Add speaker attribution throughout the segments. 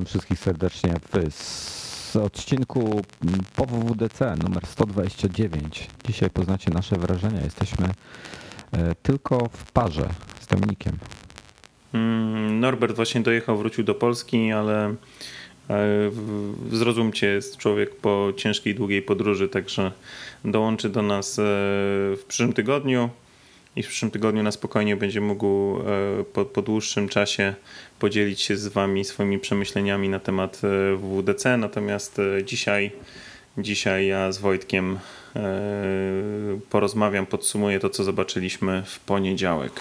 Speaker 1: Witam wszystkich serdecznie w odcinku po WWDC numer 129. Dzisiaj poznacie nasze wrażenia. Jesteśmy e, tylko w parze z Dominikiem.
Speaker 2: Mm, Norbert właśnie dojechał, wrócił do Polski, ale e, zrozumcie, jest człowiek po ciężkiej, długiej podróży, także dołączy do nas e, w przyszłym tygodniu i w przyszłym tygodniu na spokojnie będzie mógł po, po dłuższym czasie podzielić się z Wami swoimi przemyśleniami na temat e, WWDC. Natomiast e, dzisiaj, dzisiaj ja z Wojtkiem porozmawiam, podsumuję to, co zobaczyliśmy w poniedziałek.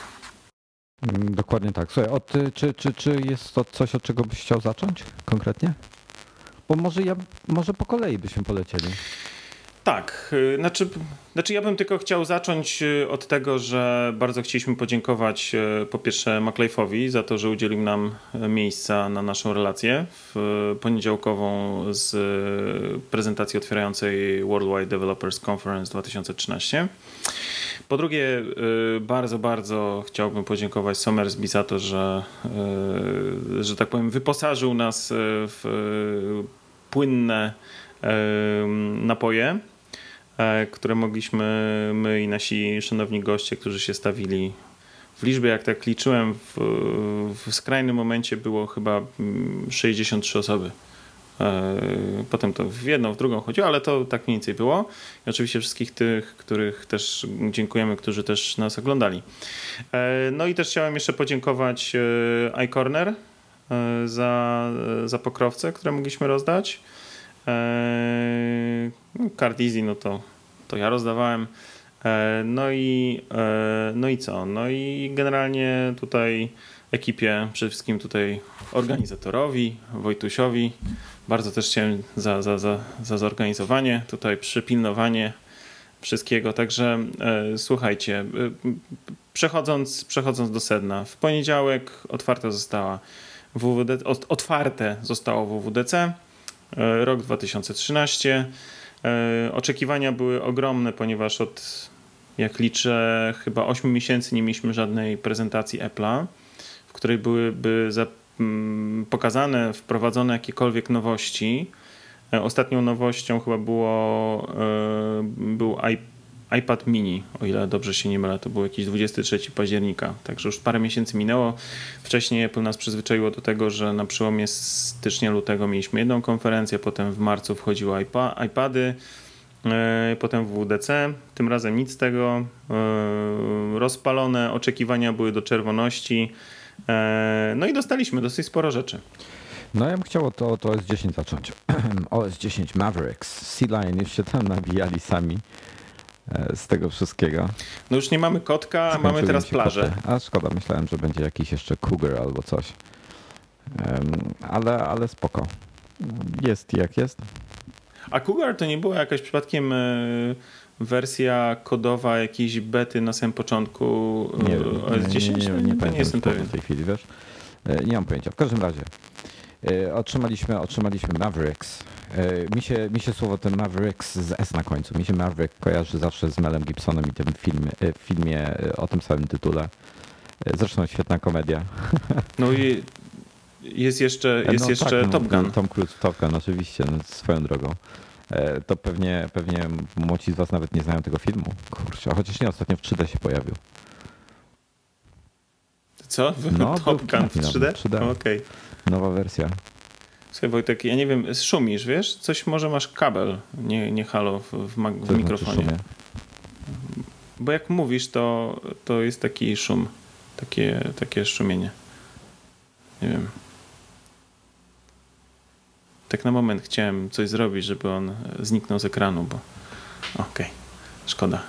Speaker 1: Mm, dokładnie tak. Słuchaj, od, czy, czy, czy jest to coś, od czego byś chciał zacząć konkretnie? Bo może ja, może po kolei byśmy polecieli.
Speaker 2: Tak, y, znaczy, znaczy ja bym tylko chciał zacząć y, od tego, że bardzo chcieliśmy podziękować y, po pierwsze MacLife'owi za to, że udzielił nam miejsca na naszą relację poniedziałkową z prezentacji otwierającej Worldwide Developers Conference 2013. Po drugie, bardzo, bardzo chciałbym podziękować Somersby za to, że, że tak powiem, wyposażył nas w płynne napoje, e, które mogliśmy my i nasi szanowni goście, którzy się stawili w liczbie, jak tak liczyłem, w, w skrajnym momencie było chyba 63 mm, osoby. E, potem to w jedną, w drugą chodziło, ale to tak mniej więcej było. I oczywiście wszystkich tych, których też dziękujemy, którzy też nas oglądali. E, no i też chciałem jeszcze podziękować iCorner za, za pokrowce, które mogliśmy rozdać. Eee, Card Easy, no to, to ja rozdawałem. Eee, no i, eee, no i co? No i generalnie tutaj ekipie, przede wszystkim tutaj organizatorowi, Wojtusiowi, bardzo też chciałem za, za, za, za zorganizowanie, tutaj przypilnowanie wszystkiego. Także słuchajcie, e, przechodząc, przechodząc do sedna, w poniedziałek otwarta została WWD, otwarte zostało WWDC. E, rok 2013. E, oczekiwania były ogromne, ponieważ od, jak liczę, chyba 8 miesięcy nie mieliśmy żadnej prezentacji Apple'a, w której byłyby mm, pokazane, wprowadzone jakiekolwiek nowości. E, ostatnią nowością chyba było, był iPad iPad mini, o ile dobrze się nie mylę, to był jakiś 23 października, także już parę miesięcy minęło. Wcześniej Apple nas przyzwyczaiło do tego, że na przełomie stycznia, lutego mieliśmy jedną konferencję, potem w marcu wchodziły iPa iPady, e, potem WDC. Tym razem nic z tego. E, rozpalone oczekiwania były do czerwoności. E, no i dostaliśmy dosyć sporo rzeczy.
Speaker 1: No ja bym chciał od, od OS 10 zacząć. OS 10 Mavericks, Sea-Line już się tam nabijali sami. E, z tego wszystkiego.
Speaker 2: No już nie mamy kotka, Skończyły mamy teraz plażę.
Speaker 1: Koty. A szkoda, myślałem, że będzie jakiś jeszcze cougar albo coś. Ale, ale spoko. Jest jak jest.
Speaker 2: A cougar to nie była jakaś przypadkiem e, wersja kodowa jakiejś bety na samym początku
Speaker 1: nie, OS 10? Nie, nie, nie, nie, nie jestem pewien. w tej chwili, wiesz? E, nie mam pojęcia. W każdym razie otrzymaliśmy, otrzymaliśmy Mavericks, E, mi się, mi się słowo ten Mavericks z S na końcu. Mi się Maverick kojarzy zawsze z Melem Gibsonem i tym film, e, filmie e, o tym samym tytule. Zresztą świetna komedia.
Speaker 2: No i jest jeszcze, jest no, jeszcze tak, Top no, Gun. No,
Speaker 1: Tom Cruise Top Gun, oczywiście, no, swoją drogą. To pewnie, pewnie młodzi z was nawet nie znają tego filmu. Kurczę, chociaż nie, ostatnio w 3D się pojawił.
Speaker 2: Co? No, Top Gun w 3D? 3D. Okej. Okay.
Speaker 1: Nowa wersja.
Speaker 2: Słuchaj Wojtek, ja nie wiem, szumisz, wiesz? Coś może masz kabel, nie, nie halo w, w, w znaczy mikrofonie. Znaczy Bo jak mówisz, to, to jest taki szum, takie, takie szumienie. Nie wiem. Tak na moment chciałem coś zrobić, żeby on zniknął z ekranu, bo okej, okay. szkoda.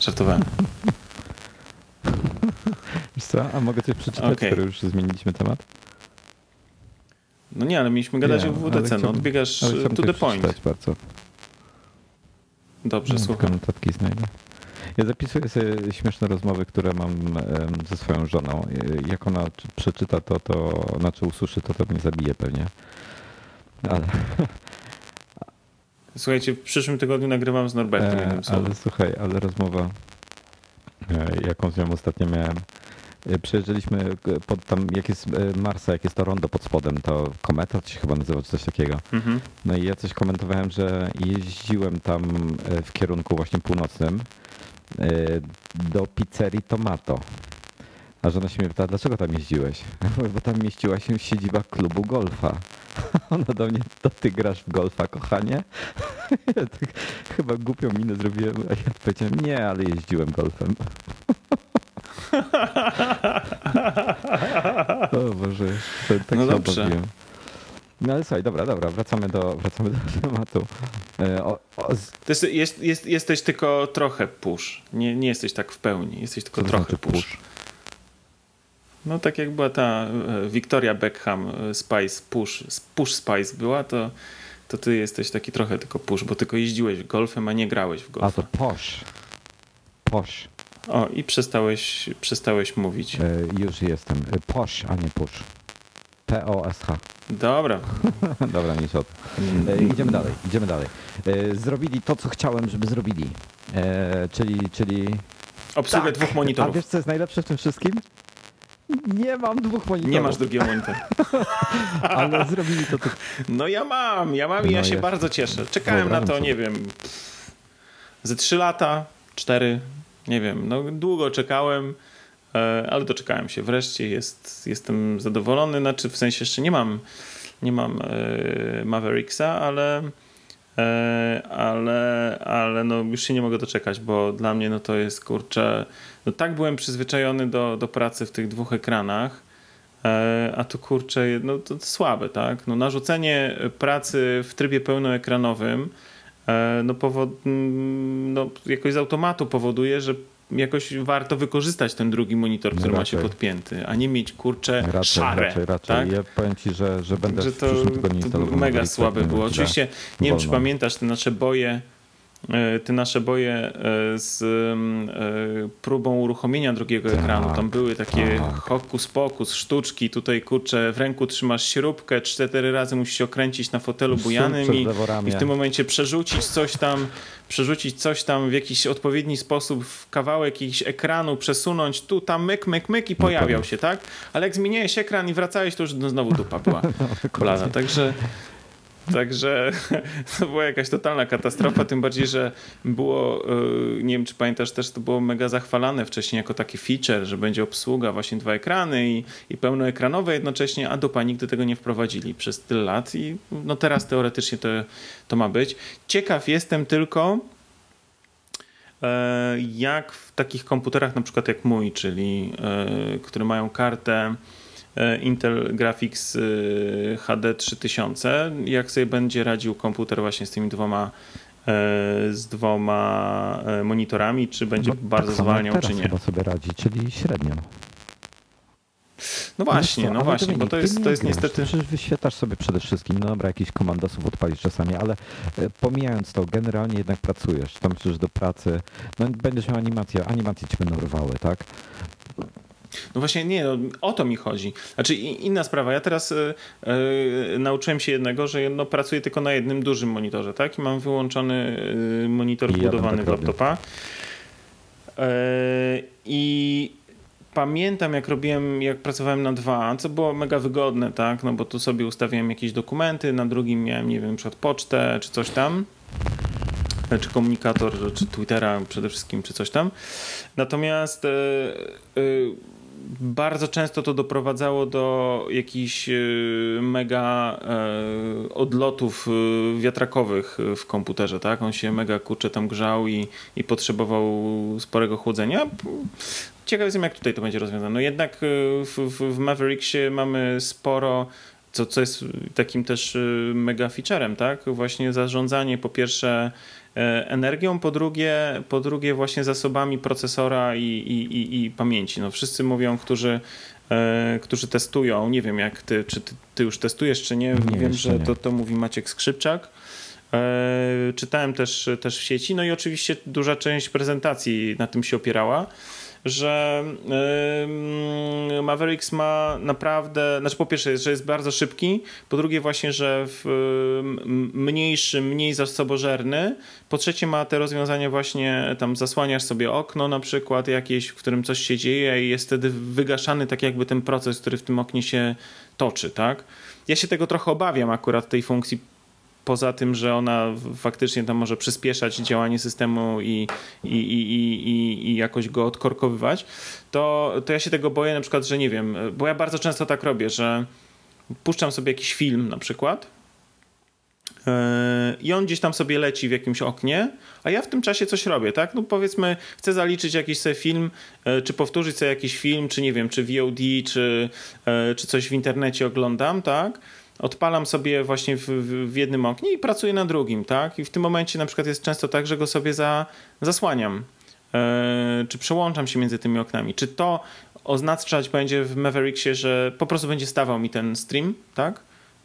Speaker 2: Żartowałem.
Speaker 1: Wiesz co, a mogę coś przeczytać, okay. skoro już zmieniliśmy temat?
Speaker 2: No nie, ale mieliśmy gadać nie, o WWDC. No, odbiegasz to the point.
Speaker 1: Bardzo.
Speaker 2: Dobrze, no, słucham.
Speaker 1: Notatki znajdę. Ja zapisuję sobie śmieszne rozmowy, które mam ze swoją żoną. Jak ona przeczyta to, to znaczy usłyszy to, to mnie zabije pewnie. Ale...
Speaker 2: Słuchajcie, w przyszłym tygodniu nagrywam z Norbertem.
Speaker 1: E, ale słuchaj, ale rozmowa, e, jaką z nią ostatnio miałem, Przejeżdżaliśmy pod tam, jak jest Marsa, jak jest to rondo pod spodem, to kometa to się chyba nazywa, czy coś takiego. Mhm. No i ja coś komentowałem, że jeździłem tam w kierunku właśnie północnym do pizzerii Tomato. A żona się mnie pyta, dlaczego tam jeździłeś? mówię, bo tam mieściła się siedziba klubu golfa. Ona do mnie, to ty grasz w golfa, kochanie? Ja tak chyba głupią minę zrobiłem, a ja powiedziałem, nie, ale jeździłem golfem. o Boże, tak no dobrze. No ale słuchaj, dobra, dobra, wracamy do, wracamy do tematu.
Speaker 2: E, o, o, z... jest, jest, jesteś tylko trochę push. Nie, nie jesteś tak w pełni, jesteś tylko trochę znaczy push. push. No tak jak była ta e, Victoria Beckham e, Spice Push, Push Spice była, to, to ty jesteś taki trochę tylko push, bo tylko jeździłeś golfem, a nie grałeś w golfa.
Speaker 1: A to posh. Posh.
Speaker 2: O, i przestałeś, przestałeś mówić. E,
Speaker 1: już jestem. E, posh, a nie push. P-O-S-H.
Speaker 2: Dobra.
Speaker 1: Dobra, tym. E, idziemy dalej, idziemy dalej. E, zrobili to, co chciałem, żeby zrobili. E, czyli, czyli...
Speaker 2: Obsługę tak. dwóch monitorów.
Speaker 1: A wiesz, co jest najlepsze w tym wszystkim? Nie mam dwóch monitorów.
Speaker 2: Nie masz drugiego monitora.
Speaker 1: Ale zrobili to tu.
Speaker 2: No ja mam, ja mam i no ja się jest. bardzo cieszę. Czekałem na to, nie wiem, ze trzy lata, cztery, nie wiem, no długo czekałem, e, ale doczekałem się. Wreszcie jest, jestem zadowolony, znaczy w sensie jeszcze nie mam, nie mam e, Mavericksa, ale E, ale, ale no już się nie mogę doczekać, bo dla mnie no to jest kurczę, no tak byłem przyzwyczajony do, do pracy w tych dwóch ekranach, a tu kurczę, no to słabe, tak? No narzucenie pracy w trybie pełnoekranowym no, powod, no jakoś z automatu powoduje, że jakoś warto wykorzystać ten drugi monitor, który raczej. ma się podpięty, a nie mieć kurcze raczej, szare. Raczej, raczej. Tak?
Speaker 1: Ja powiem ci, że, że będę że to, w
Speaker 2: mega słabe było. Oczywiście nie wiem, czy pamiętasz te nasze boje E, te nasze boje e, z e, próbą uruchomienia drugiego tak, ekranu. Tam były takie tak. hokus pokus, sztuczki. Tutaj kurczę, w ręku trzymasz śrubkę, cztery razy musisz się okręcić na fotelu bujanym i, i, w tym momencie przerzucić coś tam, przerzucić coś tam w jakiś odpowiedni sposób w kawałek jakiś ekranu, przesunąć tu, tam myk, myk, myk i no pojawiał się, tak? Ale jak zmieniłeś ekran i wracałeś, to już znowu dupa była no, blada. Także Także to była jakaś totalna katastrofa, tym bardziej, że było, e, nie wiem czy pamiętasz, też to było mega zachwalane wcześniej jako taki feature, że będzie obsługa właśnie dwa ekrany i, i pełnoekranowe jednocześnie, a dupa nigdy tego nie wprowadzili przez tyle lat i no teraz teoretycznie to, to ma być. Ciekaw jestem tylko, e, jak w takich komputerach na przykład jak mój, czyli e, które mają kartę Intel Graphics e, HD 3000. Jak sobie będzie radził komputer właśnie z tymi dwoma e, z dwoma monitorami, czy będzie no, bardzo tak zwalniał, czy nie?
Speaker 1: chyba sobie radzi, czyli średnio.
Speaker 2: No właśnie, no, no właśnie, bo to jest, to jest niestety...
Speaker 1: Przecież wyświetlasz sobie przede wszystkim, no dobra, jakiś komandosów odpalisz czasami, ale pomijając to, generalnie jednak pracujesz, tam przecież do pracy, no będziesz miał animację, animacje ci będą rwały, tak?
Speaker 2: No właśnie nie, no, o to mi chodzi. Znaczy inna sprawa, ja teraz yy, nauczyłem się jednego, że no, pracuję tylko na jednym dużym monitorze, tak? I mam wyłączony yy, monitor wbudowany ja tak w laptopa. Yy, I pamiętam, jak robiłem, jak pracowałem na dwa, co było mega wygodne, tak? No bo tu sobie ustawiałem jakieś dokumenty, na drugim miałem, nie wiem, przed pocztę czy coś tam czy komunikator, czy Twittera przede wszystkim, czy coś tam. Natomiast bardzo często to doprowadzało do jakichś e, mega e, odlotów e, wiatrakowych w komputerze, tak? On się mega kurczę tam grzał i, i potrzebował sporego chłodzenia. Ciekaw jestem, jak tutaj to będzie rozwiązane. No jednak w, w Mavericksie mamy sporo co, co jest takim też mega featurem, tak? Właśnie zarządzanie po pierwsze energią, po drugie, po drugie właśnie zasobami procesora i, i, i, i pamięci. No wszyscy mówią, którzy, e, którzy testują, nie wiem jak ty, czy ty, ty już testujesz, czy nie, nie wiem, że nie. To, to mówi Maciek Skrzypczak. E, czytałem też, też w sieci, no i oczywiście duża część prezentacji na tym się opierała. Że Mavericks ma naprawdę, znaczy po pierwsze, że jest bardzo szybki, po drugie właśnie, że mniejszy, mniej zasobożerny, po trzecie ma te rozwiązania właśnie, tam zasłaniasz sobie okno na przykład jakieś, w którym coś się dzieje i jest wtedy wygaszany tak jakby ten proces, który w tym oknie się toczy, tak? Ja się tego trochę obawiam akurat tej funkcji poza tym, że ona faktycznie tam może przyspieszać działanie systemu i, i, i, i, i jakoś go odkorkowywać, to, to ja się tego boję na przykład, że nie wiem, bo ja bardzo często tak robię, że puszczam sobie jakiś film na przykład yy, i on gdzieś tam sobie leci w jakimś oknie, a ja w tym czasie coś robię, tak? No powiedzmy, chcę zaliczyć jakiś sobie film, yy, czy powtórzyć sobie jakiś film, czy nie wiem, czy VOD, czy, yy, czy coś w internecie oglądam, tak? Odpalam sobie właśnie w, w, jednym oknie i pracuję na drugim, tak? I w tym momencie na przykład jest często tak, że go sobie za, zasłaniam. E, czy przełączam się między tymi oknami. Czy to oznaczać będzie w Mavericksie, że po prostu będzie stawał mi ten stream, tak?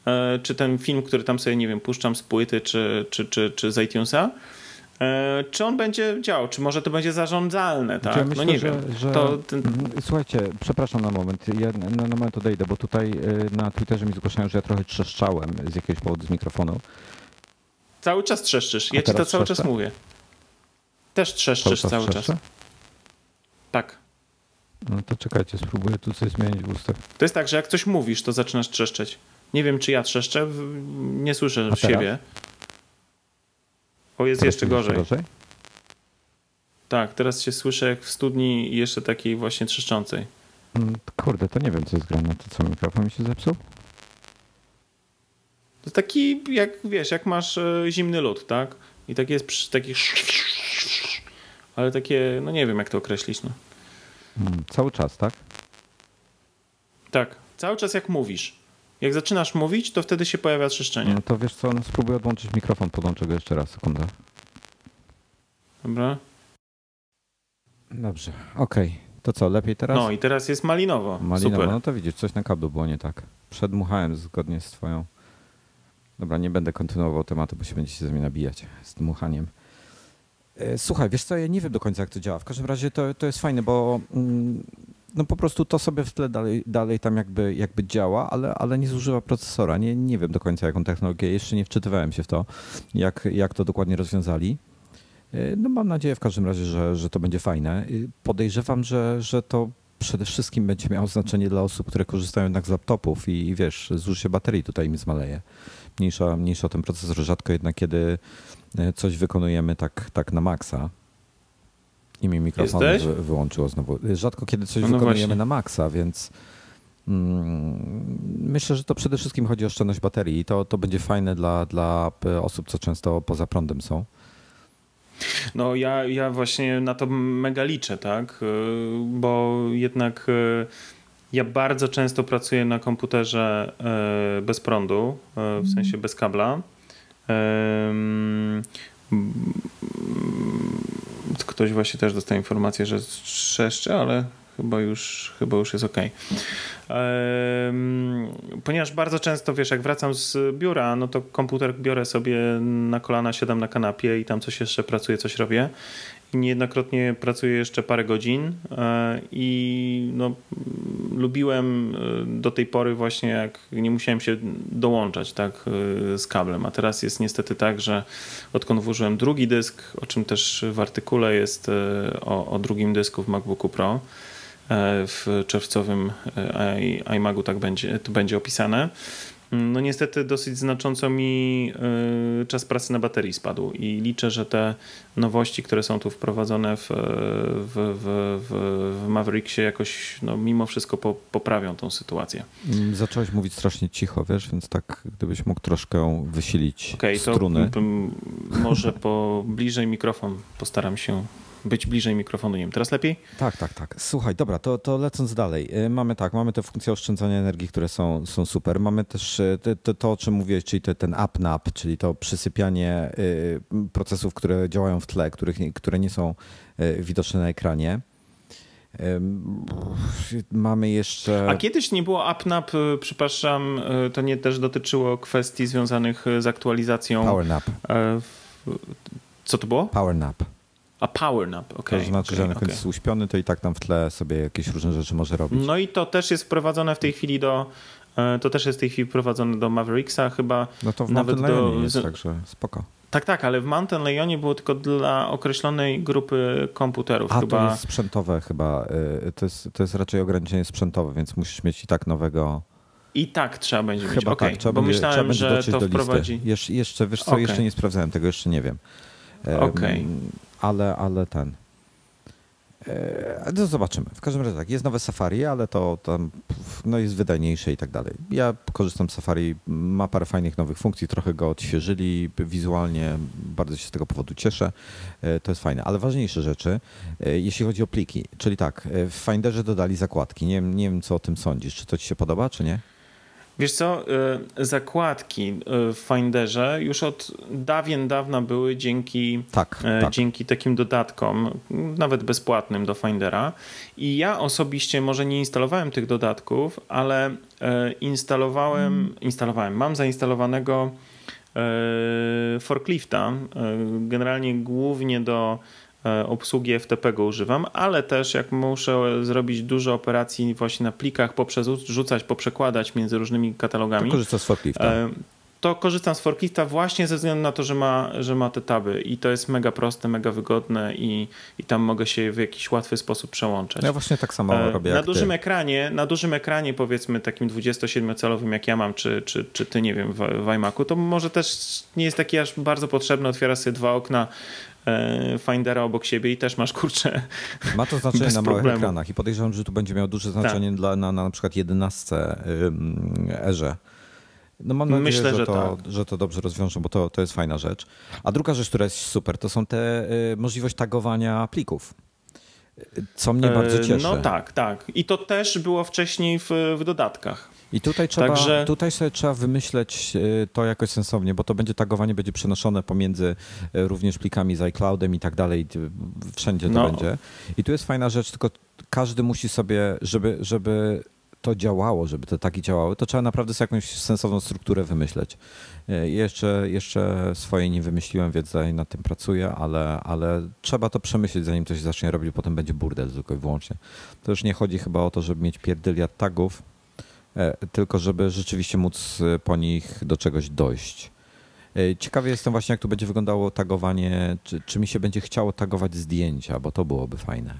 Speaker 2: E, czy ten film, który tam sobie, nie wiem, puszczam z płyty czy, czy, czy, czy z iTunesa, czy on będzie działał? Czy może to będzie zarządzalne? Tak?
Speaker 1: Ja myślę, no nie że, wiem. Że... To, ten... Słuchajcie, przepraszam na moment. Ja na, na moment odejdę, bo tutaj e, na Twitterze mi zgłaszają, że ja trochę trzeszczałem z jakiegoś powodu z mikrofonu.
Speaker 2: Cały czas trzeszczysz. Ja ci to cały czas mówię. Też trzeszczysz cały, cały czas. Tak.
Speaker 1: No to czekajcie, spróbuję tu coś zmienić w ustach.
Speaker 2: To jest tak, że jak coś mówisz, to zaczynasz trzeszczeć. Nie wiem, czy ja trzeszczę, nie słyszę siebie. O, jest teraz jeszcze gorzej. gorzej. Tak, teraz się słyszę jak w studni jeszcze takiej właśnie trzeszczącej.
Speaker 1: Mm, kurde, to nie wiem, co jest grane. To co, mikrofon mi się zepsuł?
Speaker 2: To taki, jak wiesz, jak masz e, zimny lód, tak? I taki jest taki ale takie, no nie wiem, jak to określić. No.
Speaker 1: Hmm, cały czas, tak?
Speaker 2: Tak, cały czas jak mówisz. Jak zaczynasz mówić, to wtedy się pojawia trzeszczenie.
Speaker 1: No to wiesz co, no spróbuję odłączyć mikrofon, podłączę go jeszcze raz, sekundę.
Speaker 2: Dobra.
Speaker 1: Dobrze, okej. Okay. To co, lepiej teraz?
Speaker 2: No i teraz jest malinowo. Malinowo, Super.
Speaker 1: no to widzisz, coś na kablu było nie tak. Przedmuchałem zgodnie z twoją... Dobra, nie będę kontynuował tematu, bo się będziecie ze mnie nabijać z dmuchaniem. E, słuchaj, wiesz co, ja nie wiem do końca jak to działa. W każdym razie to, to jest fajne, bo mm, no po prostu to sobie w tle dalej, dalej tam jakby, jakby działa, ale, ale nie zużywa procesora. Nie, nie wiem do końca jaką technologię, jeszcze nie wczytywałem się w to, jak, jak to dokładnie rozwiązali. E, no mam nadzieję w każdym razie, że, że to będzie fajne. Podejrzewam, że, że to przede wszystkim będzie miało znaczenie dla osób, które korzystają jednak z laptopów i, i wiesz, zużycie baterii tutaj mi zmaleje. Mniejsza, mniejsza ten procesor, rzadko jednak kiedy e, coś wykonujemy tak, tak na maksa, i mi mikrofon wy, wyłączyło znowu. Rzadko kiedy coś no, no wykonujemy właśnie. na maksa, więc mm, myślę, że to przede wszystkim chodzi o oszczędność baterii i to, to będzie fajne dla, dla osób, co często poza prądem są.
Speaker 2: No ja, ja właśnie na to mega liczę, tak? Y, bo jednak y, ja bardzo często pracuję na komputerze y, bez prądu, w sensie bez kabla ktoś właśnie też dostaje informację, że trzeszcze, ale chyba już, chyba już jest ok. Ponieważ bardzo często, wiesz, jak wracam z biura, no to komputer biorę sobie na kolana, siadam na kanapie i tam coś jeszcze pracuję, coś robię niejednokrotnie pracuję jeszcze parę godzin e, i no, lubiłem e, do tej pory właśnie jak nie musiałem się dołączać tak e, z kablem, a teraz jest niestety tak, że odkąd włożyłem drugi dysk, o czym też w artykule jest o, o drugim dysku w MacBooku Pro, w czerwcowym iMagu tak będzie, to będzie opisane, no niestety dosyć znacząco mi y, czas pracy na baterii spadł i liczę, że te nowości, które są tu wprowadzone w, w, w, w Mavericksie jakoś no, mimo wszystko po, poprawią tą sytuację.
Speaker 1: Mm, zacząłeś mówić strasznie cicho, wiesz, więc tak gdybyś mógł troszkę wysilić okay, struny.
Speaker 2: To może po bliżej mikrofon postaram się być bliżej mikrofonu. Nie wiem, teraz lepiej?
Speaker 1: Tak, tak, tak. Słuchaj, dobra, to, to lecąc dalej. Y, mamy tak, mamy te funkcje oszczędzania energii, które są, są super. Mamy też y, to, to o czym mówiłeś, czyli te, ten up-nap, czyli to przysypianie y, procesów, które działają w tle, których, które nie są widoczne na ekranie. Mamy jeszcze.
Speaker 2: A kiedyś nie było UpNap, przepraszam, to nie też dotyczyło kwestii związanych z aktualizacją.
Speaker 1: PowerNap.
Speaker 2: Co to było?
Speaker 1: PowerNap.
Speaker 2: A power nap, okej. Okay,
Speaker 1: to znaczy, okay, że końcu okay. jest uśpiony, to i tak tam w tle sobie jakieś różne rzeczy może robić.
Speaker 2: No i to też jest wprowadzone w tej chwili do e, to też jest w tej chwili wprowadzone do Mavericksa chyba.
Speaker 1: No to w nawet do jest, także spoko.
Speaker 2: Tak, tak, ale w Mountain Leonie było tylko dla określonej grupy komputerów.
Speaker 1: A
Speaker 2: chyba...
Speaker 1: to jest sprzętowe chyba. Y, to jest, to jest raczej ograniczenie sprzętowe, więc musisz mieć i tak nowego.
Speaker 2: I tak trzeba będzie mieć. Chyba okay, tak, trzeba bo będzie, myślałem, trzeba że to wprowadzi.
Speaker 1: Jesz, jeszcze, wiesz co, okay. jeszcze nie sprawdzałem tego, jeszcze nie wiem.
Speaker 2: Okej. Okay.
Speaker 1: Ale, ale ten. No zobaczymy. W każdym razie tak, jest nowe Safari, ale to tam no jest wydajniejsze i tak dalej. Ja korzystam z Safari, ma parę fajnych nowych funkcji, trochę go odświeżyli wizualnie, bardzo się z tego powodu cieszę. E, to jest fajne, ale ważniejsze rzeczy, e, jeśli chodzi o pliki, czyli tak, w Finderze dodali zakładki. Nie, nie wiem, co o tym sądzisz. Czy to ci się podoba, czy nie?
Speaker 2: Wiesz co, y, zakładki y, w Finderze już od dawien dawna były dzięki,
Speaker 1: tak,
Speaker 2: y,
Speaker 1: tak.
Speaker 2: dzięki takim dodatkom, nawet bezpłatnym do Findera. I ja osobiście może nie instalowałem tych dodatków, ale instalowałem, hmm. instalowałem, mam zainstalowanego forklifta, generalnie głównie do obsługi FTP go używam, ale też jak muszę zrobić dużo operacji właśnie na plikach, poprzerzucać, poprzekładać między różnymi katalogami.
Speaker 1: To z forklifta. E,
Speaker 2: to korzystam z forklifta właśnie ze względu na to, że ma, że ma te taby i to jest mega proste, mega wygodne i, i tam mogę się w jakiś łatwy sposób przełączać.
Speaker 1: Ja właśnie tak samo e, robię.
Speaker 2: Na dużym ty. ekranie, na dużym ekranie powiedzmy takim 27-calowym jak ja mam, czy, czy, czy ty, nie wiem, w, w iMacu, to może też nie jest taki aż bardzo potrzebny, otwiera sobie dwa okna E, Findera obok siebie i też masz kurczę.
Speaker 1: Ma to znaczenie na małych problemu. ekranach i podejrzewam, że tu będzie miał duże znaczenie tak. dla, na, na, na przykład 11 erze. No mam nadzieję, Myślę, że, że, to, tak. że to dobrze rozwiążą, bo to, to jest fajna rzecz. A druga rzecz, która jest super, to są te y, możliwość tagowania plików. Co mnie bardzo e, cieszy.
Speaker 2: No tak, tak. I to też było wcześniej w, w dodatkach.
Speaker 1: I tutaj trzeba, Także... tutaj sobie trzeba wymyśleć e, to jakoś sensownie, bo to będzie tagowanie będzie przenoszone pomiędzy e, również plikami z iCloudem i tak dalej, wszędzie to no. będzie. I tu jest fajna rzecz, tylko każdy musi sobie, żeby, żeby to działało, żeby te tagi działały, to trzeba naprawdę sobie jakąś sensowną strukturę wymyśleć. E, jeszcze, jeszcze swojej nie wymyśliłem, więc nad tym pracuję, ale, ale trzeba to przemyśleć, zanim to się zacznie robić, potem będzie burdel tylko i wyłącznie. To już nie chodzi chyba o to, żeby mieć pierdyliard tagów, tylko żeby rzeczywiście móc e, po nich do czegoś dojść. E, ciekawy jestem właśnie, jak tu będzie wyglądało tagowanie, czy, czy mi się będzie chciało tagować zdjęcia, bo to byłoby fajne.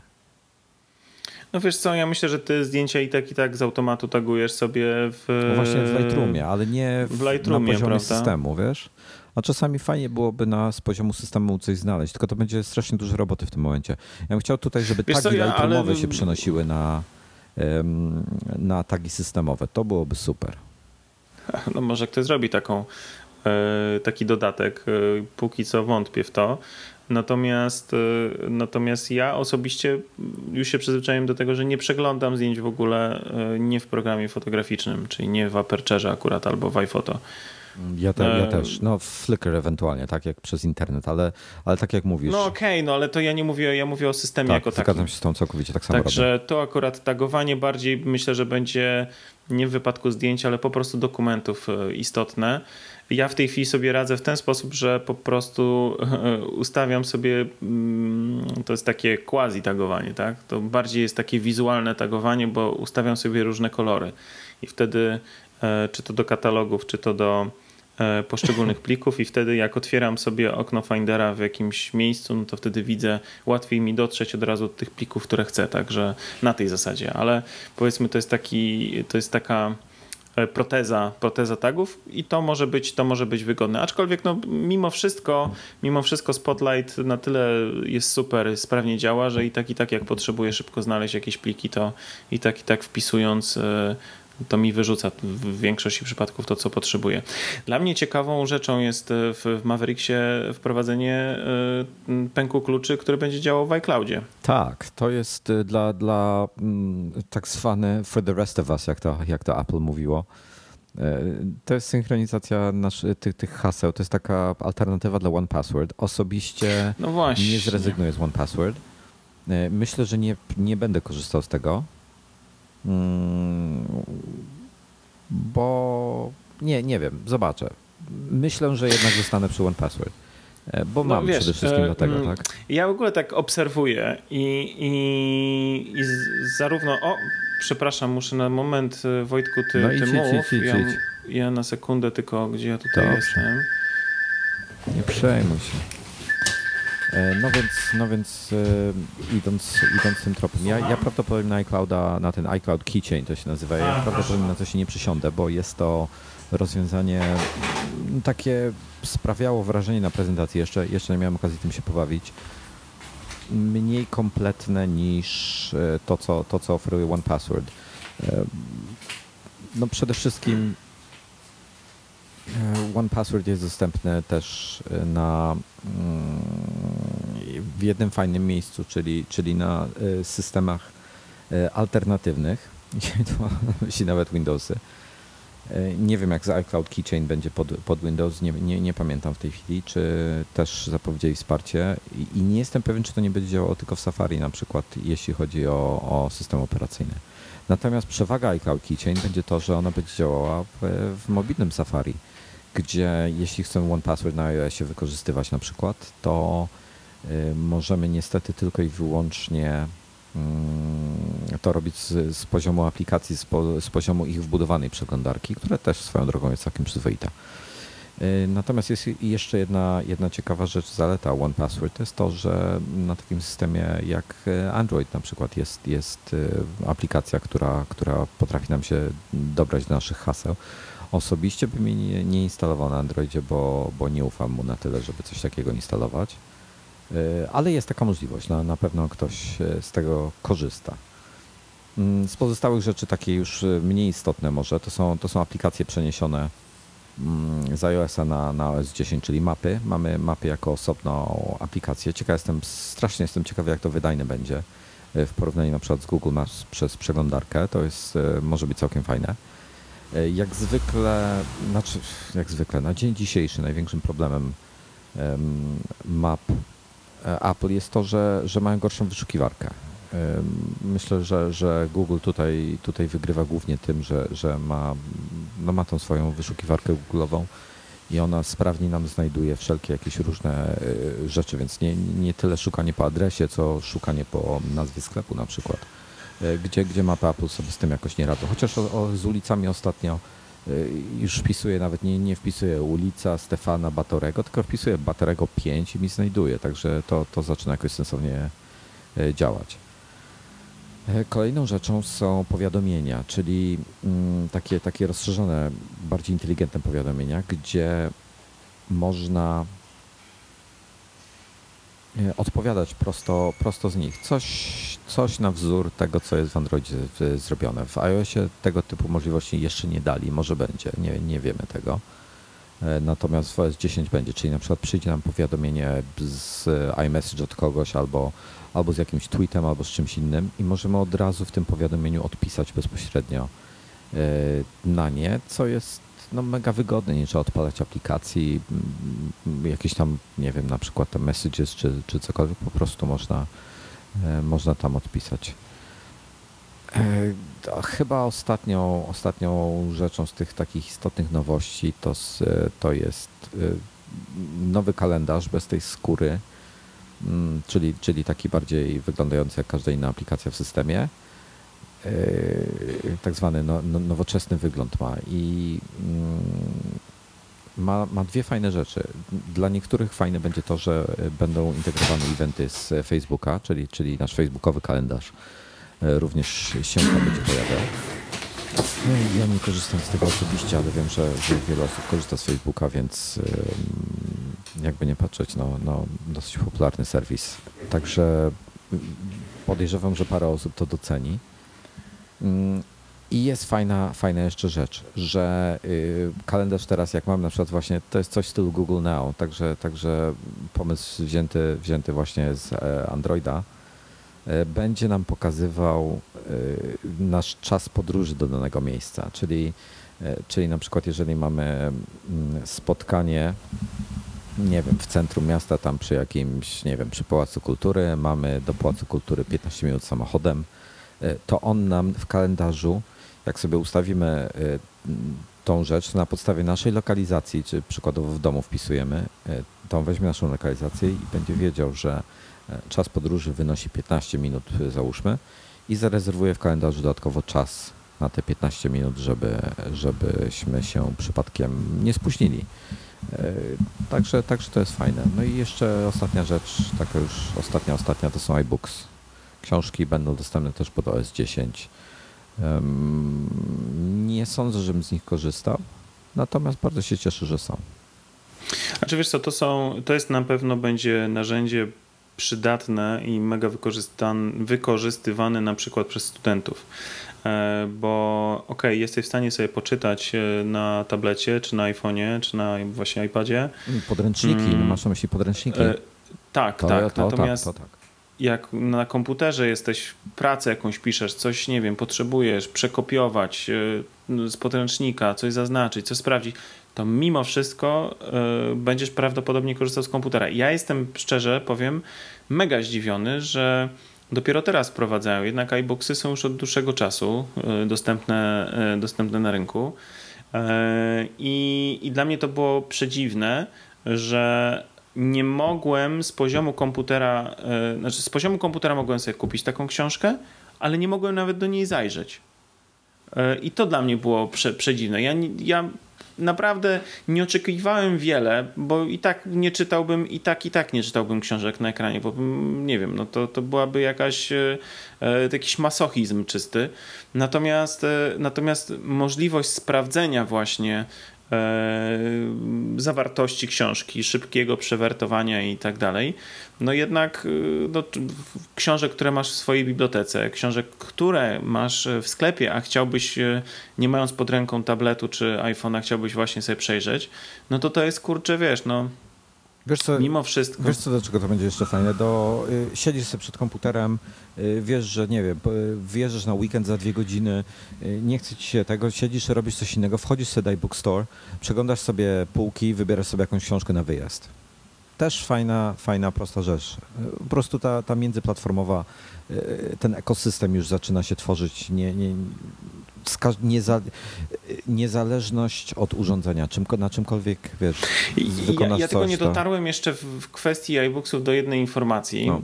Speaker 2: No wiesz co, ja myślę, że ty zdjęcia i tak i tak z automatu tagujesz sobie w...
Speaker 1: No właśnie w Lightroomie, ale nie w, w Lightroomie, na poziomie prawda? systemu, wiesz? A czasami fajnie byłoby na, z poziomu systemu coś znaleźć, tylko to będzie strasznie dużo roboty w tym momencie. Ja bym chciał tutaj, żeby wiesz tagi co, ja, Lightroomowe ale... się przenosiły na, na tagi systemowe. To byłoby super.
Speaker 2: No może ktoś zrobi taką, e, taki dodatek. E, póki co wątpię w to. Natomiast, e, natomiast ja osobiście już się przyzwyczaiłem do tego, że nie przeglądam zdjęć w ogóle nie w programie fotograficznym, czyli nie w Aperture akurat albo w iPhoto.
Speaker 1: Ja, te, ja, też. No Flickr ewentualnie, tak jak przez internet, ale, ale tak jak mówisz.
Speaker 2: No okej, okay, no ale to ja nie mówię, ja mówię o systemie tak, jako takim.
Speaker 1: Zgadzam się z tą całkowicie, tak samo
Speaker 2: Także
Speaker 1: robię.
Speaker 2: to akurat tagowanie bardziej myślę, że będzie nie w wypadku zdjęć, ale po prostu dokumentów e, istotne. Ja w tej chwili sobie radzę w ten sposób, że po prostu ustawiam sobie, mm, to jest takie quasi tagowanie, tak? To bardziej jest takie wizualne tagowanie, bo ustawiam sobie różne kolory i wtedy e, czy to do katalogów, czy to do E, poszczególnych plików i wtedy jak otwieram sobie okno Findera w jakimś miejscu, no to wtedy widzę, łatwiej mi dotrzeć od razu do tych plików, które chcę, także na tej zasadzie, ale powiedzmy to jest taki, to jest taka e, proteza, proteza tagów i to może być, to może być wygodne. Aczkolwiek no, mimo wszystko, mimo wszystko Spotlight na tyle jest super, sprawnie działa, że i tak i tak jak potrzebuję szybko znaleźć jakieś pliki, to i tak i tak wpisując e, to mi wyrzuca w większości przypadków to, co potrzebuję. Dla mnie ciekawą rzeczą jest e, w Mavericksie wprowadzenie e, pęku kluczy, który będzie działał w iCloudzie.
Speaker 1: Tak, to jest e, dla, dla mm, tak zwane for the rest of us, jak to, jak to Apple mówiło. To jest synchronizacja tych, tych haseł. To jest taka alternatywa dla One Password. Osobiście no nie zrezygnuję z One Password. Myślę, że nie, nie będę korzystał z tego bo nie, nie wiem, zobaczę. Myślę, że jednak zostanę przy One Password. E, bo no, mam wiesz, przede wszystkim e, do tego, mm, tak?
Speaker 2: Ja w ogóle tak obserwuję i, i, i zarówno. O, przepraszam, muszę na moment, e, Wojtku, ty, no ty mów. Idź, idź, ja, ja, na sekundę tylko, gdzie ja tutaj Dobrze. jestem.
Speaker 1: Nie przejmuj się. No więc, no więc idąc, idąc tym tropem, ja, ja prawdopodobnie na iClouda, na ten iCloud Keychain to się nazywa, ja prawdopodobnie na to się nie przysiądę, bo jest to rozwiązanie takie sprawiało wrażenie na prezentacji, jeszcze, jeszcze nie miałem okazji tym się pobawić, mniej kompletne niż e, to, co, to, co oferuje One Password. E, no przede wszystkim e, One Password jest dostępny też na, mm, w jednym fajnym miejscu, czyli, czyli na systemach alternatywnych, to nawet Windowsy. E, nie wiem, jak z iCloud Keychain będzie pod, pod Windows, nie, nie, nie, pamiętam w tej chwili, czy też zapowiedzieli wsparcie I, i, nie jestem pewien, czy to nie będzie działało tylko w Safari na przykład, jeśli chodzi o, o system operacyjny. Natomiast przewaga iCloud Keychain będzie to, że ona będzie działała w, w mobilnym Safari, gdzie jeśli chcemy One Password na iOSie wykorzystywać na przykład, to y, możemy niestety tylko i wyłącznie Mm, to robić z, z poziomu aplikacji, z, po, z, poziomu ich wbudowanej przeglądarki, która też swoją drogą jest całkiem przyzwoita. Y, natomiast jest jeszcze jedna, jedna ciekawa rzecz, zaleta One Password, to jest to, że na takim systemie jak Android na przykład jest, jest y, aplikacja, która, która potrafi nam się dobrać do naszych haseł. Osobiście bym jej nie, nie instalował na Androidzie, bo, bo nie ufam mu na tyle, żeby coś takiego instalować. E, ale jest taka możliwość, na, na pewno ktoś e, z tego korzysta. Mm, z pozostałych rzeczy takie już e, mniej istotne może, to są, to są aplikacje przeniesione mm, z iOS-a na, na OS 10, czyli mapy. Mamy mapy jako osobną aplikację. Ciekaw jestem, strasznie jestem ciekawy, jak to wydajne będzie w porównaniu na przykład z Google Maps przez przeglądarkę. To jest, może być całkiem fajne. Jak zwykle, znaczy jak zwykle, na dzień dzisiejszy największym problemem map E, Apple jest to, że, że mają gorszą wyszukiwarkę. Myślę, że, że Google tutaj, tutaj wygrywa głównie tym, że, że ma, no ma tą swoją wyszukiwarkę Google'ową i ona sprawnie nam znajduje wszelkie jakieś różne e, rzeczy, więc nie, nie tyle szukanie po adresie, co szukanie po nazwie sklepu na przykład, e, gdzie, gdzie mapy Apple sobie z tym jakoś nie radzą. Chociaż o, o, z ulicami ostatnio Y, już wpisuję, nawet nie, nie wpisuję ulica Stefana Batorego, tylko wpisuję Batorego 5 i mi znajduje, także to, to zaczyna jakoś sensownie y, działać. E, kolejną rzeczą są powiadomienia, czyli mm, takie, takie rozszerzone, bardziej inteligentne powiadomienia, gdzie można e, odpowiadać prosto, prosto z nich. Coś, coś na wzór tego, co jest w Androidzie zrobione. W iOSie tego typu możliwości jeszcze nie dali, może będzie, nie, nie wiemy tego. E, natomiast w OS 10 będzie, czyli na przykład przyjdzie nam powiadomienie z iMessage od kogoś albo, albo z jakimś tweetem, albo z czymś innym i możemy od razu w tym powiadomieniu odpisać bezpośrednio e, na nie, co jest no, mega wygodne, nie trzeba odpalać aplikacji, jakieś tam, nie wiem, na przykład te messages czy, czy cokolwiek, po prostu można E, można tam odpisać. E, chyba ostatnią, ostatnią rzeczą z tych takich istotnych nowości to, to jest e, nowy kalendarz bez tej skóry, mm, czyli, czyli taki bardziej wyglądający jak każda inna aplikacja w systemie. Tak zwany no, no, nowoczesny wygląd ma i mm, ma, ma dwie fajne rzeczy. Dla niektórych fajne będzie to, że będą integrowane eventy z Facebooka, czyli, czyli nasz facebookowy kalendarz e, również się tam będzie pojawiał. No ja nie korzystam z tego osobiście, ale wiem, że, że wiele osób korzysta z Facebooka, więc jakby nie patrzeć, no, no dosyć popularny serwis. Także podejrzewam, że parę osób to doceni. I jest fajna, fajna jeszcze rzecz, że y, kalendarz teraz, jak mam na przykład właśnie, to jest coś w stylu Google Now, także, także pomysł wzięty, wzięty właśnie z e, Androida, e, będzie nam pokazywał e, nasz czas podróży do danego miejsca, czyli, czyli na przykład jeżeli mamy mm, spotkanie nie wiem, w centrum miasta, tam przy jakimś, nie wiem, przy Pałacu Kultury, mamy do Pałacu Kultury 15 minut samochodem, to on nam w kalendarzu jak sobie ustawimy y, tą rzecz na podstawie naszej lokalizacji, czy przykładowo w domu wpisujemy, to on weźmie naszą lokalizację i będzie wiedział, że czas podróży wynosi 15 minut, załóżmy, i zarezerwuje w kalendarzu dodatkowo czas na te 15 minut, żeby, żebyśmy się przypadkiem nie spóźnili. E, także, także to jest fajne. No i jeszcze ostatnia rzecz, taka już ostatnia, ostatnia to są iBooks. Książki będą dostępne też pod OS 10. Nie sądzę, żebym z nich korzystał, natomiast bardzo się cieszę, że są.
Speaker 2: A czy wiesz co, to są, to jest na pewno będzie narzędzie przydatne i mega wykorzystywane na przykład przez studentów. E, bo ok, jesteś w stanie sobie poczytać e, na tablecie, czy na iPhone'ie, czy na właśnie iPadzie.
Speaker 1: Podręczniki, mm. masz na myśli podręczniki? E,
Speaker 2: tak, to, tak. To, Natomiast tak, to, tak. Jak na komputerze jesteś, pracę jakąś piszesz, coś, nie wiem, potrzebujesz przekopiować z podręcznika, coś zaznaczyć, coś sprawdzić, to mimo wszystko y, będziesz prawdopodobnie korzystał z komputera. Ja jestem, szczerze powiem, mega zdziwiony, że dopiero teraz wprowadzają. Jednak iBooksy są już od dłuższego czasu y, dostępne, dostępne na rynku. I, I dla mnie to było przedziwne, że nie mogłem z poziomu komputera, znaczy z poziomu komputera mogłem sobie kupić taką książkę, ale nie mogłem nawet do niej zajrzeć. I to dla mnie było prze, przedziwne. Ja, ja naprawdę nie oczekiwałem wiele, bo i tak nie czytałbym, i tak, i tak nie czytałbym książek na ekranie, bo nie wiem, no to, to byłaby jakaś, e, e jakiś masochizm czysty. Natomiast, e, natomiast możliwość sprawdzenia właśnie E, zawartości książki, szybkiego przewertowania i tak dalej. No jednak e, no, książek, które masz w swojej bibliotece, książek, które masz w sklepie, a chciałbyś, e, nie mając pod ręką tabletu czy iPhone'a, chciałbyś właśnie sobie przejrzeć, no to to jest kurczę, wiesz, no Wiesz co, Mimo wszystko.
Speaker 1: Wiesz co, dlaczego to będzie jeszcze fajne? Do, y, siedzisz sobie przed komputerem, y, wiesz, że nie wiem, y, wjeżdżasz na weekend za dwie godziny, y, nie chce ci się tego, siedzisz, robisz coś innego, wchodzisz sobie do bookstore, przeglądasz sobie półki, wybierasz sobie jakąś książkę na wyjazd. Też fajna, fajna, prosta rzecz. Po prostu ta, ta międzyplatformowa, y, ten ekosystem już zaczyna się tworzyć. Nie, nie, nieza, niezależność od urządzenia, czym, na czymkolwiek wiesz,
Speaker 2: wykonasz Ja, ja tego nie dotarłem to... jeszcze w kwestii iBooksów do jednej informacji, no.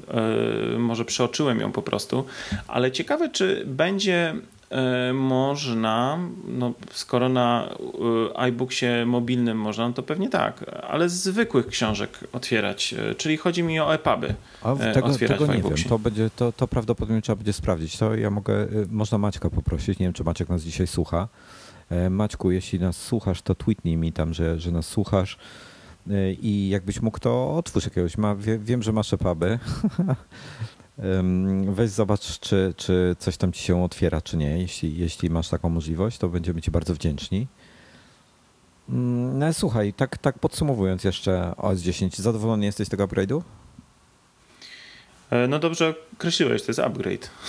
Speaker 2: yy, może przeoczyłem ją po prostu, ale ciekawe, czy będzie E, można, no skoro na e, iBooksie mobilnym można, no to pewnie tak, ale z zwykłych książek otwierać, e, czyli chodzi mi o EPUBy
Speaker 1: A tego, tego nie wiem, to, będzie, to, to prawdopodobnie trzeba będzie sprawdzić. To ja mogę, można Maćka poprosić, nie wiem czy Maciek nas dzisiaj słucha. Maćku, jeśli nas słuchasz, to tweetnij mi tam, że, że nas słuchasz i jakbyś mógł, to otwórz jakiegoś. Ma, wie, wiem, że masz EPUBy. Weź zobacz, czy, czy coś tam ci się otwiera, czy nie. Jeśli, jeśli masz taką możliwość, to będziemy ci bardzo wdzięczni. Mm, no słuchaj, tak, tak podsumowując jeszcze OS 10, zadowolony jesteś z tego upgrade'u?
Speaker 2: E, no dobrze określiłeś, to jest upgrade.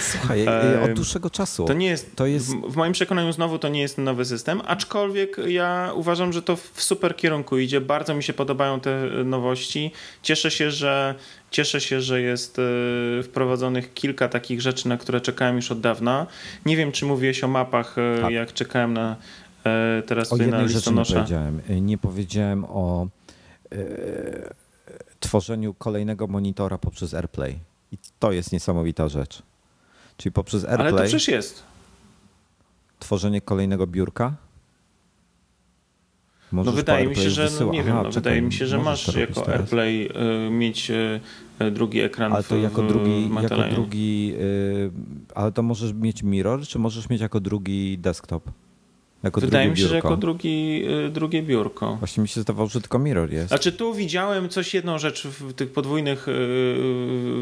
Speaker 1: Słuchaj, e, od dłuższego czasu.
Speaker 2: To nie jest, to jest... W moim przekonaniu znowu to nie jest nowy system, aczkolwiek ja uważam, że to w super kierunku idzie. Bardzo mi się podobają te nowości. Cieszę się, że Cieszę się, że jest e, wprowadzonych kilka takich rzeczy, na które czekałem już od dawna. Nie wiem, czy mówiłeś o mapach, e, tak. jak czekałem na teraz o na listonosza.
Speaker 1: Nie powiedziałem. Nie powiedziałem o e, tworzeniu kolejnego monitora poprzez AirPlay. I to jest niesamowita rzecz. Czyli poprzez AirPlay.
Speaker 2: Ale to przecież jest.
Speaker 1: Tworzenie kolejnego biurka.
Speaker 2: Możesz no wydaje mi się, że no, nie wiem, no, wydaje mi się, że masz jako teraz. AirPlay y, mieć y, drugi ekran
Speaker 1: ale to w, jako drugi, jako drugi y, ale to możesz mieć mirror, czy możesz mieć jako drugi desktop?
Speaker 2: Jako Wydaje mi się, biurko. że jako drugi, y, drugie biurko.
Speaker 1: Właśnie mi się zdawało, że tylko mirror jest.
Speaker 2: Znaczy tu widziałem coś, jedną rzecz w tych podwójnych y,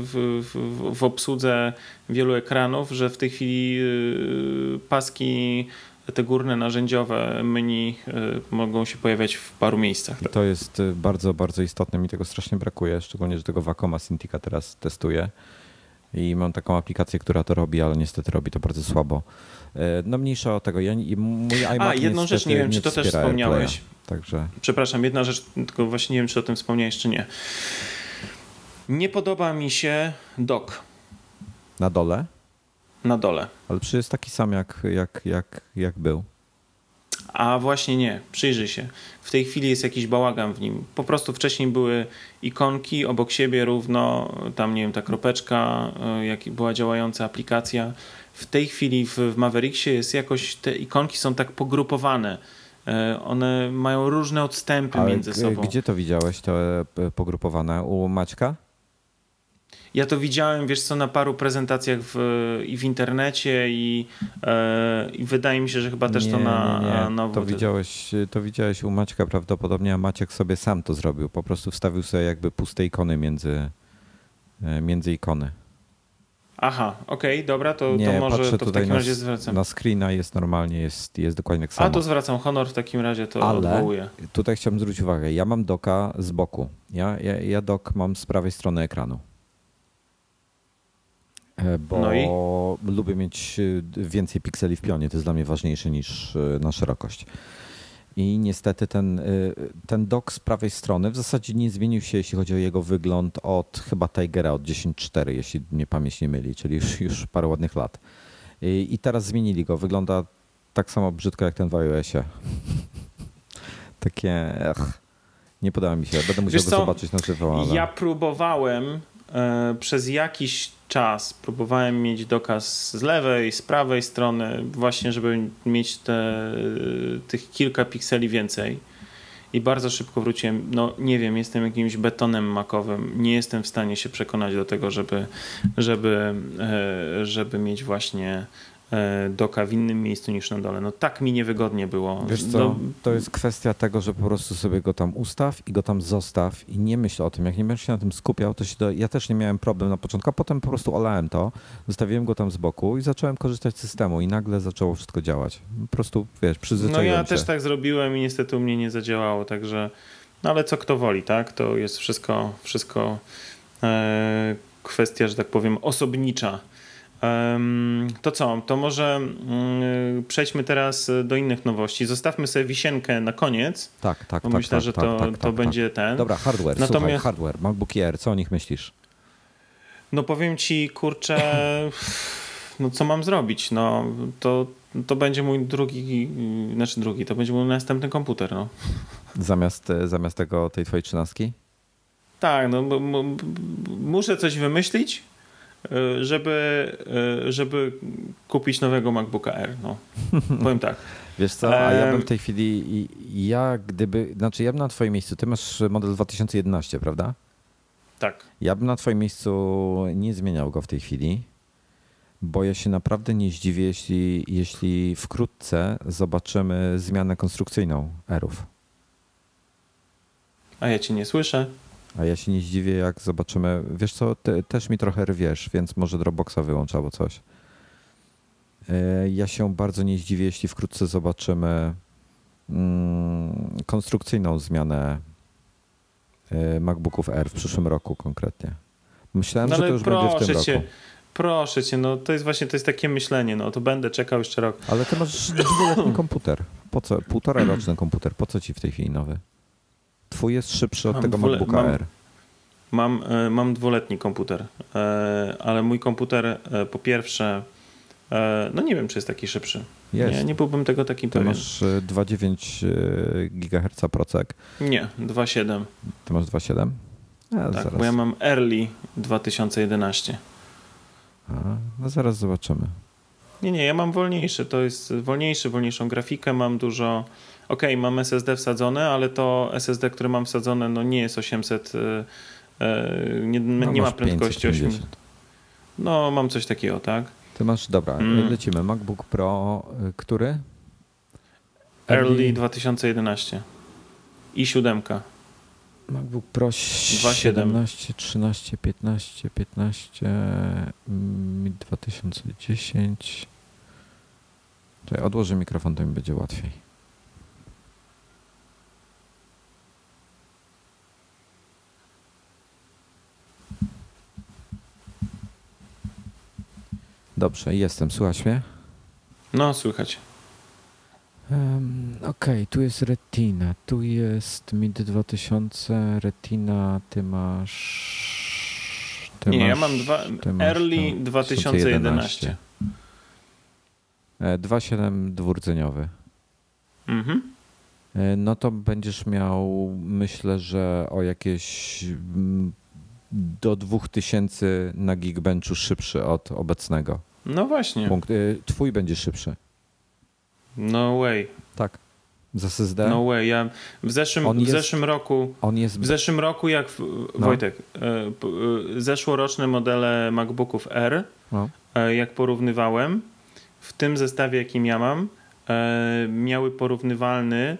Speaker 2: w, w, w obsłudze wielu ekranów, że w tej chwili y, paski te górne narzędziowe menu mogą się pojawiać w paru miejscach.
Speaker 1: To jest bardzo, bardzo istotne. Mi tego strasznie brakuje, szczególnie, że tego Wacoma Cintiqa teraz testuję i mam taką aplikację, która to robi, ale niestety robi to bardzo słabo. E, no mniejsza o tego. Ja, mój iMac
Speaker 2: A, jedną rzecz, nie wiem, czy to też wspomniałeś. Także... Przepraszam, jedna rzecz, tylko właśnie nie wiem, czy o tym wspomniałeś, czy nie. Nie podoba mi się dok.
Speaker 1: Na dole?
Speaker 2: Na dole.
Speaker 1: Ale przecież jest taki sam, jak, jak, jak, jak był.
Speaker 2: A właśnie nie, przyjrzyj się. W tej chwili jest jakiś bałagan w nim. Po prostu wcześniej były ikonki obok siebie równo, tam nie wiem, ta kropeczka, e, jak była działająca aplikacja. W tej chwili w, w Mavericksie jest jakoś, te ikonki są tak pogrupowane. E, one mają różne odstępy Ale między sobą.
Speaker 1: Gdzie to widziałeś, to e, pogrupowane? U Maćka?
Speaker 2: Ja to widziałem, wiesz co, na paru prezentacjach w, i w internecie i, e, i wydaje mi się, że chyba też
Speaker 1: nie,
Speaker 2: to na,
Speaker 1: nie, nie.
Speaker 2: na
Speaker 1: to widziałeś, to widziałeś u Maćka prawdopodobnie, a Maciek sobie sam to zrobił. Po prostu wstawił sobie jakby puste ikony między, e, między ikony.
Speaker 2: Aha, okej, okay, dobra, to, nie, to może to w takim razie zwracam.
Speaker 1: Na screena jest normalnie, jest, jest dokładnie tak samo.
Speaker 2: A to zwracam honor w takim razie, to Ale odwołuję.
Speaker 1: tutaj chciałbym zwrócić uwagę, ja mam doka z boku. Ja, ja, ja dok mam z prawej strony ekranu. E, bo no lubię mieć e, więcej pikseli w pionie. To jest dla mnie ważniejsze niż e, na szerokość. I niestety ten, ten dock z prawej strony w zasadzie nie zmienił się, jeśli chodzi o jego wygląd od chyba Tigera od 10.4, jeśli mnie pamięć nie myli, czyli już, już parę ładnych lat. I, I, teraz zmienili go. Wygląda tak samo brzydko jak ten w iOSie. Takie. Ech, nie podoba mi się. Będę musiał go zobaczyć na żywo. Ale...
Speaker 2: Ja próbowałem przez jakiś czas próbowałem mieć dokaz z lewej, z prawej strony, właśnie żeby mieć te, tych kilka pikseli więcej. I bardzo szybko wróciłem. No nie wiem, jestem jakimś betonem makowym. Nie jestem w stanie się przekonać do tego, żeby, żeby, e, żeby mieć właśnie E, doka w innym miejscu niż na dole. No tak mi niewygodnie było.
Speaker 1: Wiesz co,
Speaker 2: no,
Speaker 1: to jest kwestia tego, że po prostu sobie go tam ustaw i go tam zostaw i nie myśl o tym. Jak nie będziesz się na tym skupiał, to się do... ja też nie miałem problem na początku, a potem po prostu olałem to, zostawiłem go tam z boku i zacząłem korzystać z systemu i nagle zaczęło wszystko działać. Po prostu, wiesz, przyzwyczaiłem
Speaker 2: No ja
Speaker 1: się.
Speaker 2: też tak zrobiłem i niestety u mnie nie zadziałało, także no ale co kto woli, tak? To jest wszystko, wszystko e, kwestia, że tak powiem, osobnicza to co? To może mm, przejdźmy teraz do innych nowości. Zostawmy sobie wisienkę na koniec.
Speaker 1: Tak, tak,
Speaker 2: bo
Speaker 1: tak.
Speaker 2: Myślę,
Speaker 1: tak,
Speaker 2: że
Speaker 1: tak,
Speaker 2: to,
Speaker 1: tak,
Speaker 2: to
Speaker 1: tak,
Speaker 2: będzie ten.
Speaker 1: Dobra, hardware. Natomiast... Słuchaj, hardware. MacBook Air, co o nich myślisz?
Speaker 2: No powiem ci, kurczę, no co mam zrobić? No to, to będzie mój drugi, znaczy drugi, to będzie mój następny komputer. No.
Speaker 1: Zamiast, zamiast tego, tej twojej trzynastki?
Speaker 2: Tak, no muszę coś wymyślić, E, żeby, e, żeby kupić nowego MacBooka Air. No. Powiem tak.
Speaker 1: Wiesz co, a ja bym w tej chwili, ja gdyby, znaczy ja bym na twoim miejscu, ty masz model 2011, prawda?
Speaker 2: Tak.
Speaker 1: Ja bym na twoim miejscu nie zmieniał go w tej chwili, bo ja się naprawdę nie zdziwię, jeśli, jeśli wkrótce zobaczymy zmianę konstrukcyjną Airów.
Speaker 2: A ja cię nie słyszę.
Speaker 1: A ja się nie zdziwię, jak zobaczymy. Wiesz co, te, też mi trochę rwiesz, więc może Dropboxa wyłącz albo coś. E, ja się bardzo nie zdziwię, jeśli wkrótce zobaczymy mm, konstrukcyjną zmianę e, MacBooków Air w przyszłym roku konkretnie. Myślałem, no że to już będzie w tym cię. roku.
Speaker 2: Proszę cię, no to jest właśnie to jest takie myślenie, no to będę czekał jeszcze rok.
Speaker 1: Ale ty masz dwuletni komputer. Po co? Półtora roczny komputer. Po co ci w tej chwili nowy? Twój jest szybszy od mam tego dwule, MacBooka
Speaker 2: mam,
Speaker 1: Air.
Speaker 2: Mam, e, mam dwuletni komputer, e, ale mój komputer e, po pierwsze, no nie wiem, czy jest taki szybszy. Jest. Nie, nie byłbym tego takim
Speaker 1: Ty
Speaker 2: pewien.
Speaker 1: masz 2,9 GHz procek.
Speaker 2: Nie, 2,7.
Speaker 1: Ty masz 2,7?
Speaker 2: tak, zaraz. bo ja mam Early 2011.
Speaker 1: A, no zaraz zobaczymy.
Speaker 2: Nie, nie, ja mam wolniejszy. To jest wolniejszy, wolniejszą grafikę, mam dużo ok, mam SSD wsadzone, ale to SSD, które mam wsadzone, no nie jest 800, e, e, nie, no, nie ma prędkości 800. No, mam coś takiego, tak?
Speaker 1: Ty masz, dobra, mm. lecimy. MacBook Pro, e, który?
Speaker 2: Early 2011 i 7.
Speaker 1: MacBook Pro 17, 13, 15, 15, 2010. Czekaj, odłożę mikrofon, to mi będzie łatwiej. Dobrze, jestem. Słuchasz mnie?
Speaker 2: No, słychać.
Speaker 1: Um, Okej, okay, tu jest Retina, tu jest Mid 2000, Retina, ty masz...
Speaker 2: Ty Nie, masz, ja mam dwa, Early 2011.
Speaker 1: 2.7 dwurdzeniowy.
Speaker 2: Mhm.
Speaker 1: E, no to będziesz miał, myślę, że o jakieś mm, do 2000 na Geekbenchu szybszy od obecnego.
Speaker 2: No właśnie.
Speaker 1: Punkt. E, twój będzie szybszy.
Speaker 2: No way.
Speaker 1: Tak. Z SSD?
Speaker 2: No way. Ja w zeszłym,
Speaker 1: On
Speaker 2: w
Speaker 1: jest-
Speaker 2: zeszłym roku.
Speaker 1: On jest.
Speaker 2: W zeszłym roku, jak w,
Speaker 1: No.
Speaker 2: Wojtek, p- e, zeszłoroczne modele MacBooków R,
Speaker 1: No.
Speaker 2: jak porównywałem, w tym zestawie, jakim ja mam, miały porównywalny,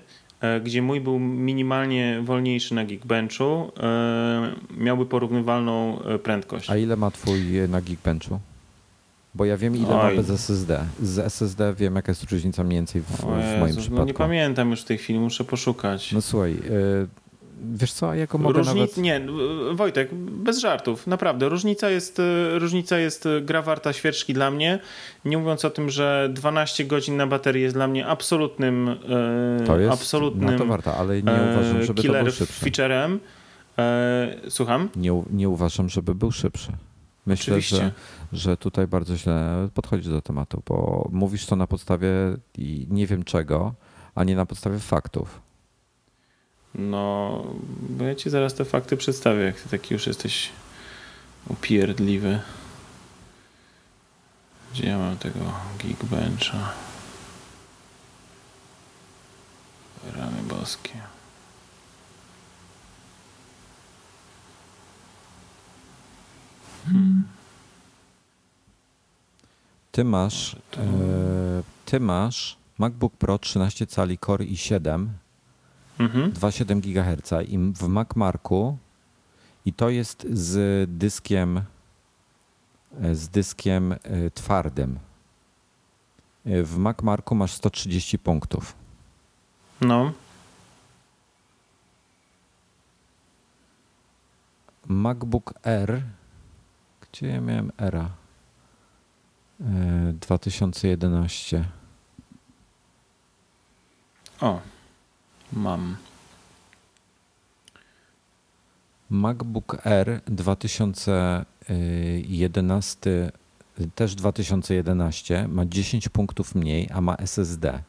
Speaker 2: gdzie mój był minimalnie wolniejszy na Geekbenchu, e, miałby porównywalną e, prędkość.
Speaker 1: A ile ma twój e, na Geekbenchu? Bo ja wiem, ile ma
Speaker 2: Oj.
Speaker 1: bez SSD. Z SSD wiem, jaka jest różnica mniej więcej w, w moim
Speaker 2: Jezus,
Speaker 1: przypadku.
Speaker 2: no nie pamiętam już w tej chwili, muszę poszukać.
Speaker 1: No słuchaj, e, wiesz co, jako mogę
Speaker 2: Różnic...
Speaker 1: nawet...
Speaker 2: Nie, Wojtek, bez żartów, naprawdę. Różnica jest, e, różnica jest e, gra warta świeczki dla mnie. Nie mówiąc o tym, że 12 godzin na baterii jest dla mnie absolutnym, e,
Speaker 1: To jest
Speaker 2: absolutnym
Speaker 1: na to warta, ale nie uważam, żeby to
Speaker 2: killer
Speaker 1: był szybszy.
Speaker 2: featurem. Słucham?
Speaker 1: Nie, nie uważam, żeby był szybszy. Myślę,
Speaker 2: Oczywiście.
Speaker 1: że, że tutaj bardzo źle podchodzisz do tematu, bo mówisz to na podstawie nie wiem czego, a nie na podstawie faktów.
Speaker 2: No, bo ja ci zaraz te fakty przedstawię, jak ty taki już jesteś upierdliwy. Gdzie ja mam tego Geekbencha? Rany boskie.
Speaker 1: Ty masz, e, ty masz MacBook Pro 13 cali Core i7,
Speaker 2: Mhm.
Speaker 1: 2,7 GHz i w MacMarku i to jest z dyskiem e, z dyskiem e, twardym. E, W MacMarku masz 130 punktów.
Speaker 2: No,
Speaker 1: MacBook R. Gdzie ja miałem Era? E, 2011.
Speaker 2: o, mam.
Speaker 1: MacBook R 2011, też 2011, ma 10 punktów mniej, a ma SSD.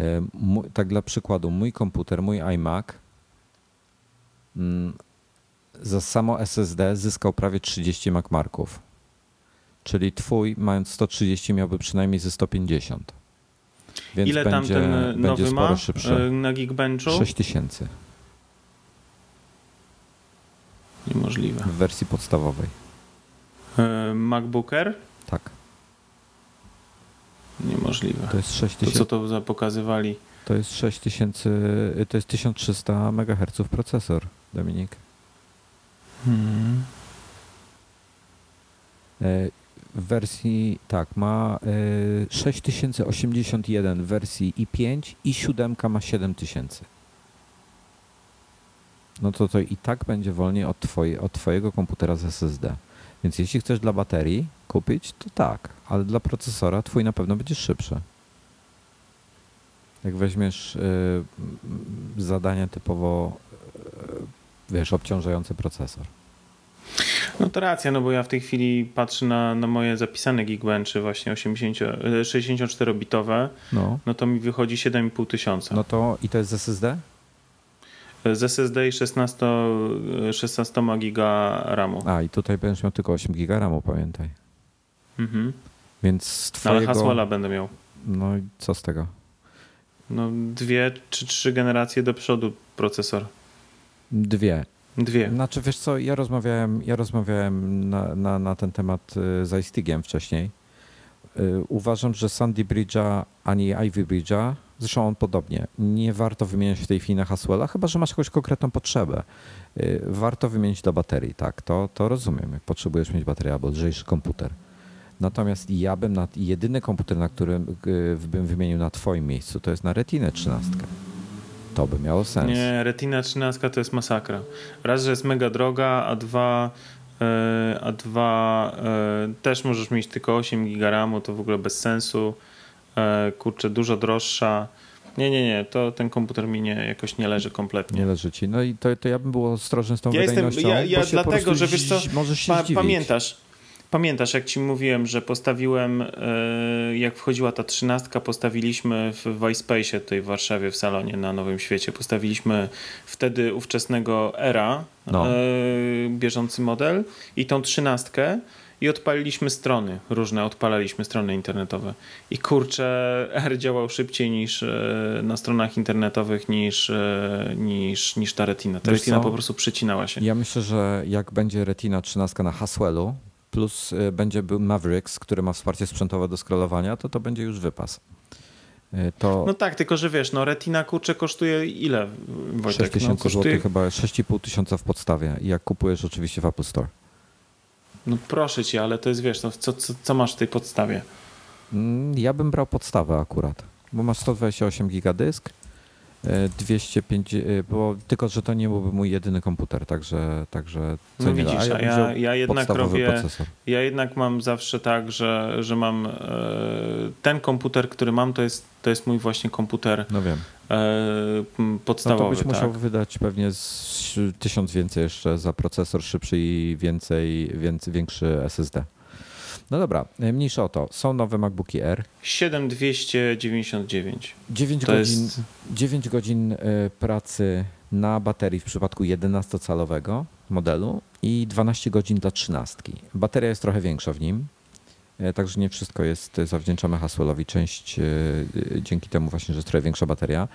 Speaker 1: E, Tak dla przykładu, mój komputer, mój iMac mm, za samo SSD zyskał prawie 30 MacMarków. Czyli twój, mając 130, miałby przynajmniej ze 150. Więc
Speaker 2: Ile
Speaker 1: będzie,
Speaker 2: tam ten e, nowy ma
Speaker 1: szybszy.
Speaker 2: e, na Geekbenchu?
Speaker 1: 6000
Speaker 2: Niemożliwe.
Speaker 1: w wersji podstawowej.
Speaker 2: E, MacBooker?
Speaker 1: Tak.
Speaker 2: Niemożliwe.
Speaker 1: To jest
Speaker 2: To
Speaker 1: 6000.
Speaker 2: co to za pokazywali?
Speaker 1: To jest 6000, to jest 1300 MHz procesor, Dominik.
Speaker 2: Hmm.
Speaker 1: W wersji, tak, ma e, 6081 w wersji i5 i 7 ma 7000. No to to i tak będzie wolniej od, twoje, od twojego komputera z SSD. Więc jeśli chcesz dla baterii kupić, to tak, ale dla procesora twój na pewno będzie szybszy. Jak weźmiesz y, zadania typowo, y, wiesz, obciążający procesor.
Speaker 2: No to racja, no bo ja w tej chwili patrzę na, na moje zapisane Geekbenchy właśnie 80, e, 64-bitowe,
Speaker 1: No,
Speaker 2: no to mi wychodzi 7,5 tysiąca.
Speaker 1: no to i to jest z SSD?
Speaker 2: Z SSD i 16, e, 16 giga RAMu.
Speaker 1: A, i tutaj będziesz miał tylko 8 giga RAMu, pamiętaj.
Speaker 2: Mhm.
Speaker 1: Więc z
Speaker 2: No, ale
Speaker 1: twojego...
Speaker 2: Haswella będę miał.
Speaker 1: No i co z tego?
Speaker 2: No dwie czy trzy generacje do przodu procesor.
Speaker 1: Dwie.
Speaker 2: Dwie.
Speaker 1: Znaczy, wiesz co, ja rozmawiałem, ja rozmawiałem na, na, na ten temat y, z iStigiem wcześniej. Y, Uważam, że Sandy Bridge'a ani Ivy Bridge'a, zresztą on podobnie, nie warto wymieniać w tej chwili na Haswella, chyba że masz jakąś konkretną potrzebę. Y, Warto wymienić do baterii, tak, to, to rozumiem, jak potrzebujesz mieć baterię albo lżejszy komputer. Natomiast ja bym na jedyny komputer, na którym bym wymienił na twoim miejscu, to jest na Retinę 13. To by miało sens.
Speaker 2: Nie, Retina 13 to jest masakra. Raz, że jest mega droga, a dwa, e, a dwa e, też możesz mieć tylko 8 giga RAMu, to w ogóle bez sensu. E, kurczę, dużo droższa. Nie, nie, nie, to ten komputer mi nie, jakoś nie leży kompletnie.
Speaker 1: Nie leży ci. No i to, to ja bym był ostrożny z tą
Speaker 2: Ja jestem-
Speaker 1: wydajnością.
Speaker 2: ja- ja
Speaker 1: po
Speaker 2: dlatego, że wiesz co,
Speaker 1: możesz się
Speaker 2: Pa, pamiętasz, pamiętasz, jak ci mówiłem, że postawiłem, jak wchodziła ta trzynastka, postawiliśmy w Vice tutaj w Warszawie, w salonie na Nowym Świecie, postawiliśmy wtedy ówczesnego Era, no. bieżący model i tą trzynastkę i odpaliliśmy strony różne, odpalaliśmy strony internetowe. I kurczę, R działał szybciej niż e, na stronach internetowych niż, e, niż, niż ta Retina. Ta Wiesz Retina co? po prostu przycinała się.
Speaker 1: Ja myślę, że jak będzie Retina 13 na Haswellu, plus e, będzie był Mavericks, który ma wsparcie sprzętowe do scrollowania, to to będzie już wypas. To...
Speaker 2: No tak, tylko że wiesz, no Retina kurczę kosztuje ile?
Speaker 1: Wojtek? 6 tysięcy no, kosztuje... złotych, chyba 6,5 tysiąca w podstawie. I jak kupujesz oczywiście w Apple Store.
Speaker 2: No proszę cię, ale to jest, wiesz, no, co, co, co masz w tej podstawie?
Speaker 1: Mm, ja bym brał podstawę akurat, bo masz 128 giga dysk, 205, e, e, bo tylko, że to nie byłby mój jedyny komputer, także, także
Speaker 2: co no nie widzisz, ja, ja, ja jednak robię, procesor. ja jednak mam zawsze tak, że, że mam e, ten komputer, który mam, to jest, to jest mój właśnie komputer
Speaker 1: no wiem.
Speaker 2: podstawowy. No to
Speaker 1: byś tak. musiał wydać pewnie tysiąc więcej jeszcze za procesor szybszy i więcej, więcej większy SSD. No dobra, e, mniejsza o to. Są nowe MacBooki R.
Speaker 2: 7299.
Speaker 1: 9 to godzin, jest... 9 godzin e, pracy na baterii w przypadku 11-calowego modelu i 12 godzin dla 13. Bateria jest trochę większa w nim, e, także nie wszystko jest zawdzięczamy Haswellowi. Część dzięki temu właśnie, że jest trochę większa bateria.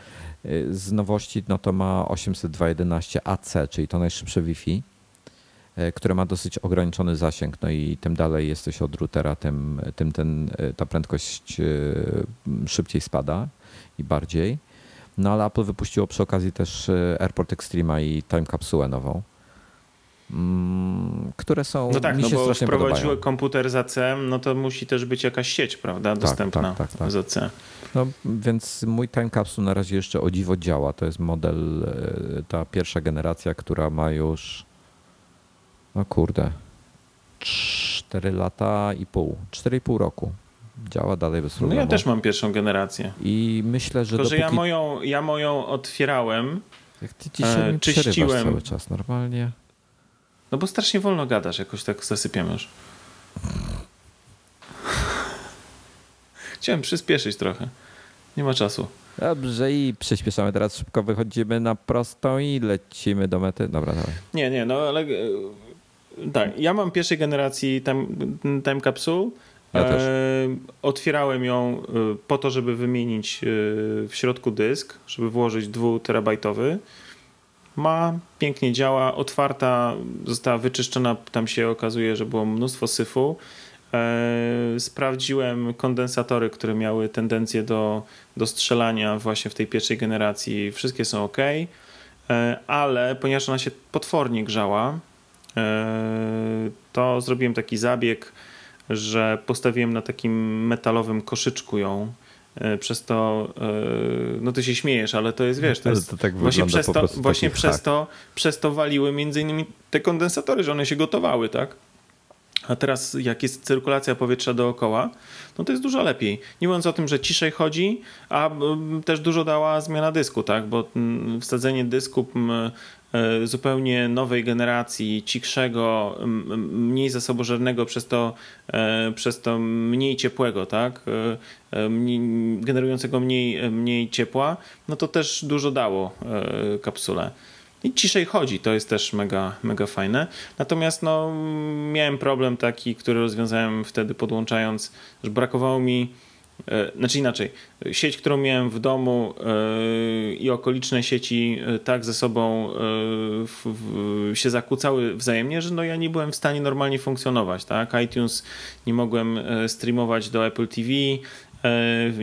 Speaker 1: Z nowości no to ma 802.11 AC, czyli to najszybsze Wi-Fi które ma dosyć ograniczony zasięg, no i tym dalej jesteś od routera, tym, tym ten, e, ta prędkość e, szybciej spada i bardziej. No ale Apple wypuściło przy okazji też AirPort Extrema i Time Capsule nową, mm, które są
Speaker 2: No tak, mi no się no bo wprowadziły komputer z AC, no to musi też być jakaś sieć, prawda, tak, dostępna tak, tak, tak, z AC.
Speaker 1: No więc mój Time Capsule na razie jeszcze o dziwo działa. To jest model, ta pierwsza generacja, która ma już no kurde. 4 lata i pół. 4,5 roku. Działa dalej bez problemu.
Speaker 2: No ja też mam pierwszą generację.
Speaker 1: I myślę, że
Speaker 2: Tylko,
Speaker 1: dopóki...
Speaker 2: że ja moją, ja moją otwierałem,
Speaker 1: Jak ty dzisiaj e, czyściłem. cały czas normalnie.
Speaker 2: No bo strasznie wolno gadasz, jakoś tak zasypiam już. Chciałem przyspieszyć trochę. Nie ma czasu.
Speaker 1: Dobrze i przyspieszamy teraz szybko, wychodzimy na prostą i lecimy do mety. Dobra, dawaj.
Speaker 2: Nie, nie, no ale tak, ja mam pierwszej generacji time, time Capsule.
Speaker 1: Ja też. E,
Speaker 2: otwierałem ją e, po to, żeby wymienić e, w środku dysk, żeby włożyć 2 terabajtowy. Ma, pięknie działa, otwarta, została wyczyszczona, tam się okazuje, że było mnóstwo syfu. Sprawdziłem kondensatory, które miały tendencję do, do strzelania właśnie w tej pierwszej generacji. Wszystkie są ok, ale ponieważ ona się potwornie grzała, to zrobiłem taki zabieg, że postawiłem na takim metalowym koszyczku ją. E, przez to, e, no ty się śmiejesz, ale to jest, wiesz, to jest
Speaker 1: to tak właśnie, przez to,
Speaker 2: właśnie przez, to, przez to waliły między innymi te kondensatory, że one się gotowały, tak? A teraz jak jest cyrkulacja powietrza dookoła, no to jest dużo lepiej. Nie mówiąc o tym, że ciszej chodzi, a też dużo dała zmiana dysku, tak? Bo wsadzenie dysku E, zupełnie nowej generacji, cichszego, mniej zasobożernego, przez to, e, przez to mniej ciepłego, tak? E, generującego mniej, mniej ciepła, no to też dużo dało kapsule. I ciszej chodzi, to jest też mega, mega fajne. Natomiast no, miałem problem taki, który rozwiązałem wtedy podłączając, że brakowało mi E, znaczy inaczej, sieć, którą miałem w domu e, i okoliczne sieci e, tak ze sobą się zakłócały wzajemnie, że no ja nie byłem w stanie normalnie funkcjonować. Tak? iTunes nie mogłem streamować do Apple TV,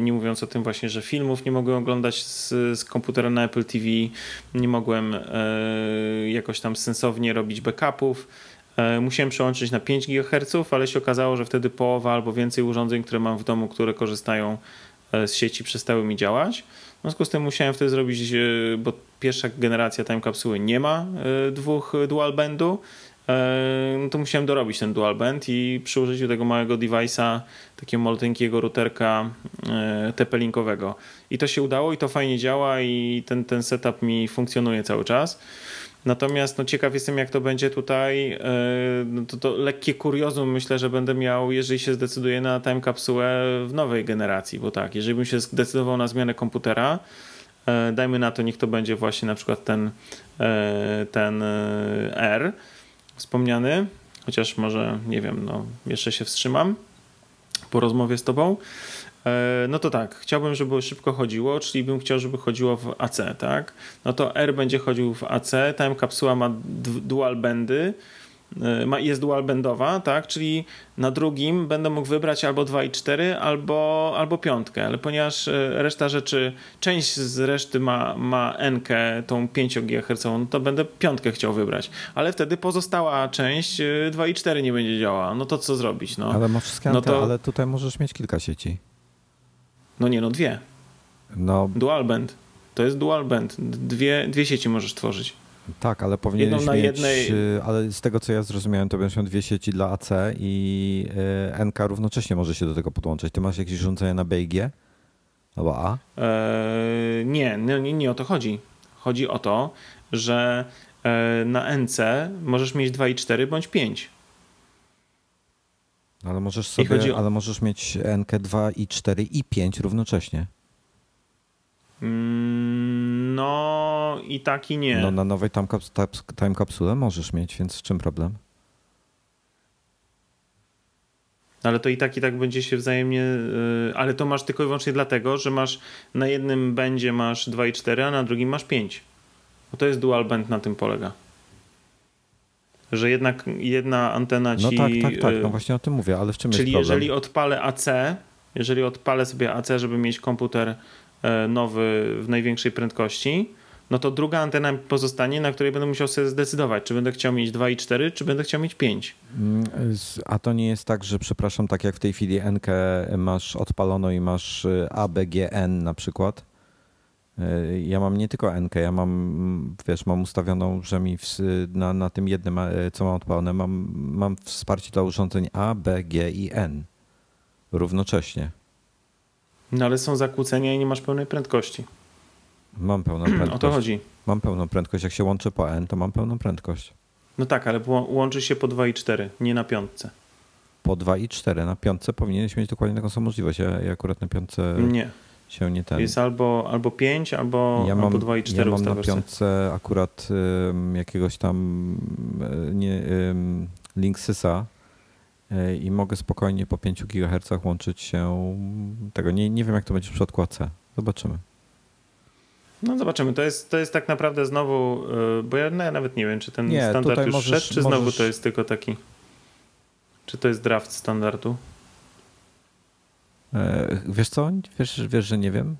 Speaker 2: nie mówiąc o tym właśnie, że filmów nie mogłem oglądać z, z komputera na Apple TV, nie mogłem jakoś tam sensownie robić backupów E, musiałem przełączyć na 5 GHz, ale się okazało, że wtedy połowa albo więcej urządzeń, które mam w domu, które korzystają e, z sieci, przestały mi działać. W związku z tym musiałem wtedy zrobić, e, bo pierwsza generacja time kapsuły nie ma dwóch dual bandu, no to musiałem dorobić ten dual band i przy użyciu tego małego device'a, takiego maleńkiego routerka TP-linkowego. I to się udało i to fajnie działa i ten, ten setup mi funkcjonuje cały czas. Natomiast no, ciekaw jestem, jak to będzie tutaj. E, no, to, to lekkie kuriozum myślę, że będę miał, jeżeli się zdecyduję na time kapsułę w nowej generacji, bo tak, jeżeli bym się zdecydował na zmianę komputera, e, dajmy na to, niech to będzie właśnie na przykład ten, e, ten R wspomniany, chociaż może, nie wiem, no, jeszcze się wstrzymam po rozmowie z tobą. E, no to tak, chciałbym, żeby szybko chodziło, czyli bym chciał, żeby chodziło w AC, tak? No to R będzie chodził w AC, time kapsuła ma dual bendy, e, jest dual bendowa, tak? Czyli na drugim będę mógł wybrać albo 2,4 albo, albo piątkę, ale ponieważ e, reszta rzeczy, część z reszty ma, ma N, tą 5 GHz, no to będę piątkę chciał wybrać, ale wtedy pozostała część 2,4 nie będzie działała. No to co zrobić? No,
Speaker 1: ale ma wszystkie no to... ale tutaj możesz mieć kilka sieci.
Speaker 2: No nie, no dwie. No. Dual band. To jest dual band. Dwie, dwie sieci możesz tworzyć.
Speaker 1: Tak, ale powinieneś mieć, jednej... Ale z tego co ja zrozumiałem, to miał dwie sieci dla AC i y, NK równocześnie może się do tego podłączyć. Ty masz jakieś urządzenie na BIG? Albo A?
Speaker 2: Eee, nie, nie, nie o to chodzi. Chodzi o to, że e, na NC możesz mieć 2,4 bądź 5.
Speaker 1: Ale możesz sobie, o... ale możesz mieć NK2 i 4 i 5 równocześnie.
Speaker 2: Mm, no i tak i nie.
Speaker 1: No na nowej time, time kapsule możesz mieć, więc w czym problem?
Speaker 2: Ale to i tak i tak będzie się wzajemnie. Yy, ale to masz tylko i wyłącznie dlatego, że masz na jednym będzie masz 2,4, a na drugim masz 5. Bo to jest dual band na tym polega że jednak jedna antena ci...
Speaker 1: No tak, tak, tak, no y, właśnie o tym mówię, ale w czym
Speaker 2: Czyli
Speaker 1: jest
Speaker 2: problem? jeżeli odpalę AC, jeżeli odpalę sobie AC, żeby mieć komputer e, nowy w największej prędkości, no to druga antena pozostanie, na której będę musiał sobie zdecydować, czy będę chciał mieć 2,4, czy będę chciał mieć 5.
Speaker 1: Mm, a to nie jest tak, że przepraszam, tak jak w tej chwili NK masz odpalono i masz y, ABGN na przykład, ja mam nie tylko NK, ja mam, wiesz, mam ustawioną, że mi w, na, na tym jednym, e, co mam odpalone, mam, mam wsparcie dla urządzeń A, B, G i N równocześnie.
Speaker 2: No ale są zakłócenia i nie masz pełnej prędkości.
Speaker 1: Mam pełną prędkość.
Speaker 2: o to chodzi.
Speaker 1: Mam pełną prędkość. Jak się łączę po N, to mam pełną prędkość.
Speaker 2: No tak, ale łączy się po 2 i 4, nie na piątce.
Speaker 1: Po 2 i 4. Na piątce powinieneś mieć dokładnie taką samą możliwość. Ja, ja akurat na piątce...
Speaker 2: Nie
Speaker 1: się nie ten.
Speaker 2: Jest albo, albo 5, albo,
Speaker 1: ja
Speaker 2: mam, albo 2 i 4
Speaker 1: Ja mam na piątce akurat um, jakiegoś tam nie, um, Linksysa e, i mogę spokojnie po 5 GHz łączyć się tego. Nie, nie wiem, jak to będzie w przypadku AC. Zobaczymy.
Speaker 2: No zobaczymy. To jest, to jest tak naprawdę znowu, e, bo ja nawet nie wiem, czy ten nie, standard już możesz, szedł, czy znowu możesz... to jest tylko taki, czy to jest draft standardu?
Speaker 1: E, wiesz co? Wiesz, wiesz, że nie wiem?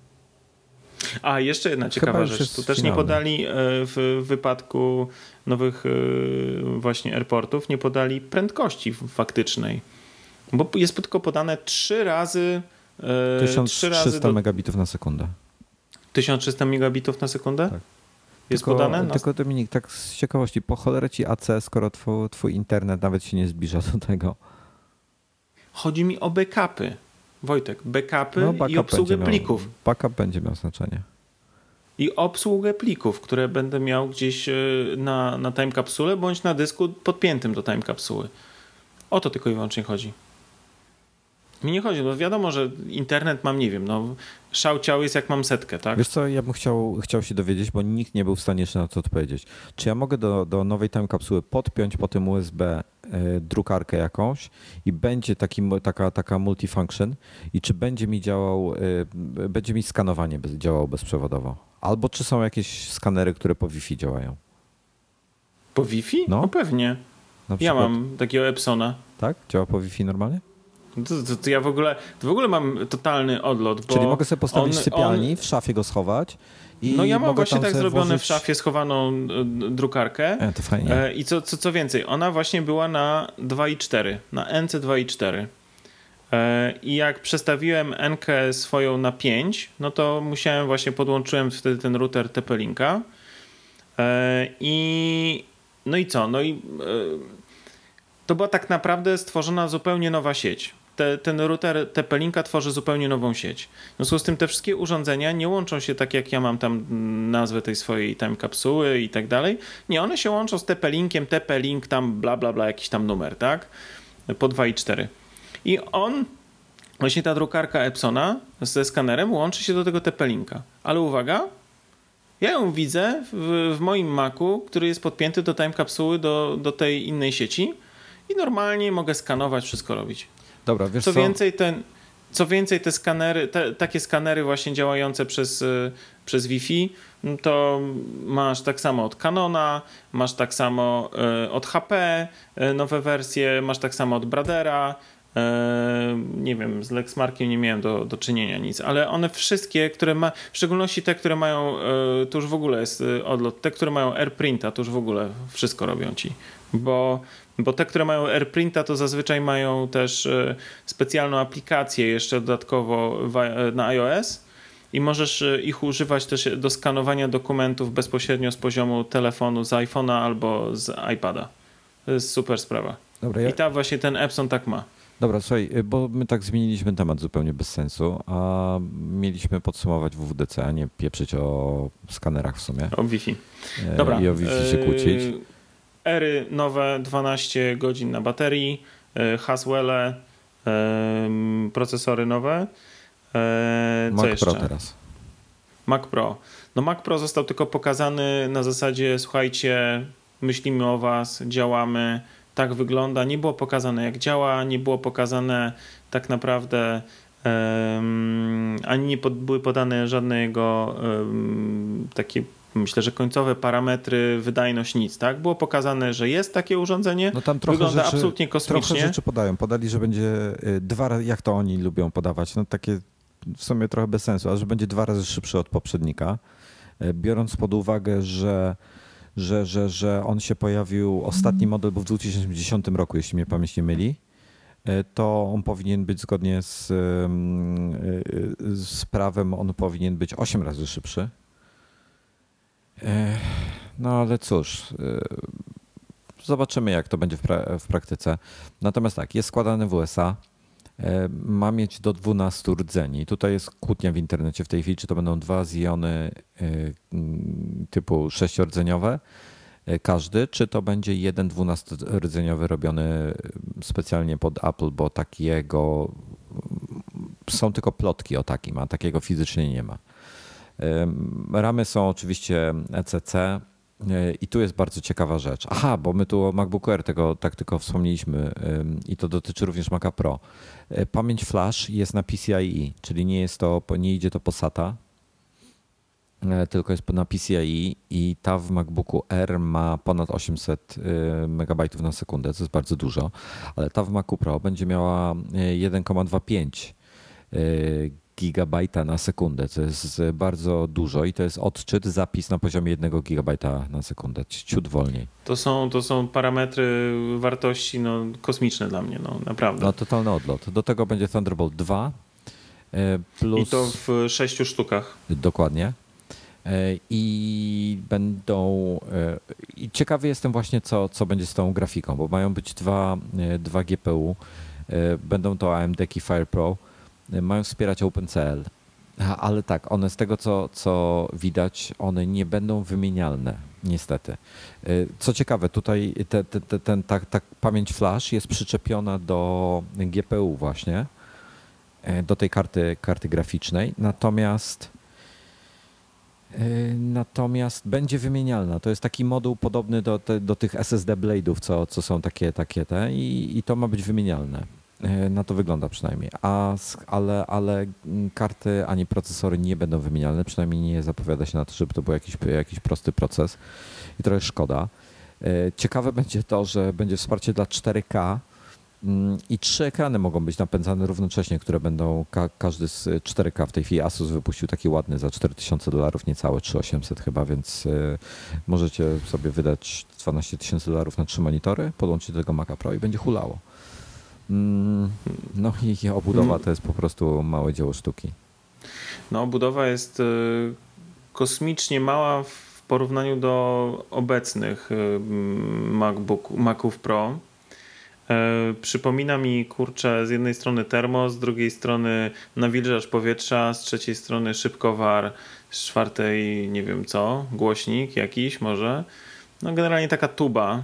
Speaker 2: A, jeszcze jedna ciekawa rzecz. Tu też nie podali e, w wypadku nowych e, właśnie airportów, nie podali prędkości faktycznej. Bo jest tylko podane trzy razy
Speaker 1: 1300 razy do... megabitów na sekundę.
Speaker 2: 1300 megabitów na sekundę? Tak. Jest
Speaker 1: tylko,
Speaker 2: podane? Na...
Speaker 1: Tylko Dominik, tak z ciekawości, po cholerę ci AC, skoro twój, twój internet nawet się nie zbliża do tego?
Speaker 2: Chodzi mi o backupy. Wojtek, backupy no, backup i obsługę miał, plików.
Speaker 1: Backup będzie miał znaczenie.
Speaker 2: I obsługę plików, które będę miał gdzieś e, na, na time kapsule bądź na dysku podpiętym do time kapsuły. O to tylko i wyłącznie chodzi. Mi nie chodzi, bo wiadomo, że internet mam, nie wiem, no szał ciał jest jak mam setkę, tak?
Speaker 1: Wiesz co, ja bym chciał, chciał się dowiedzieć, bo nikt nie był w stanie jeszcze na to odpowiedzieć. Czy ja mogę do, do nowej time kapsuły podpiąć po tym USB drukarkę jakąś i będzie taki, taka, taka multifunction i czy będzie mi działał, y, będzie mi skanowanie działało bezprzewodowo? Albo czy są jakieś skanery, które po Wi-Fi działają?
Speaker 2: Po Wi-Fi? No, no pewnie. Ja mam takiego Epsona.
Speaker 1: Tak? Działa po Wi-Fi normalnie?
Speaker 2: To, to, to, ja w ogóle, w ogóle mam totalny odlot.
Speaker 1: Czyli mogę sobie postawić on, w sypialni, on... w szafie go schować. I
Speaker 2: no ja mam właśnie tak zrobione włożyć... w szafie schowaną e, drukarkę.
Speaker 1: E, to fajnie. E,
Speaker 2: I co, co, co więcej, ona właśnie była na 2.4, na NC 2.4. I jak przestawiłem NK swoją na 5, no to musiałem właśnie, podłączyłem wtedy ten router TP-Linka. I no i co? No i to była tak naprawdę stworzona zupełnie nowa sieć te, ten router TP-Linka tworzy zupełnie nową sieć. W związku z tym te wszystkie urządzenia nie łączą się tak, jak ja mam tam nazwę tej swojej time kapsuły i tak dalej. Nie, one się łączą z TP-Linkiem, TP-Link tam bla, bla, bla, jakiś tam numer, tak? Po 2 i 4. I on, właśnie ta drukarka Epsona ze skanerem łączy się do tego TP-Linka. Ale uwaga, ja ją widzę w, w moim Macu, który jest podpięty do time kapsuły, do, do tej innej sieci i normalnie mogę skanować, wszystko robić.
Speaker 1: Dobra, wiesz
Speaker 2: co, co? więcej, ten, co więcej, te skanery, te, takie skanery właśnie działające przez, y, przez Wi-Fi, no to masz tak samo od Canona, masz tak samo y, od HP, y, nowe wersje, masz tak samo od Bradera, nie wiem, z Lexmarkiem nie miałem do, do czynienia nic, ale one wszystkie, które ma, w szczególności te, które mają, to już w ogóle jest odlot, te, które mają AirPrinta, to już w ogóle wszystko robią ci, bo bo te, które mają AirPrinta, to zazwyczaj mają też e, specjalną aplikację jeszcze dodatkowo e, na iOS i możesz e, ich używać też do skanowania dokumentów bezpośrednio z poziomu telefonu, z iPhone'a albo z iPada. To jest super sprawa. Dobra, ja... I ta właśnie ten Epson tak ma.
Speaker 1: Dobra, słuchaj, bo my tak zmieniliśmy temat zupełnie bez sensu, a mieliśmy podsumować WWDC, a nie pieprzyć o skanerach w sumie.
Speaker 2: O Wi-Fi.
Speaker 1: Dobra. I o Wi-Fi się kłócić.
Speaker 2: Ery nowe, 12 godzin na baterii, e, Haswelle, procesory nowe.
Speaker 1: E, co Mac jeszcze? Pro teraz.
Speaker 2: Mac Pro. No Mac Pro został tylko pokazany na zasadzie słuchajcie, myślimy o was, działamy, tak wygląda. Nie było pokazane jak działa, nie było pokazane tak naprawdę um, ani nie pod, były podane żadne jego um, takie myślę, że końcowe parametry, wydajność, nic, tak? Było pokazane, że jest takie urządzenie, no tam trochę wygląda rzeczy, absolutnie kosmicznie.
Speaker 1: Trochę rzeczy podają. Podali, że będzie y, dwa jak to oni lubią podawać, no takie w sumie trochę bez sensu, ale że będzie dwa razy szybszy od poprzednika, y, biorąc pod uwagę, że że, że, że on się pojawił, ostatni model był w 2010 roku, jeśli mnie pamięć nie myli, y, to on powinien być zgodnie z, z prawem, on powinien być 8 razy szybszy no ale cóż, e, zobaczymy jak to będzie w, pra w praktyce. Natomiast tak, jest składany w USA, e, ma mieć do 12 rdzeni. Tutaj jest kłótnia w internecie w tej chwili, czy to będą dwa ziony e, typu sześciordzeniowe każdy, czy to będzie jeden dwunastordzeniowy robiony specjalnie pod Apple, bo takiego są tylko plotki o takim, a takiego fizycznie nie ma. Ramy są oczywiście ECC. E, I tu jest bardzo ciekawa rzecz. Aha, bo my tu o MacBook Air tego tak tylko wspomnieliśmy i to dotyczy również Maca Pro. E, pamięć flash jest na PCIe, czyli nie jest to, nie idzie to po SATA, e, tylko jest na PCIe i ta w MacBooku R ma ponad 800 MB na sekundę, co jest bardzo dużo, ale ta w Macu Pro będzie miała 1,25 gigabajta na sekundę, co jest bardzo dużo i to jest odczyt, zapis na poziomie 1 gigabajta na sekundę, ciut wolniej.
Speaker 2: To są, to są parametry wartości no, kosmiczne dla mnie, no naprawdę.
Speaker 1: No totalny odlot. Do tego będzie Thunderbolt 2 e, plus...
Speaker 2: I to w sześciu sztukach.
Speaker 1: Dokładnie. E, I będą. E, I ciekawy jestem właśnie, co, co będzie z tą grafiką, bo mają być dwa, dwa GPU. Będą to AMD Key Fire Pro mają wspierać OpenCL. Ale tak, one z tego co, co widać, one nie będą wymienialne, niestety. Y, co ciekawe, tutaj te, te, te, ten, ta, ta pamięć flash jest przyczepiona do GPU właśnie, y, do tej karty, karty graficznej, natomiast y, Natomiast będzie wymienialna. To jest taki moduł podobny do, do tych SSD Blade'ów, co, co są takie, takie te i, i to ma być wymienialne. E, na to wygląda przynajmniej. A, ale, ale karty ani procesory nie będą wymienialne, przynajmniej nie zapowiada się na to, żeby to był jakiś, jakiś prosty proces i trochę szkoda. E, ciekawe będzie to, że będzie wsparcie dla 4K mm, i trzy ekrany mogą być napędzane równocześnie, które będą ka każdy z 4K. W tej chwili Asus wypuścił taki ładny za 4000 dolarów, niecałe 3800 chyba, więc e, możecie sobie wydać 12 tysięcy dolarów na trzy monitory, podłączyć do tego Maca Pro i będzie hulało. Mm, no i obudowa to jest po prostu małe dzieło sztuki.
Speaker 2: No, obudowa jest y, kosmicznie mała w porównaniu do obecnych y, MacBook, Maców Pro. Przypomina mi, kurczę, z jednej strony termos, z drugiej strony nawilżacz powietrza, z trzeciej strony szybkowar, z czwartej nie wiem co, głośnik jakiś może. No generalnie taka tuba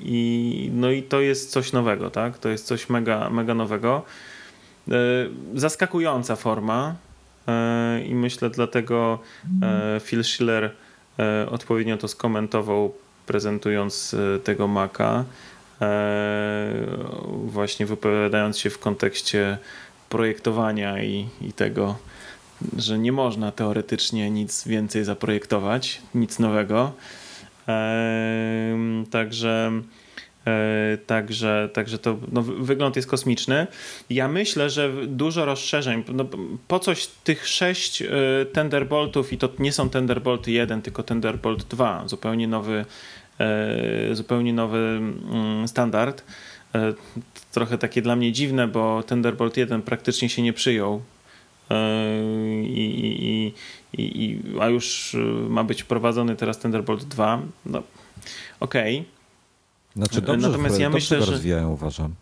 Speaker 2: i no i to jest coś nowego, tak? To jest coś mega, mega nowego. Zaskakująca forma, i myślę dlatego Phil Schiller odpowiednio to skomentował, prezentując tego Maca, właśnie wypowiadając się w kontekście projektowania i, i tego, że nie można teoretycznie nic więcej zaprojektować, nic nowego. Także E, także, także to no, wygląd jest kosmiczny. Ja myślę, że dużo rozszerzeń. No, po coś tych sześć e, Thunderboltów i to nie są Thunderbolt 1, tylko Thunderbolt 2, zupełnie nowy, e, zupełnie nowy mm, standard. Trochę takie dla mnie dziwne, bo Thunderbolt 1 praktycznie się nie przyjął. I, i, i, i a już ma być wprowadzony teraz Thunderbolt 2. No, okej. Okay
Speaker 1: znaczy dobrze, Natomiast ja dobrze myślę, go rozwijają, uważam.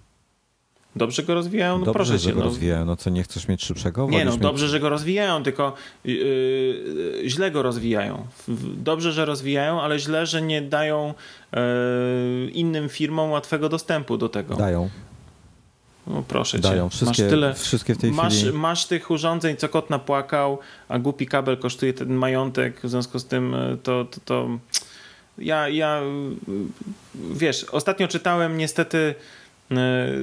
Speaker 2: Dobrze go rozwijają? No
Speaker 1: dobrze,
Speaker 2: proszę
Speaker 1: że
Speaker 2: cię.
Speaker 1: go no. rozwijają. No co, nie chcesz mieć szybszego?
Speaker 2: Nie, no mieć... dobrze, że go rozwijają, tylko yy, źle go rozwijają. Dobrze, że rozwijają, ale źle, że nie dają yy, innym firmom łatwego dostępu do tego.
Speaker 1: Dają.
Speaker 2: No proszę
Speaker 1: Dają.
Speaker 2: cię.
Speaker 1: Wszystkie, masz tyle, wszystkie w tej
Speaker 2: masz,
Speaker 1: chwili.
Speaker 2: Masz tych urządzeń, co kot napłakał, a głupi kabel kosztuje ten majątek, w związku z tym y, to, to, to ja, ja wiesz, ostatnio czytałem niestety e,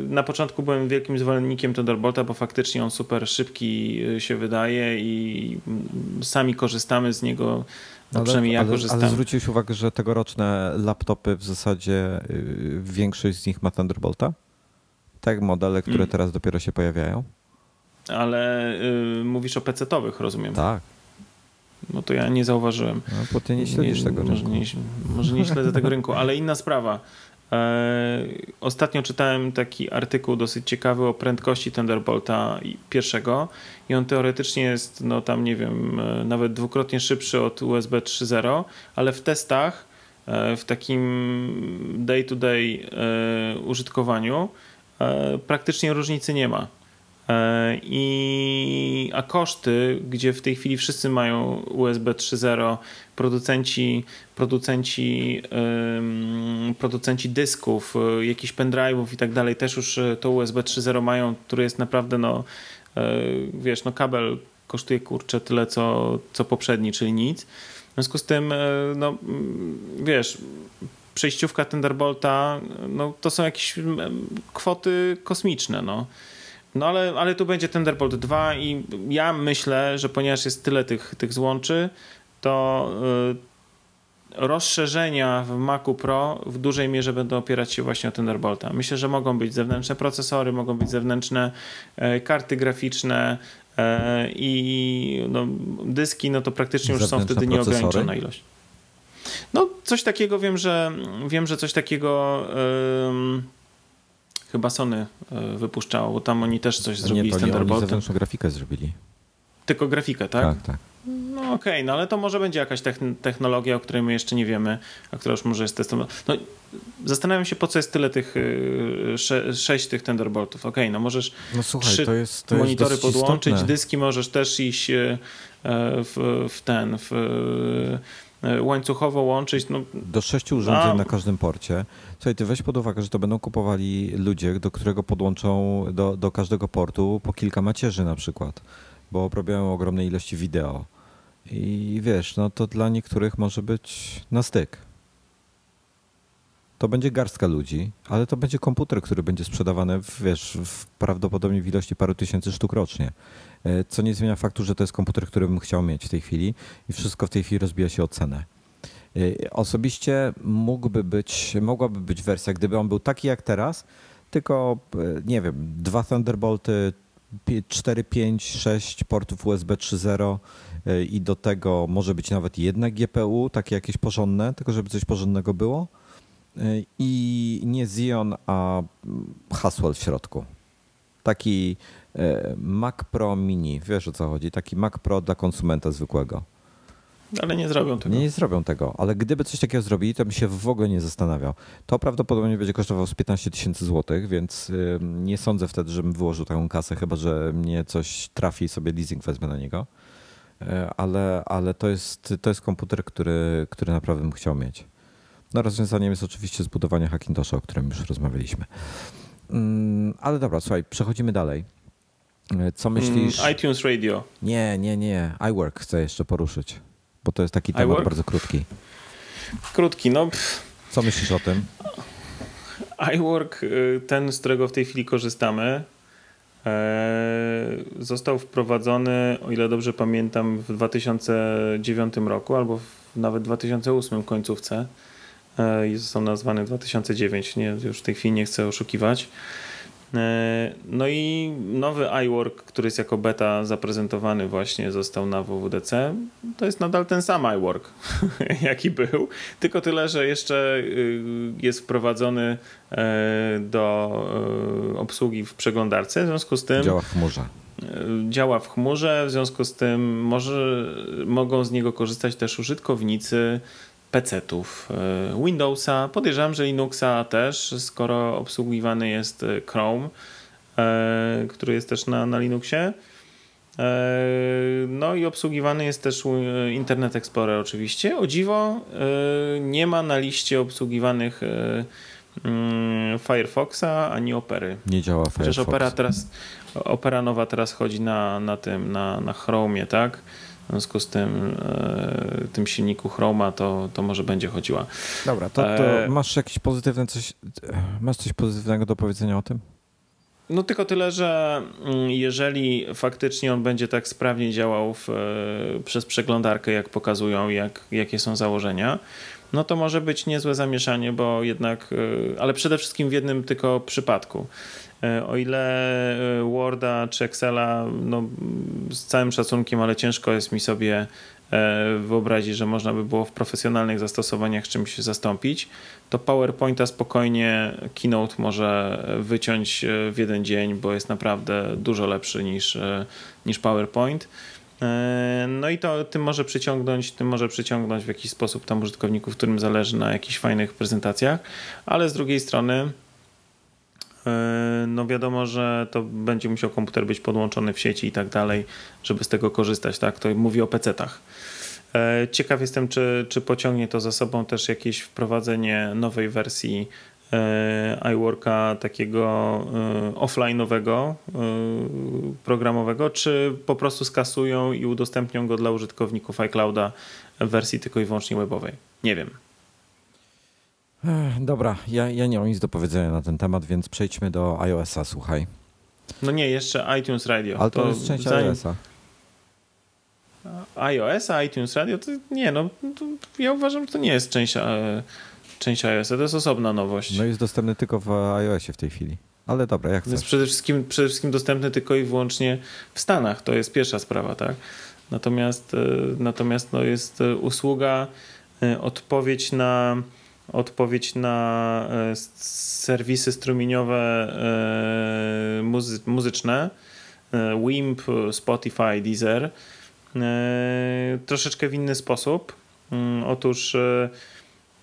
Speaker 2: na początku byłem wielkim zwolennikiem Thunderbolta, bo faktycznie on super szybki e, się wydaje i sami korzystamy z niego. No ale, przynajmniej ja
Speaker 1: ale,
Speaker 2: korzystam.
Speaker 1: Ale zwróciłeś uwagę, że tegoroczne laptopy w zasadzie y, większość z nich ma Thunderbolta? Tak, modele, które mm. teraz dopiero się pojawiają.
Speaker 2: Ale y, mówisz o PC-towych, rozumiem.
Speaker 1: Tak.
Speaker 2: No to ja nie zauważyłem.
Speaker 1: No, bo ty nie śledzisz nie, tego
Speaker 2: może
Speaker 1: rynku.
Speaker 2: Nie, może nie śledzę tego rynku, ale inna sprawa. E, ostatnio czytałem taki artykuł dosyć ciekawy o prędkości Thunderbolta pierwszego i on teoretycznie jest, no tam nie wiem, e, nawet dwukrotnie szybszy od USB 3.0, ale w testach, e, w takim day-to-day -day użytkowaniu praktycznie różnicy nie ma. E, I, a koszty, gdzie w tej chwili wszyscy mają USB 3.0, producenci, producenci, producenci dysków, e, jakichś pendrive'ów i tak dalej, też już e, to USB 3.0 mają, które jest naprawdę, no wiesz, no kabel kosztuje kurczę tyle, co, co poprzedni, czyli nic. W związku z tym, no wiesz, przejściówka Thunderbolta, no to są jakieś kwoty kosmiczne, no. No ale, ale tu będzie Thunderbolt 2 i ja myślę, że ponieważ jest tyle tych, tych złączy, to y, rozszerzenia w Macu Pro w dużej mierze będą opierać się właśnie o Thunderbolta. Myślę, że mogą być zewnętrzne procesory, mogą być zewnętrzne e, karty graficzne e, i no, dyski, no to praktycznie już są wtedy nieograniczona ilość. No coś takiego wiem, że wiem, że coś takiego Chyba Sony e, wypuszczało, bo tam oni też coś zrobili
Speaker 1: nie,
Speaker 2: z Thunderboltem.
Speaker 1: Oni grafikę zrobili.
Speaker 2: Tylko grafikę, tak?
Speaker 1: Tak, tak.
Speaker 2: No okej, okay, no ale to może będzie jakaś technologia, o której my jeszcze nie wiemy, a która już może jest testowana. No, zastanawiam się, po co jest tyle tych, e, sze, sześć tych Thunderboltów. Okej, okay, no możesz
Speaker 1: no, słuchaj,
Speaker 2: trzy
Speaker 1: to jest, to
Speaker 2: monitory
Speaker 1: jest
Speaker 2: podłączyć,
Speaker 1: istotne.
Speaker 2: dyski możesz też iść e, w, w ten, w łańcuchowo łączyć. No,
Speaker 1: do sześciu urządzeń a... na każdym porcie. Słuchaj, ty weź pod uwagę, że to będą kupowali ludzie, do którego podłączą do, do każdego portu po kilka macierzy na przykład, bo robią ogromne ilości wideo. I wiesz, no to dla niektórych może być na styk. To będzie garstka ludzi, ale to będzie komputer, który będzie sprzedawany w, wiesz, w prawdopodobnie w ilości paru tysięcy sztuk rocznie. E, co nie zmienia faktu, że to jest komputer, który bym chciał mieć w tej chwili i wszystko w tej chwili rozbija się o cenę. E, osobiście mógłby być, mogłaby być wersja, gdyby on był taki jak teraz, tylko e, nie wiem, dwa Thunderbolty, 4, 5, 6 portów USB 3.0 i do tego może być nawet jedna GPU, takie jakieś porządne, tylko żeby coś porządnego było. I nie Xeon, a Haswell w środku. Taki Mac Pro Mini, wiesz o co chodzi, taki Mac Pro dla konsumenta zwykłego.
Speaker 2: Ale nie zrobią tego.
Speaker 1: Nie, nie zrobią tego, ale gdyby coś takiego zrobili, to bym się w ogóle nie zastanawiał. To prawdopodobnie będzie kosztowało z 15 tysięcy złotych, więc nie sądzę wtedy, żebym wyłożył taką kasę, chyba że mnie coś trafi i sobie leasing wezmę na niego. E, ale, ale to, jest, to jest komputer, który, który naprawdę bym chciał mieć. No rozwiązaniem jest oczywiście zbudowanie Hackintosha, o którym już rozmawialiśmy. Mm, ale dobra, słuchaj, przechodzimy dalej. E, co myślisz?
Speaker 2: Mm, iTunes Radio.
Speaker 1: Nie, nie, nie. iWork chcę jeszcze poruszyć, bo to jest taki temat iWork? bardzo krótki.
Speaker 2: Krótki, no. Pff.
Speaker 1: Co myślisz o tym?
Speaker 2: iWork, y, ten, z którego w tej chwili korzystamy, e, został wprowadzony, o ile dobrze pamiętam, w 2009 roku albo nawet w 2008 końcówce. E, został nazwany 2009, nie, już w tej chwili nie chcę oszukiwać. E, no i nowy iWork, który jest jako beta zaprezentowany właśnie został na WWDC. To jest nadal ten sam iWork, jaki był, tylko tyle, że jeszcze y, jest wprowadzony e, do obsługi w przeglądarce, w związku z tym...
Speaker 1: Działa w chmurze.
Speaker 2: Działa w chmurze, w związku z tym może, mogą z niego korzystać też użytkownicy PC-ów e, Windowsa. Podejrzewam, że Linuxa też, skoro obsługiwany jest e, Chrome, e, który jest też na, na Linuxie. No i obsługiwany jest też Internet Explorer oczywiście. O dziwo nie ma na liście obsługiwanych mm, Firefoxa ani Opery.
Speaker 1: Nie działa Firefox. Przecież
Speaker 2: Opera teraz, Opera nowa teraz chodzi na, na tym, na, na Chromie, tak? W związku z tym, e, tym silniku Chroma to, to może będzie chodziła.
Speaker 1: Dobra, to, to e, masz jakieś pozytywne coś, masz coś pozytywnego do powiedzenia o tym?
Speaker 2: No tylko tyle, że mm, jeżeli faktycznie on będzie tak sprawnie działał w, e, przez przeglądarkę, jak pokazują, jak, jakie są założenia, no to może być niezłe zamieszanie, bo jednak, ale przede wszystkim w jednym tylko przypadku. E, o ile e, Worda czy Excela, no, z całym szacunkiem, ale ciężko jest mi sobie e, wyobrazić, że można by było w profesjonalnych zastosowaniach czymś zastąpić, to PowerPointa spokojnie Keynote może wyciąć w jeden dzień, bo jest naprawdę dużo lepszy niż, niż PowerPoint. No i to tym może przyciągnąć, tym może przyciągnąć w jakiś sposób tam użytkowników, którym zależy na jakichś fajnych prezentacjach, ale z drugiej strony no wiadomo, że to będzie musiał komputer być podłączony w sieci i tak dalej, żeby z tego korzystać, tak? To mówi o PC-tach. E, ciekaw jestem, czy, czy pociągnie to za sobą też jakieś wprowadzenie nowej wersji e, iWorka takiego offline'owego, programowego, czy po prostu skasują i udostępnią go dla użytkowników iClouda w wersji tylko i wyłącznie webowej. Nie wiem.
Speaker 1: Dobra, ja, ja nie mam nic do powiedzenia na ten temat, więc przejdźmy do iOS-a, słuchaj.
Speaker 2: No nie, jeszcze iTunes Radio.
Speaker 1: Ale to, to jest część zanim... iOS-a.
Speaker 2: iOS-a, iTunes Radio, to nie, no to ja uważam, że to nie jest część, e, część iOS-a, to jest osobna nowość.
Speaker 1: No jest dostępny tylko w iOSie w tej chwili. Ale dobra, jak chcesz.
Speaker 2: Jest przede wszystkim, przede wszystkim dostępny tylko i wyłącznie w Stanach, to jest pierwsza sprawa, tak? Natomiast, e, natomiast no jest e, usługa, odpowiedź na odpowiedź na e, serwisy strumieniowe e, muzy muzyczne, e, Wimp, Spotify, Deezer, troszeczkę w inny sposób. Mm, otóż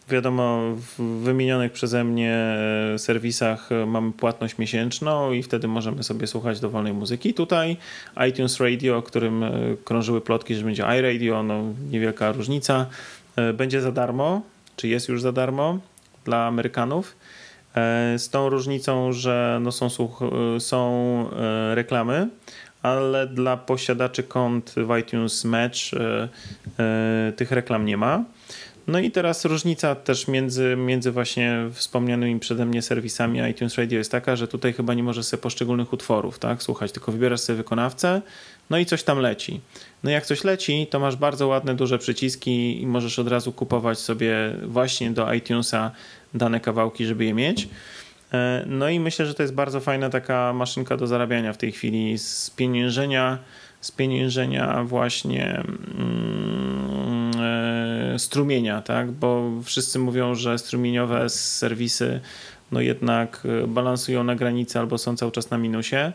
Speaker 2: wiadomo, w wymienionych przeze mnie serwisach mamy płatność miesięczną i wtedy możemy sobie słuchać dowolnej muzyki. Tutaj iTunes Radio, o którym krążyły plotki, że będzie iRadio, no niewielka różnica, będzie za darmo czy jest już za darmo dla Amerykanów. E, z tą różnicą, że no są, są e, reklamy, ale dla posiadaczy kont w iTunes Match e, tych reklam nie ma. No i teraz różnica też między, między właśnie wspomnianymi przeze mnie serwisami iTunes Radio jest taka, że tutaj chyba nie możesz sobie poszczególnych utworów tak, słuchać, tylko wybierasz sobie wykonawcę, no i coś tam leci. No jak coś leci, to masz bardzo ładne, duże przyciski i możesz od razu kupować sobie właśnie do iTunesa dane kawałki, żeby je mieć. E, no i myślę, że to jest bardzo fajna taka maszynka do zarabiania w tej chwili z pieniężenia, z pieniężenia właśnie e, strumienia, tak? bo wszyscy mówią, że strumieniowe serwisy no jednak e, balansują na granicy albo są cały czas na minusie.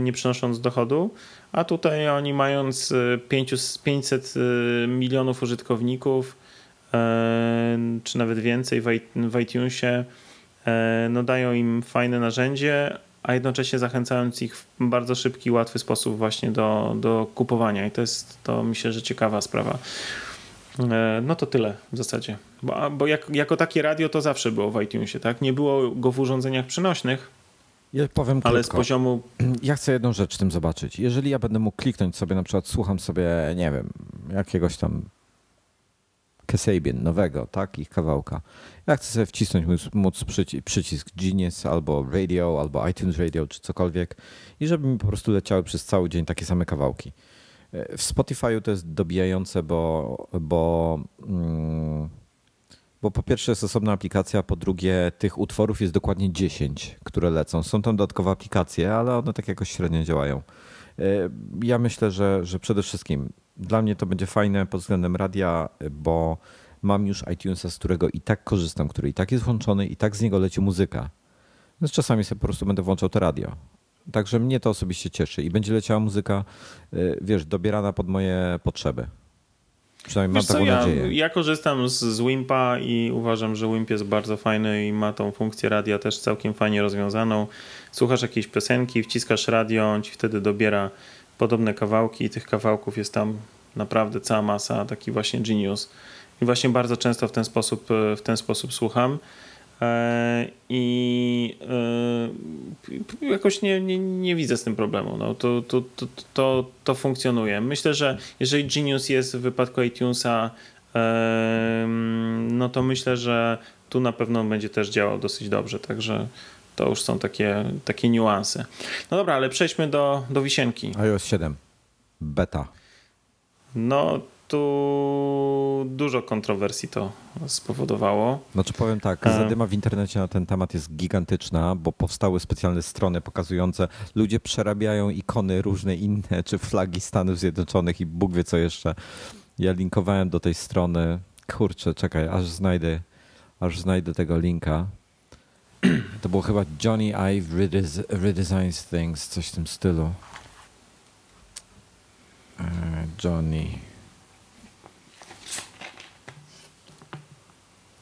Speaker 2: Nie przynosząc dochodu, a tutaj oni mając 500 milionów użytkowników, czy nawet więcej w iTunesie, no dają im fajne narzędzie, a jednocześnie zachęcając ich w bardzo szybki, łatwy sposób właśnie do, do kupowania. I to jest, to myślę, że ciekawa sprawa. E, no to tyle w zasadzie. Bo, bo jak, jako takie radio to zawsze było w iTunesie, tak? Nie było go w urządzeniach przenośnych.
Speaker 1: Ja powiem
Speaker 2: ale
Speaker 1: krótko.
Speaker 2: z poziomu.
Speaker 1: Ja chcę jedną rzecz w tym zobaczyć. Jeżeli ja będę mógł kliknąć sobie, na przykład słucham sobie, nie wiem, jakiegoś tam Kasabian nowego, tak, ich kawałka. Ja chcę sobie wcisnąć móc, móc przycisk Genius albo Radio, albo iTunes Radio, czy cokolwiek i żeby mi po prostu leciały przez cały dzień takie same kawałki. E, w Spotify'u to jest dobijające, bo, bo, mm, bo po pierwsze jest osobna aplikacja, po drugie tych utworów jest dokładnie 10, które lecą. Są tam dodatkowe aplikacje, ale one tak jakoś średnio działają. E, ja myślę, że, że przede wszystkim dla mnie to będzie fajne pod względem radia, bo mam już iTunesa, z którego i tak korzystam, który i tak jest włączony, i tak z niego leci muzyka. Więc czasami sobie po prostu będę włączał to radio. Także mnie to osobiście cieszy i będzie leciała muzyka, y, wiesz, dobierana pod moje potrzeby. Przynajmniej wiesz mam taką
Speaker 2: ja,
Speaker 1: nadzieję.
Speaker 2: Ja korzystam z, z Wimpa i uważam, że Wimp jest bardzo fajny i ma tą funkcję radia też całkiem fajnie rozwiązaną. Słuchasz jakiejś piosenki, wciskasz radio, on ci wtedy dobiera podobne kawałki i tych kawałków jest tam naprawdę cała masa, taki właśnie genius. I właśnie bardzo często w ten sposób, w ten sposób słucham. E, I e, jakoś nie, nie, nie widzę z tym problemu. No, to, to, to, to, to funkcjonuje. Myślę, że jeżeli Genius jest w wypadku iTunesa, no to myślę, że tu na pewno będzie też działał dosyć dobrze. Także to już są takie, takie niuanse. No dobra, ale przejdźmy do, do wisienki.
Speaker 1: iOS 7. Beta.
Speaker 2: No tu dużo kontrowersji to spowodowało.
Speaker 1: Znaczy powiem tak, e. zadyma w internecie na ten temat jest gigantyczna, bo powstały specjalne strony pokazujące, ludzie przerabiają ikony różne inne, czy flagi Stanów Zjednoczonych i Bóg wie co jeszcze. Ja linkowałem do tej strony. Kurczę, czekaj, aż znajdę, aż znajdę tego linka. To było chyba Johnny Ive Redesigns Things, coś w tym stylu. E, Johnny.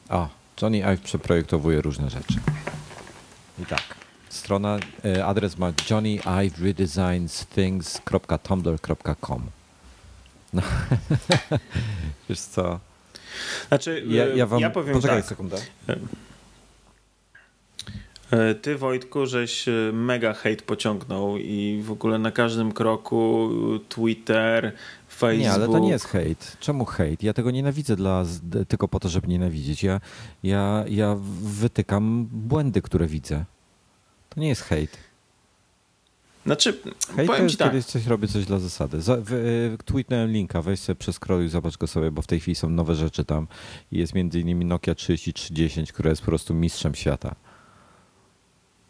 Speaker 1: O, Johnny Ive przeprojektowuje różne rzeczy. I tak. Strona, e, adres ma johnnyIveRedesignsThings.tumblr.com no. Wiesz co?
Speaker 2: Znaczy, ja, ja, wam, ja powiem
Speaker 1: poczekaj
Speaker 2: tak.
Speaker 1: sekundę.
Speaker 2: E, ty, Wojtku, żeś e, mega hejt pociągnął i w ogóle na każdym kroku Twitter, Facebook.
Speaker 1: Nie, ale to nie jest hejt. Czemu hejt? Ja tego nienawidzę dla, tylko po to, żeby nienawidzieć. Ja, ja, ja wytykam błędy, które widzę. To nie jest hejt.
Speaker 2: Znaczy,
Speaker 1: hejt
Speaker 2: powiem
Speaker 1: to
Speaker 2: ci tak.
Speaker 1: kiedyś coś robię coś dla zasady. Za, w, e, tweetnąłem linka, weź sobie przeskroluj, zobacz go sobie, bo w tej chwili są nowe rzeczy tam. Jest między innymi Nokia 3310, która jest po prostu mistrzem świata.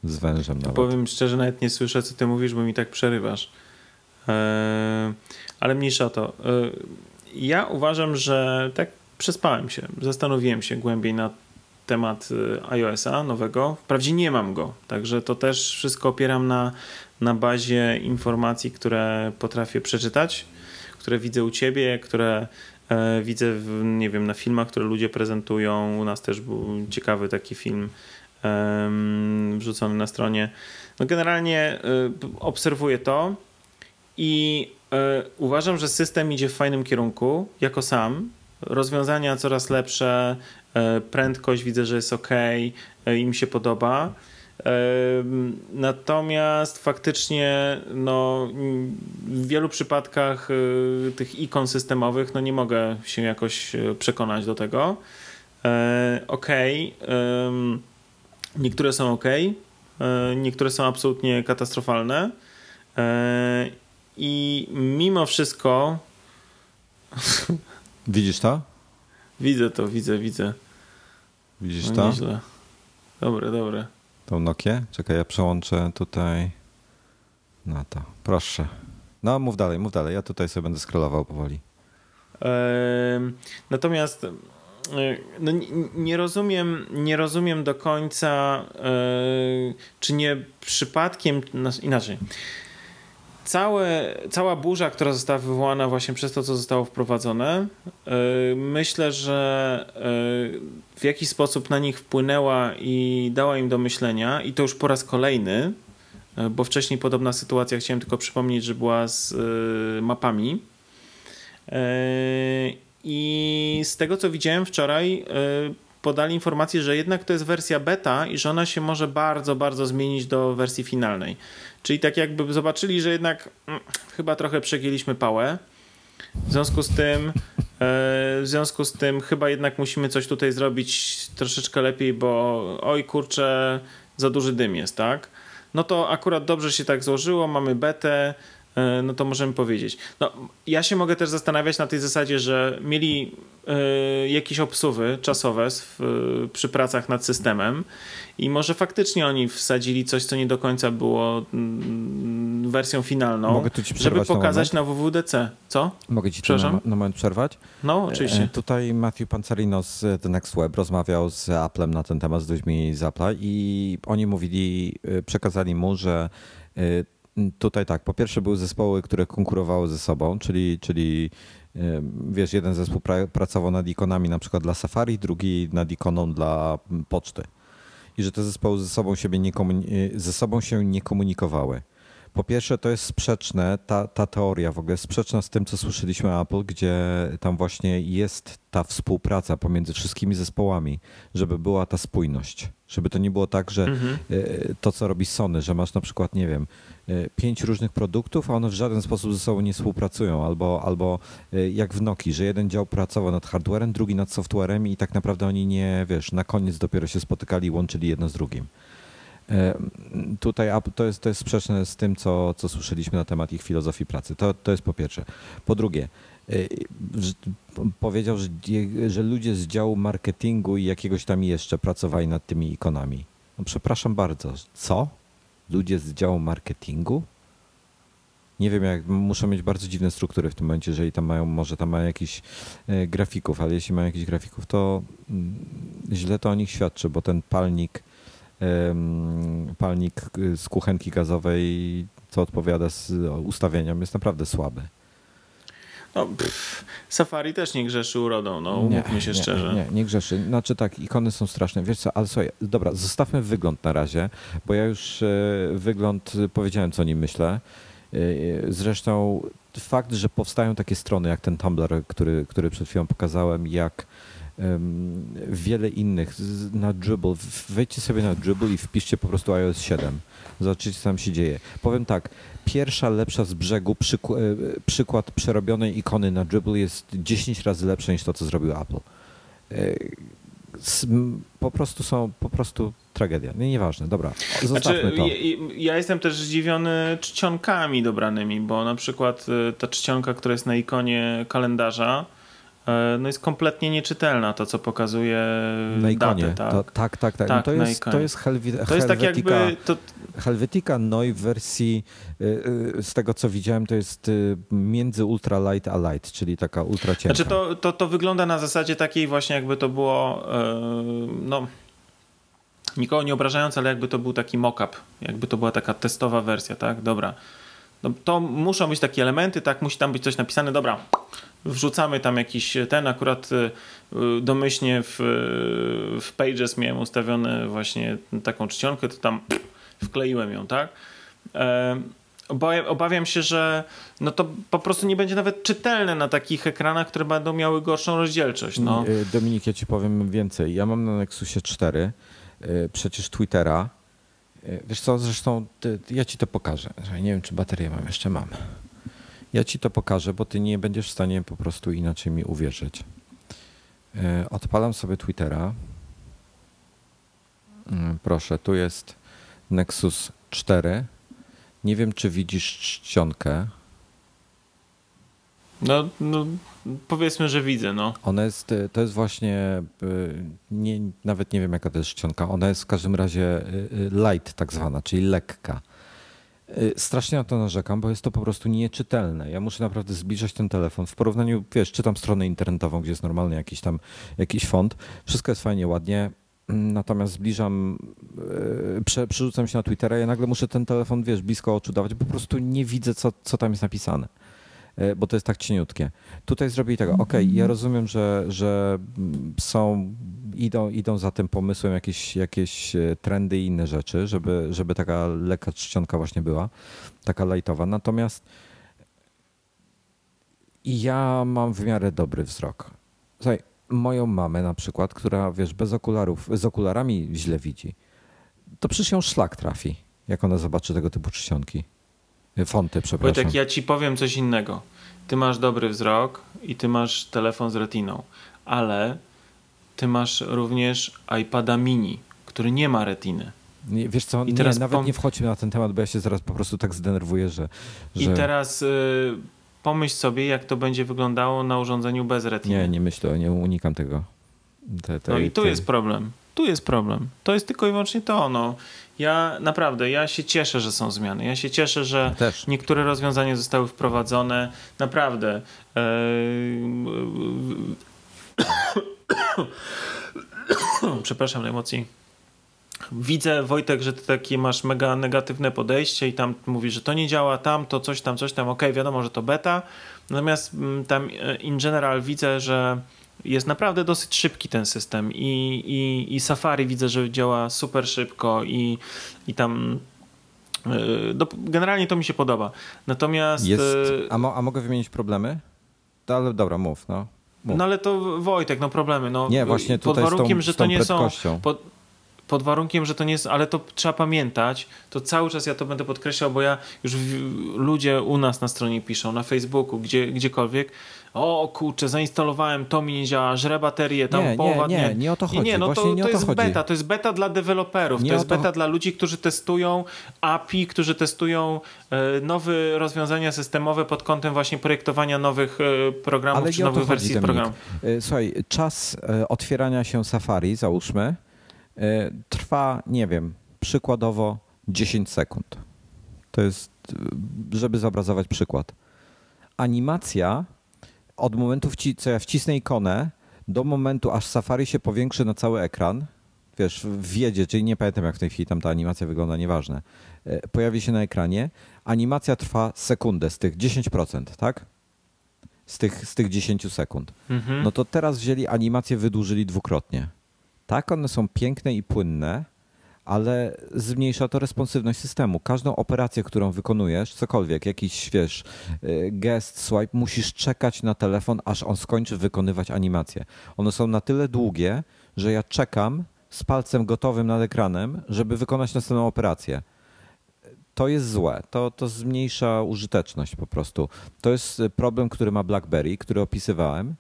Speaker 1: Z wężem nawet.
Speaker 2: Powiem szczerze, nawet nie słyszę, co ty mówisz, bo mi tak przerywasz. Eee, ale mniejsza o to. Eee, ja uważam, że tak przespałem się, zastanowiłem się głębiej na temat e, iOS-a nowego. Wprawdzie nie mam go, także to też wszystko opieram na, na bazie informacji, które potrafię przeczytać, które widzę u ciebie, które e, widzę, w, nie wiem, na filmach, które ludzie prezentują. U nas też był ciekawy taki film wrzucony na stronie. No generalnie e, obserwuję to i e, uważam, że system idzie w fajnym kierunku, jako sam. Rozwiązania coraz lepsze, e, prędkość widzę, że jest ok, im się podoba. Natomiast faktycznie no, w wielu przypadkach tych ikon systemowych no, nie mogę się jakoś przekonać do tego. Ok. Niektóre są ok, e, niektóre są absolutnie katastrofalne. I mimo wszystko.
Speaker 1: Widzisz to?
Speaker 2: Widzę to, widzę, widzę.
Speaker 1: Widzisz no, to?
Speaker 2: Nieźle. Dobre, dobre.
Speaker 1: Tą Nokię? Czekaj, ja przełączę tutaj na to. Proszę. No, mów dalej, mów dalej. Ja tutaj sobie będę scrollował powoli.
Speaker 2: Natomiast no, nie, rozumiem, nie rozumiem do końca, czy nie przypadkiem, no, inaczej. Całe, cała burza, która została wywołana właśnie przez to, co zostało wprowadzone, myślę, że w jakiś sposób na nich wpłynęła i dała im do myślenia, i to już po raz kolejny, bo wcześniej podobna sytuacja, chciałem tylko przypomnieć, że była z mapami. I z tego co widziałem wczoraj, y, podali informację, że jednak to jest wersja beta i że ona się może bardzo, bardzo zmienić do wersji finalnej. Czyli tak jakby zobaczyli, że jednak mm, chyba trochę przegięliśmy pałę. W związku z tym, y, w związku z tym chyba jednak musimy coś tutaj zrobić troszeczkę lepiej, bo oj kurczę, za duży dym jest, tak? No to akurat dobrze się tak złożyło, mamy betę, E, no to możemy powiedzieć. No, ja się mogę też zastanawiać na tej zasadzie, że mieli y, jakieś obsuwy czasowe w, przy pracach nad systemem i może faktycznie oni wsadzili coś, co nie do końca było mm, wersją finalną, żeby pokazać na, na WWDC. Co?
Speaker 1: Mogę ci na, na moment przerwać?
Speaker 2: No, oczywiście. E,
Speaker 1: tutaj Matthew Pancerino z The Next Web rozmawiał z Applem na ten temat, z ludźmi z Apple'a i oni mówili, przekazali mu, że Tutaj tak, po pierwsze były zespoły, które konkurowały ze sobą, czyli, czyli wiesz, jeden zespół pra pracował nad ikonami na przykład dla Safari, drugi nad ikoną dla poczty. I że te zespoły ze sobą, siebie nie ze sobą się nie komunikowały. Po pierwsze, to jest sprzeczne, ta, ta teoria w ogóle jest sprzeczna z tym, co słyszeliśmy o Apple, gdzie tam właśnie jest ta współpraca pomiędzy wszystkimi zespołami, żeby była ta spójność. Żeby to nie było tak, że mhm. E, to, co robi Sony, że masz na przykład, nie wiem, e, pięć różnych produktów, a one w żaden sposób ze sobą nie współpracują. Albo, albo e, jak w Nokii, że jeden dział pracował nad hardwarem, drugi nad softwarem i tak naprawdę oni nie, wiesz, na koniec dopiero się spotykali i łączyli jedno z drugim. Tutaj to jest, to jest sprzeczne z tym, co, co słyszeliśmy na temat ich filozofii pracy. To, to jest po pierwsze. Po drugie, powiedział, że, że ludzie z działu marketingu i jakiegoś tam jeszcze pracowali nad tymi ikonami. No przepraszam bardzo, co? Ludzie z działu marketingu? Nie wiem, jak muszą mieć bardzo dziwne struktury w tym momencie, jeżeli tam mają, może tam mają jakichś e, grafików, ale jeśli mają jakichś grafików, to mm, źle to o nich świadczy, bo ten palnik, palnik z kuchenki gazowej, co odpowiada z ustawieniom, jest naprawdę słaby.
Speaker 2: No, pff, Safari też nie grzeszy urodą, no umówmy się
Speaker 1: nie,
Speaker 2: szczerze.
Speaker 1: Nie, nie grzeszy. Znaczy tak, ikony są straszne. Wiesz co, ale słuchaj, dobra, zostawmy wygląd na razie, bo ja już e, wygląd powiedziałem, co o nim myślę. E, zresztą fakt, że powstają takie strony jak ten Tumblr, który, który przed chwilą pokazałem, jak wiele innych na Dribble. Wejdźcie sobie na Dribble i wpiszcie po prostu iOS 7. Zobaczycie, co tam się dzieje. Powiem tak, pierwsza lepsza z brzegu e, przykład przerobionej ikony na Dribble jest 10 razy lepszy niż to, co zrobił Apple. E, po prostu są, po prostu tragedia. Nie, nieważne, dobra, zostawmy znaczy, to.
Speaker 2: Ja, jestem też zdziwiony czcionkami dobranymi, bo na przykład e, ta czcionka, która jest na ikonie kalendarza, no jest kompletnie nieczytelna to, co pokazuje
Speaker 1: na ikonie. Datę, tak. To, tak, tak, tak. tak no to, jest, to jest Helvi
Speaker 2: To jest tak jakby... To...
Speaker 1: Helvetica w wersji, y, y, z tego co widziałem, to jest y, między ultra light a light, czyli taka ultra cienka.
Speaker 2: Znaczy to, to, to wygląda na zasadzie takiej właśnie jakby to było, no nikogo nie obrażając, ale jakby to był taki mock-up, jakby to była taka testowa wersja, tak? Dobra. No, to muszą być takie elementy, tak? Musi tam być coś napisane, dobra, wrzucamy tam jakiś ten, akurat y, y, domyślnie w, w Pages miałem ustawione właśnie taką czcionkę, to tam wkleiłem ją, tak? E, obawiam się, że no to po prostu nie będzie nawet czytelne na takich ekranach, które będą miały gorszą rozdzielczość. No.
Speaker 1: Dominik, ja ci powiem więcej. Ja mam na Nexusie 4 przecież Twittera. Wiesz co, zresztą ja ci to pokażę. Nie wiem, czy baterię mam, jeszcze mam. Ja ci to pokażę, bo ty nie będziesz w stanie po prostu inaczej mi uwierzyć. E, odpalam sobie Twittera. E, proszę, tu jest Nexus 4. Nie wiem, czy widzisz czcionkę.
Speaker 2: No, no, powiedzmy, że widzę, no.
Speaker 1: Ona jest, e, to jest właśnie, nie, nawet nie wiem jaka to jest czcionka, ona jest w każdym razie light tak zwana, czyli lekka. Y, strasznie na to narzekam, bo jest to po prostu nieczytelne. Ja muszę naprawdę zbliżać ten telefon. W porównaniu, wiesz, czytam stronę internetową, gdzie jest normalny jakiś tam jakiś font. Wszystko jest fajnie, ładnie. Natomiast zbliżam, y, prze, przerzucam się na Twittera i nagle muszę ten telefon, wiesz, blisko oczu dawać, bo po prostu nie widzę, co, co tam jest napisane. Y, bo to jest tak cieniutkie. Tutaj zrobili tego. Ok, ja mhm. rozumiem, że, że są idą, idą za tym pomysłem jakieś, jakieś e, trendy i inne rzeczy, żeby, żeby taka lekka czcionka właśnie była, taka lightowa. Natomiast ja mam w miarę dobry wzrok. Słuchaj, moją mamę na przykład, która wiesz, bez okularów, z okularami źle widzi, to przecież ją szlak trafi, jak ona zobaczy tego typu czcionki. Fonty, przepraszam.
Speaker 2: Wojtek, ja ci powiem coś innego. Ty masz dobry wzrok i ty masz telefon z retiną, ale ty masz również iPada mini, który nie ma retiny.
Speaker 1: Nie, wiesz co, I teraz nie, nawet nie wchodźmy na ten temat, bo ja się zaraz po prostu tak zdenerwuję, że... że...
Speaker 2: I teraz y, pomyśl sobie, jak to będzie wyglądało na urządzeniu bez retiny.
Speaker 1: Nie, nie myślę, nie unikam tego.
Speaker 2: Te, te, no i tu te... jest problem. Tu jest problem. To jest tylko i wyłącznie to. No. Ja naprawdę, ja się cieszę, że są zmiany. Ja się cieszę, że ja niektóre rozwiązania zostały wprowadzone. Naprawdę. Przepraszam emocji. Widzę, Wojtek, że ty takie masz mega negatywne podejście i tam mówisz, że to nie działa, tam to coś tam, coś tam. Okej, okay, wiadomo, że to beta. Natomiast mm, tam e, in general widzę, że jest naprawdę dosyć szybki ten system i, i, i Safari widzę, że działa super szybko i, i tam e, do, generalnie to mi się podoba. Natomiast.
Speaker 1: Jest, e, a, mo, a mogę wymienić problemy? Ale dobra, mów. No.
Speaker 2: Mów. No ale to Wojtek, no problemy. No,
Speaker 1: nie, właśnie tutaj pod warunkiem, z tą, że to nie są. Pod,
Speaker 2: pod warunkiem, że to nie jest, ale to trzeba pamiętać, to cały czas ja to będę podkreślał, bo ja już ludzie u nas na stronie piszą, na Facebooku, gdzie, gdziekolwiek, o kurczę, zainstalowałem, to mi nie działa, żre baterię, tam
Speaker 1: nie,
Speaker 2: połowa
Speaker 1: nie, nie, nie o to chodzi. Nie, no to,
Speaker 2: nie to, jest chodzi. beta, to jest beta dla deweloperów, nie to jest to... beta dla ludzi, którzy testują API, którzy testują e, nowe rozwiązania systemowe pod kątem właśnie projektowania nowych e, programów Ale czy nowych wersji chodzi, programów.
Speaker 1: E, słuchaj, czas otwierania się Safari, załóżmy, trwa, nie wiem, przykładowo 10 sekund. To jest, żeby zobrazować przykład. Animacja od momentu, co ja wcisnę ikonę, do momentu, aż Safari się powiększy na cały ekran, wiesz, wjedzie, czyli nie pamiętam jak w tej chwili tam ta animacja wygląda, nieważne, e, pojawi się na ekranie, animacja trwa sekundę z tych 10%, tak? Z tych, z tych 10 sekund. Mhm. No to teraz wzięli animację, wydłużyli dwukrotnie. Tak, one są piękne i płynne, ale zmniejsza to responsywność systemu. Każdą operację, którą wykonujesz, cokolwiek, jakiś, wiesz, y, gest, swipe, musisz czekać na telefon, aż on skończy wykonywać animację. One są na tyle długie, że ja czekam z palcem gotowym nad ekranem, żeby wykonać następną operację. To jest złe, to, to zmniejsza użyteczność po prostu. To jest problem, który ma BlackBerry, który opisywałem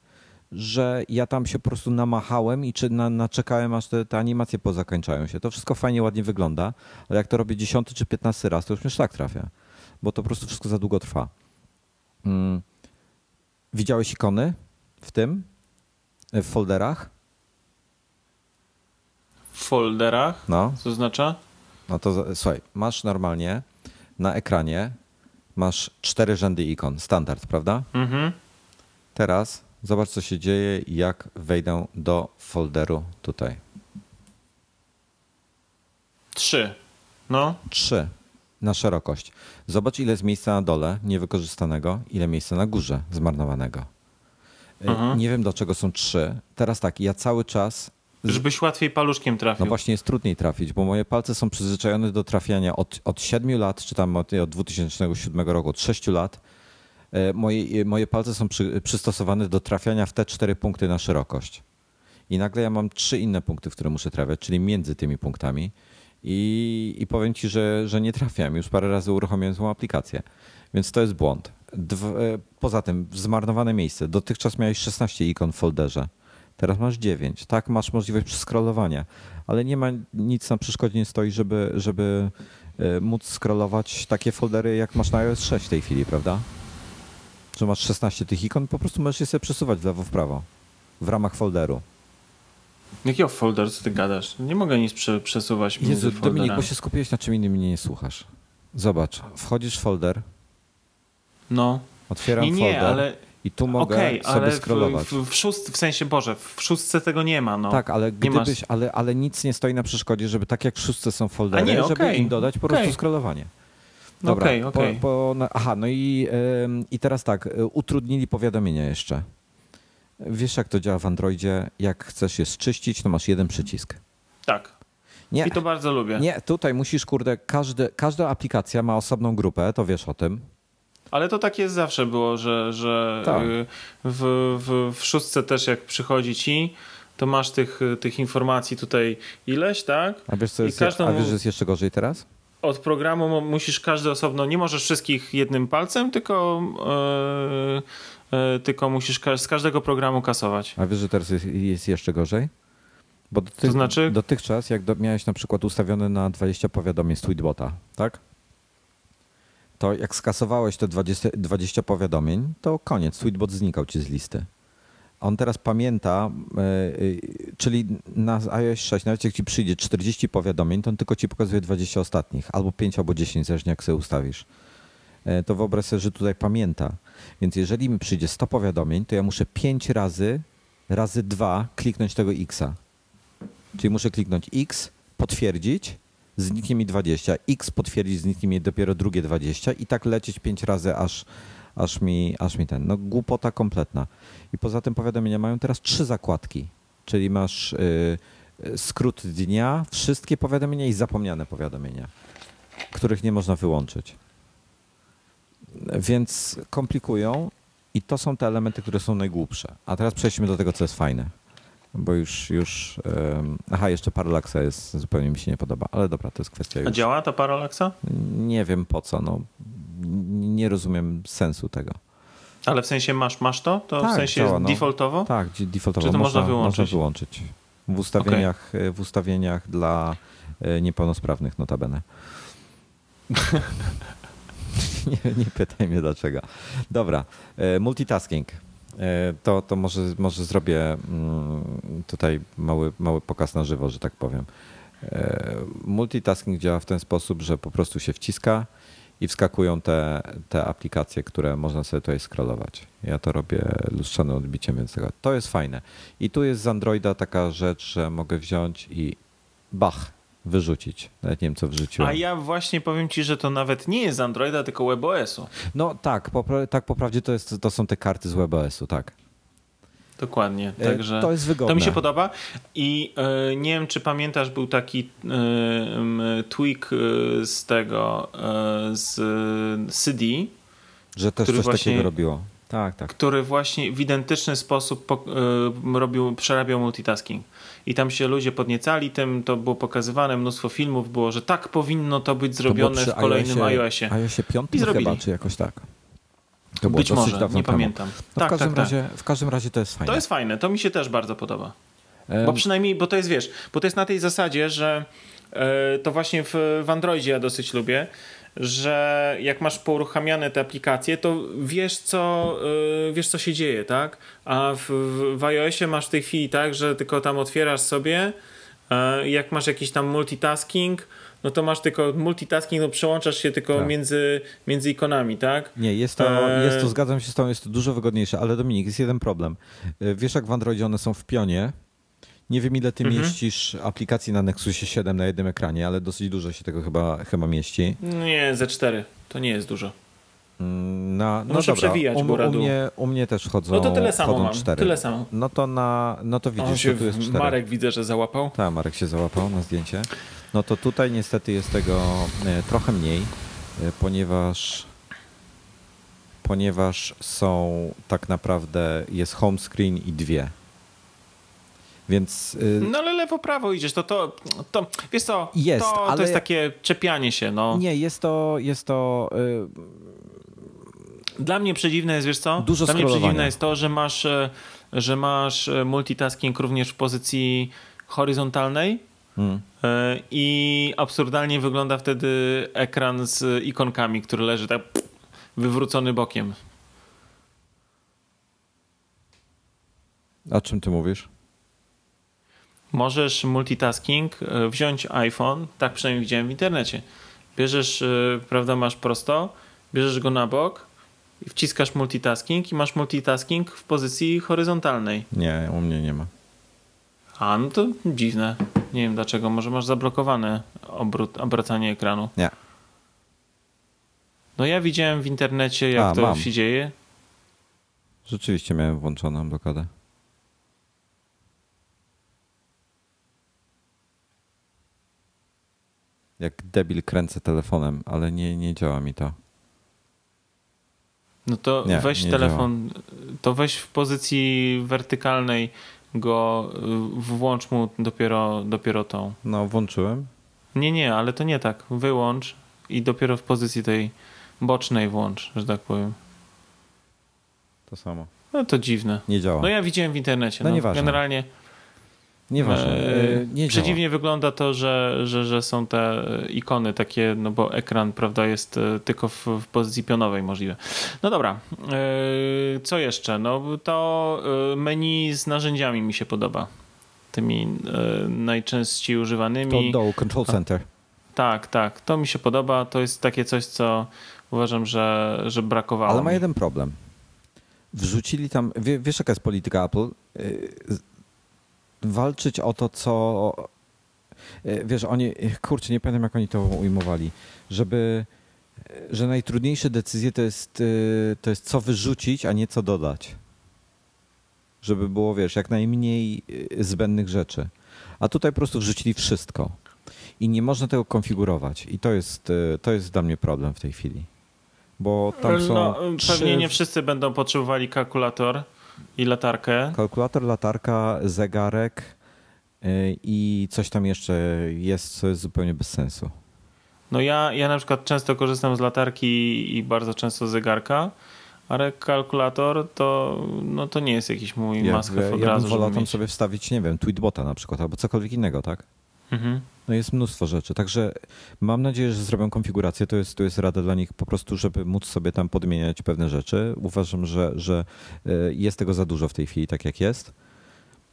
Speaker 1: że ja tam się po prostu namachałem i czy na, naczekałem, aż te, te animacje pozakańczają się. To wszystko fajnie, ładnie wygląda, ale jak to robię dziesiąty czy piętnasty raz, to już mnie szlak trafia, bo to po prostu wszystko za długo trwa. Hmm. Widziałeś ikony w tym? W folderach?
Speaker 2: W folderach? No. Co oznacza?
Speaker 1: No to słuchaj, masz normalnie na ekranie masz cztery rzędy ikon, standard, prawda? Mhm. Teraz Zobacz, co się dzieje, jak wejdę do folderu tutaj.
Speaker 2: Trzy. No.
Speaker 1: Trzy na szerokość. Zobacz, ile jest miejsca na dole niewykorzystanego, ile miejsca na górze zmarnowanego. Mhm. Nie wiem, dlaczego są trzy. Teraz tak, ja cały czas.
Speaker 2: Żebyś łatwiej paluszkiem trafił.
Speaker 1: No właśnie jest trudniej trafić, bo moje palce są przyzwyczajone do trafiania od, od 7 lat, czy tam od, od 2007 roku, od 6 lat E, moje, moje palce są przy, przystosowane do trafiania w te cztery punkty na szerokość. I nagle ja mam trzy inne punkty, w które muszę trafiać, czyli między tymi punktami. I, i powiem ci, że, że nie trafiam. Już parę razy uruchomiłem tą aplikację. Więc to jest błąd. Dwa, e, poza tym, zmarnowane miejsce. Dotychczas miałeś 16 ikon w folderze. Teraz masz 9. Tak, masz możliwość przeskrolowania, ale nie ma nic na przeszkodzie nie stoi, żeby, żeby e, móc scrollować takie foldery, jak masz na iOS 6 w tej chwili, prawda? Że masz 16 tych ikon, po prostu możesz je sobie przesuwać w lewo, w prawo w ramach folderu.
Speaker 2: Jakiego folder, co ty gadasz? Nie mogę nic prze, przesuwać między Jezu,
Speaker 1: Dominik, bo się skupiłeś na czym innym mnie nie słuchasz. Zobacz, wchodzisz w folder.
Speaker 2: No.
Speaker 1: Otwieram nie, nie, folder. ale i tu mogę okay, sobie ale scrollować.
Speaker 2: W, w, w, szóst, w sensie, Boże, w szóstce tego nie ma. No.
Speaker 1: Tak, ale gdybyś, ale, ale nic nie stoi na przeszkodzie, żeby tak jak w szóstce są foldery, nie, okay. żeby im dodać po okay. prostu scrollowanie. Dobra, okay, okay. Po, po, no, aha, no i, yy, i teraz tak, y, utrudnili powiadomienia jeszcze. Wiesz, jak to działa w Androidzie? Jak chcesz je zczyścić, to masz jeden przycisk.
Speaker 2: Tak. Nie, I to bardzo lubię.
Speaker 1: Nie, tutaj musisz, kurde, każdy, każda aplikacja ma osobną grupę, to wiesz o tym.
Speaker 2: Ale to tak jest zawsze było, że, że tak. Y, w, w, w szóstce też jak przychodzi ci, to masz tych, tych informacji tutaj ileś, tak?
Speaker 1: A wiesz, co jest, każdą... a wiesz, że jest jeszcze gorzej teraz?
Speaker 2: Od programu musisz każdy osobno, nie możesz wszystkich jednym palcem, tylko, yy, yy, tylko musisz z każdego programu kasować.
Speaker 1: A wiesz, że teraz jest, jest jeszcze gorzej? Bo dotych, to znaczy? dotychczas, jak do, miałeś na przykład ustawione na 20 powiadomień z Tweetbota, tak? To jak skasowałeś te 20, 20 powiadomień, to koniec, Tweetbot znikał ci z listy. On teraz pamięta, yy, czyli na iOS 6, nawet jak ci przyjdzie 40 powiadomień, to on tylko ci pokazuje 20 ostatnich, albo 5, albo 10, zależnie jak sobie ustawisz. Yy, to wyobraź sobie, że tutaj pamięta. Więc jeżeli mi przyjdzie 100 powiadomień, to ja muszę 5 razy, razy 2 kliknąć tego X-a. Czyli muszę kliknąć X, potwierdzić, zniknie mi 20, X potwierdzić, zniknie mi dopiero drugie 20 i tak lecieć 5 razy, aż, aż, mi, aż mi ten. No głupota kompletna. I poza tym powiadomienia mają teraz trzy zakładki, czyli masz y, skrót dnia, wszystkie powiadomienia i zapomniane powiadomienia, których nie można wyłączyć. Więc komplikują i to są te elementy, które są najgłupsze. A teraz przejdźmy do tego, co jest fajne bo już, już um, aha, jeszcze Parallaxa jest, zupełnie mi się nie podoba, ale dobra, to jest kwestia już.
Speaker 2: A działa ta Parallaxa?
Speaker 1: Nie wiem po co, no nie rozumiem sensu tego.
Speaker 2: Ale w sensie masz, masz to? To tak, w sensie działa, no. defaultowo?
Speaker 1: Tak, defaultowo. Czy to można, można wyłączyć? Można wyłączyć. W ustawieniach, okay. w ustawieniach dla e, niepełnosprawnych notabene. nie, nie pytaj mnie dlaczego. Dobra, e, multitasking. E, to, to może, może zrobię mm, tutaj mały, mały pokaz na żywo, że tak powiem. Multitasking działa w ten sposób, że po prostu się wciska i wskakują te, te aplikacje, które można sobie tutaj scrollować. Ja to robię lustrzanym odbiciem, więc to jest fajne. I tu jest z Androida taka rzecz, że mogę wziąć i bach, wyrzucić. Nawet nie wiem, co wrzuciłem.
Speaker 2: A ja właśnie powiem ci, że to nawet nie jest z Androida, tylko WebOS-u.
Speaker 1: No tak, po, tak po prawdzie to, jest, to są te karty z WebOS-u, tak.
Speaker 2: Dokładnie, e, także
Speaker 1: to jest wygodne.
Speaker 2: To mi się podoba i e, nie wiem, czy pamiętasz, był taki e, tweak z tego, z CD,
Speaker 1: że też coś właśnie, takiego robiło. Tak, tak.
Speaker 2: Który właśnie w identyczny sposób po, robił, przerabiał multitasking i tam się ludzie podniecali tym, to było pokazywane, mnóstwo filmów było, że tak powinno to być zrobione to w kolejnym iOSie.
Speaker 1: iOSie 5 I zrobili. chyba, czy jakoś tak.
Speaker 2: To Być może, nie pamiętam.
Speaker 1: No tak, w, każdym tak, tak. razie, tak. w każdym razie to jest fajne.
Speaker 2: To jest fajne, to mi się też bardzo podoba. Um. Bo przynajmniej, bo to jest, wiesz, bo to jest na tej zasadzie, że e, to właśnie w, w Androidzie ja dosyć lubię, że jak masz pouruchamiane te aplikacje, to wiesz co, yy, wiesz co się dzieje, tak? A w, w iOSie masz w tej chwili tak, że tylko tam otwierasz sobie, yy, jak masz jakiś tam multitasking, no to masz tylko multitasking, no przełączasz się tylko tak. między, między ikonami, tak?
Speaker 1: Nie, jest to, e, jest to, zgadzam się z tobą, jest to dużo wygodniejsze, ale Dominik, jest jeden problem. Wiesz jak w Androidzie one są w pionie, nie wiem, ile ty mhm. mieścisz aplikacji na Nexusie 7 na jednym ekranie, ale dosyć dużo się tego chyba, chyba mieści.
Speaker 2: Nie, ze 4. To nie jest dużo.
Speaker 1: Mm, na, no Muszę dobra.
Speaker 2: przewijać
Speaker 1: u, u, mnie, u mnie też chodzą
Speaker 2: No to tyle samo mam.
Speaker 1: 4.
Speaker 2: Tyle samo.
Speaker 1: No to, na, no to widzisz, się, tu jest 4.
Speaker 2: Marek widzę, że załapał.
Speaker 1: Tak, Marek się załapał na zdjęcie. No to tutaj niestety jest tego e, trochę mniej, e, ponieważ ponieważ są tak naprawdę, jest home screen i dwie. Więc,
Speaker 2: y, no ale lewo, prawo idziesz, to, to, to wiesz co, jest, to, ale... to jest takie czepianie się. No.
Speaker 1: Nie, jest to, jest to.
Speaker 2: Dla mnie przedziwne jest, wiesz co? Dużo Dla mnie przedziwne jest to, że masz, e, że masz e, multitasking również w pozycji horyzontalnej, E, I absurdalnie wygląda wtedy ekran z ikonkami, który leży tak wywrócony bokiem.
Speaker 1: O czym ty mówisz?
Speaker 2: możesz multitasking e, wziąć iPhone, tak przynajmniej widziałem w internecie, bierzesz, yy, prawda, masz prosto, bierzesz go na bok i wciskasz multitasking i masz multitasking w pozycji horyzontalnej.
Speaker 1: Nie, u mnie nie ma.
Speaker 2: A, no to dziwne. Nie wiem dlaczego. Może masz zablokowane obrót, obracanie ekranu.
Speaker 1: Nie.
Speaker 2: No ja widziałem w internecie, jak
Speaker 1: A,
Speaker 2: to
Speaker 1: mam.
Speaker 2: się dzieje.
Speaker 1: Rzeczywiście miałem włączoną blokadę. Jak debil kręcę telefonem, ale nie, nie działa mi to.
Speaker 2: No to
Speaker 1: Nie,
Speaker 2: weź
Speaker 1: nie
Speaker 2: telefon, to weź w pozycji wertykalnej go, y, włącz mu dopiero, dopiero tą.
Speaker 1: No, włączyłem.
Speaker 2: Nie, nie, ale to nie tak. Wyłącz i dopiero w pozycji tej bocznej włącz, że tak powiem.
Speaker 1: To samo.
Speaker 2: No to dziwne.
Speaker 1: Nie działa.
Speaker 2: No ja widziałem w internecie.
Speaker 1: No
Speaker 2: No,
Speaker 1: nieważne.
Speaker 2: Generalnie
Speaker 1: Nieważne.
Speaker 2: e,
Speaker 1: E, nie działa.
Speaker 2: przeciwnie wygląda to, że, że, że są te ikony takie, no bo ekran, prawda, jest e, tylko w, w pozycji pionowej możliwe. No dobra. E, Co jeszcze? No to menu z narzędziami mi się podoba. Tymi e, najczęściej
Speaker 1: To
Speaker 2: używanymi.
Speaker 1: dołu, Control Center.
Speaker 2: Tak, tak. To mi się podoba. To jest takie coś, co uważam, że, że brakowało.
Speaker 1: Ale ma
Speaker 2: mi.
Speaker 1: jeden problem. Wrzucili tam, wie, wiesz jaka jest polityka Apple? Walczyć o to, co... y, Wiesz, oni, kurczę, nie pamiętam jak oni to ujmowali, żeby, y, że najtrudniejsze decyzje to jest, y, to jest co wyrzucić, a nie co dodać. Żeby było, wiesz, jak najmniej zbędnych rzeczy. A tutaj po prostu wrzucili wszystko. I nie można tego konfigurować. I to jest, to jest dla mnie problem w tej chwili. Bo tam są
Speaker 2: no,
Speaker 1: trzy...
Speaker 2: Pewnie nie wszyscy będą potrzebowali kalkulator i latarkę.
Speaker 1: Kalkulator, latarka, zegarek y, i coś tam jeszcze jest, co jest zupełnie bez sensu.
Speaker 2: No ja, ja na przykład często korzystam z latarki i bardzo często z zegarka, ale kalkulator to, no to nie jest jakiś mój
Speaker 1: Ja,
Speaker 2: have
Speaker 1: ja
Speaker 2: od
Speaker 1: bym
Speaker 2: razu,
Speaker 1: wolał tam
Speaker 2: mieć.
Speaker 1: sobie wstawić, nie wiem, tweetbota na przykład, albo cokolwiek innego, tak?
Speaker 2: Mhm.
Speaker 1: No jest mnóstwo rzeczy, także mam nadzieję, że zrobią konfigurację. To jest, to jest rada dla nich po prostu, żeby móc sobie tam podmieniać pewne rzeczy. Uważam, że, że y, jest tego za dużo w tej chwili, tak jak jest.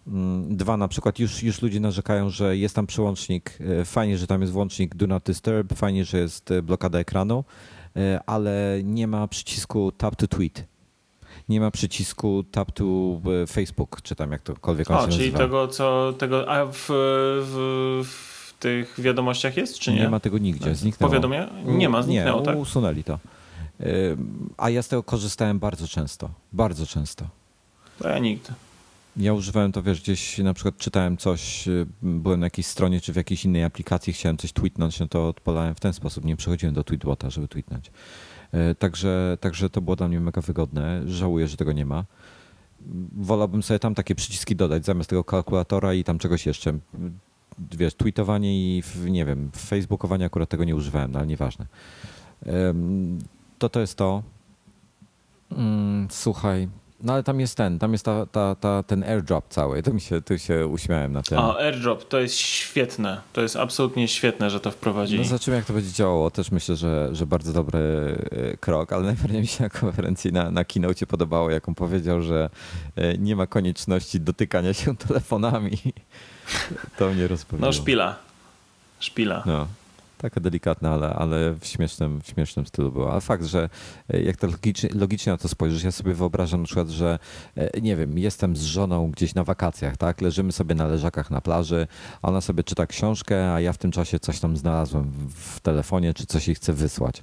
Speaker 1: Mm, Dwa, na przykład już, już ludzie narzekają, że jest tam przełącznik, y, fajnie, że tam jest włącznik Do Not Disturb, fajnie, że jest y, blokada ekranu, ale nie ma przycisku Tap to Tweet. Nie ma przycisku Tap to Facebook, czy tam jak tokolwiek on
Speaker 2: O,
Speaker 1: się
Speaker 2: czyli
Speaker 1: nazywa.
Speaker 2: tego, co, tego, a w, w tych wiadomościach jest, czy nie?
Speaker 1: nie ma tego nigdzie, zniknęło.
Speaker 2: Powiadomia? Nie ma, zniknęło,
Speaker 1: nie,
Speaker 2: tak?
Speaker 1: usunęli to. A ja z tego korzystałem bardzo często. Bardzo często.
Speaker 2: To ja nigdy.
Speaker 1: Ja używałem to, wiesz, gdzieś na przykład czytałem coś, y, byłem na jakiejś stronie czy w jakiejś innej aplikacji, chciałem coś tweetnąć, no to odpalałem w ten sposób. Nie przechodziłem do tweetbota, żeby tweetnąć. Y, Także, także to było dla mnie mega wygodne. Żałuję, że tego nie ma. Wolałbym sobie tam takie przyciski dodać zamiast tego kalkulatora i tam czegoś jeszcze. Wiesz, tweetowanie i nie wiem, facebookowanie akurat tego nie używałem, no ale nieważne. To to jest to. Mm, Słuchaj, no ale tam jest ten, tam jest ta, ta, ta, ten airdrop cały. To mi się, tu się uśmiałem na tym.
Speaker 2: O, AirDrop, to jest świetne. To jest absolutnie świetne, że to wprowadzili.
Speaker 1: No zobaczymy, jak to będzie działało. Też myślę, że, że bardzo dobry e, krok, ale najbardziej mi się na konferencji na, na keynote podobało, jak on powiedział, że e, nie ma konieczności dotykania się telefonami. To mnie rozbawiło.
Speaker 2: No szpila. Szpila.
Speaker 1: No, taka delikatna, ale, ale w, śmiesznym, w śmiesznym stylu była. Ale fakt, że e, jak to logicznie, logicznie na to spojrzysz, ja sobie wyobrażam na przykład, że e, nie wiem, jestem z żoną gdzieś na wakacjach, tak? Leżymy sobie na leżakach na plaży, ona sobie czyta książkę, a ja w tym czasie coś tam znalazłem w, telefonie, czy coś jej chcę wysłać.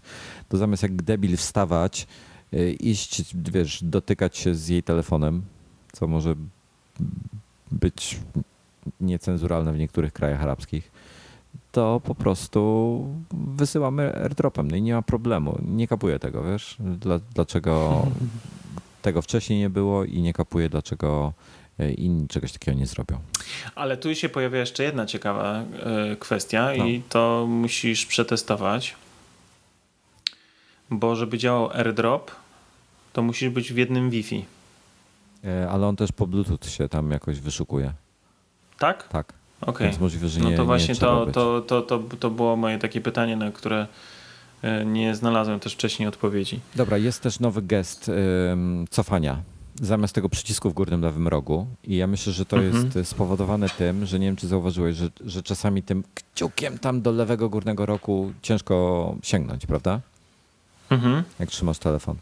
Speaker 1: To zamiast jak debil wstawać, e, iść, wiesz, dotykać się z jej telefonem, co może być niecenzuralne w niektórych krajach arabskich, to po prostu wysyłamy airdropem. No i nie ma problemu. Nie kapuję tego, wiesz? Dla, dlaczego tego wcześniej nie było i nie kapuję, dlaczego e, inni czegoś takiego nie zrobią.
Speaker 2: Ale tu się pojawia jeszcze jedna ciekawa e, kwestia
Speaker 1: No.
Speaker 2: i to musisz przetestować, bo żeby działał AirDrop, to musisz być w jednym Wi-Fi.
Speaker 1: E, Ale on też po Bluetooth się tam jakoś wyszukuje.
Speaker 2: Tak?
Speaker 1: Tak.
Speaker 2: Okej.
Speaker 1: Więc możliwe, że
Speaker 2: No
Speaker 1: nie
Speaker 2: to właśnie to, to, to, to, to było moje takie pytanie, na które e, nie znalazłem też wcześniej odpowiedzi.
Speaker 1: Dobra, jest też nowy gest ym, cofania. zamiast tego przycisku w górnym lewym rogu. I ja myślę, że to mhm. jest spowodowane tym, że nie wiem, czy zauważyłeś, że, że czasami tym kciukiem tam do lewego górnego rogu ciężko sięgnąć, prawda? Mhm. Jak trzymasz telefon.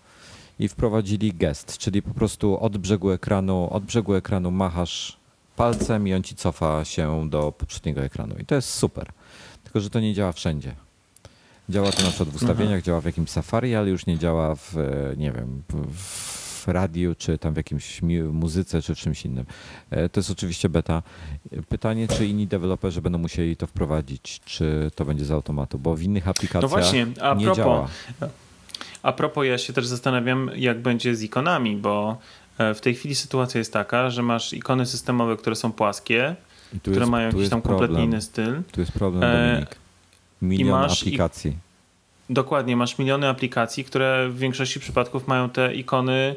Speaker 1: I wprowadzili gest, czyli po prostu od brzegu ekranu, od brzegu ekranu machasz palcem i on ci cofa się do poprzedniego ekranu. I to jest super. Tylko, że to nie działa wszędzie. Działa to na przykład w ustawieniach, Aha. działa w jakimś Safari, ale już nie działa w, nie wiem, w radiu, czy tam w jakimś muzyce, czy w czymś innym. E, to jest oczywiście beta. Pytanie, czy inni deweloperzy będą musieli to wprowadzić, czy to będzie z automatu, bo w innych aplikacjach no właśnie, a nie propos, działa.
Speaker 2: A propos, ja się też zastanawiam, jak będzie z ikonami, bo e, w tej chwili sytuacja jest taka, że masz ikony systemowe, które są płaskie, które jest, mają jakiś tam problem. kompletnie inny styl.
Speaker 1: Tu jest problem, e, Dominik. Milion aplikacji.
Speaker 2: I, dokładnie, masz miliony aplikacji, które w większości przypadków mają te ikony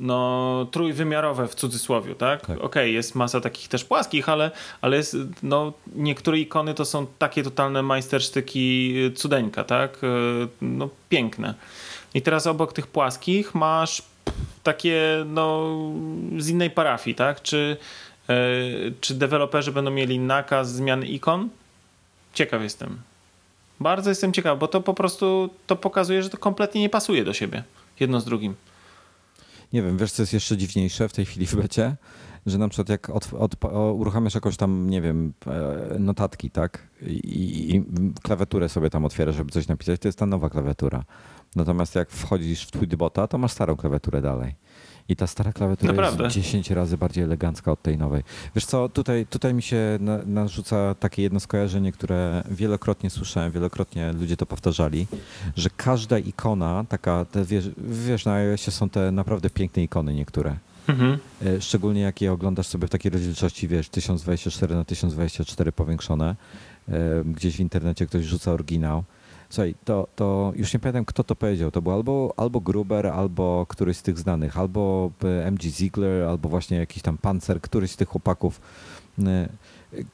Speaker 2: no, trójwymiarowe w cudzysłowie, tak? tak. Okej, okay, jest masa takich też płaskich, ale, ale jest, no, niektóre ikony to są takie totalne majstersztyki cudeńka, tak? E, no, piękne. I teraz obok tych płaskich masz takie, no, z innej parafii, tak? Czy, yy, czy deweloperzy będą mieli nakaz zmiany ikon? Ciekaw jestem. Bardzo jestem ciekaw, bo to po prostu to pokazuje, że to kompletnie nie pasuje do siebie. Jedno z drugim.
Speaker 1: Nie wiem, wiesz co jest jeszcze dziwniejsze w tej chwili w becie? Że na przykład jak od, od, uruchamiasz jakąś tam, nie wiem, e, notatki, tak? I, I, klawiaturę sobie tam otwierasz, żeby coś napisać, to jest ta nowa klawiatura. Natomiast jak wchodzisz w Tweetbota, to masz starą klawiaturę dalej. I ta stara klawiatura Naprawdę? jest 10 razy bardziej elegancka od tej nowej. Wiesz co, tutaj, tutaj mi się na, narzuca takie jedno skojarzenie, które wielokrotnie słyszałem, wielokrotnie ludzie to powtarzali, że każda ikona, taka, te, wiesz, wiesz na iOSie są te naprawdę piękne ikony niektóre. Mhm. E, szczególnie jak je oglądasz sobie w takiej rozdzielczości, wiesz, 1024 na 1024 powiększone. E, gdzieś w internecie ktoś rzuca oryginał Słuchaj, to, to już nie pamiętam, kto to powiedział. To był albo, albo Gruber, albo któryś z tych znanych, albo e, MG Ziegler, albo właśnie jakiś tam Panzer, któryś z tych chłopaków, e,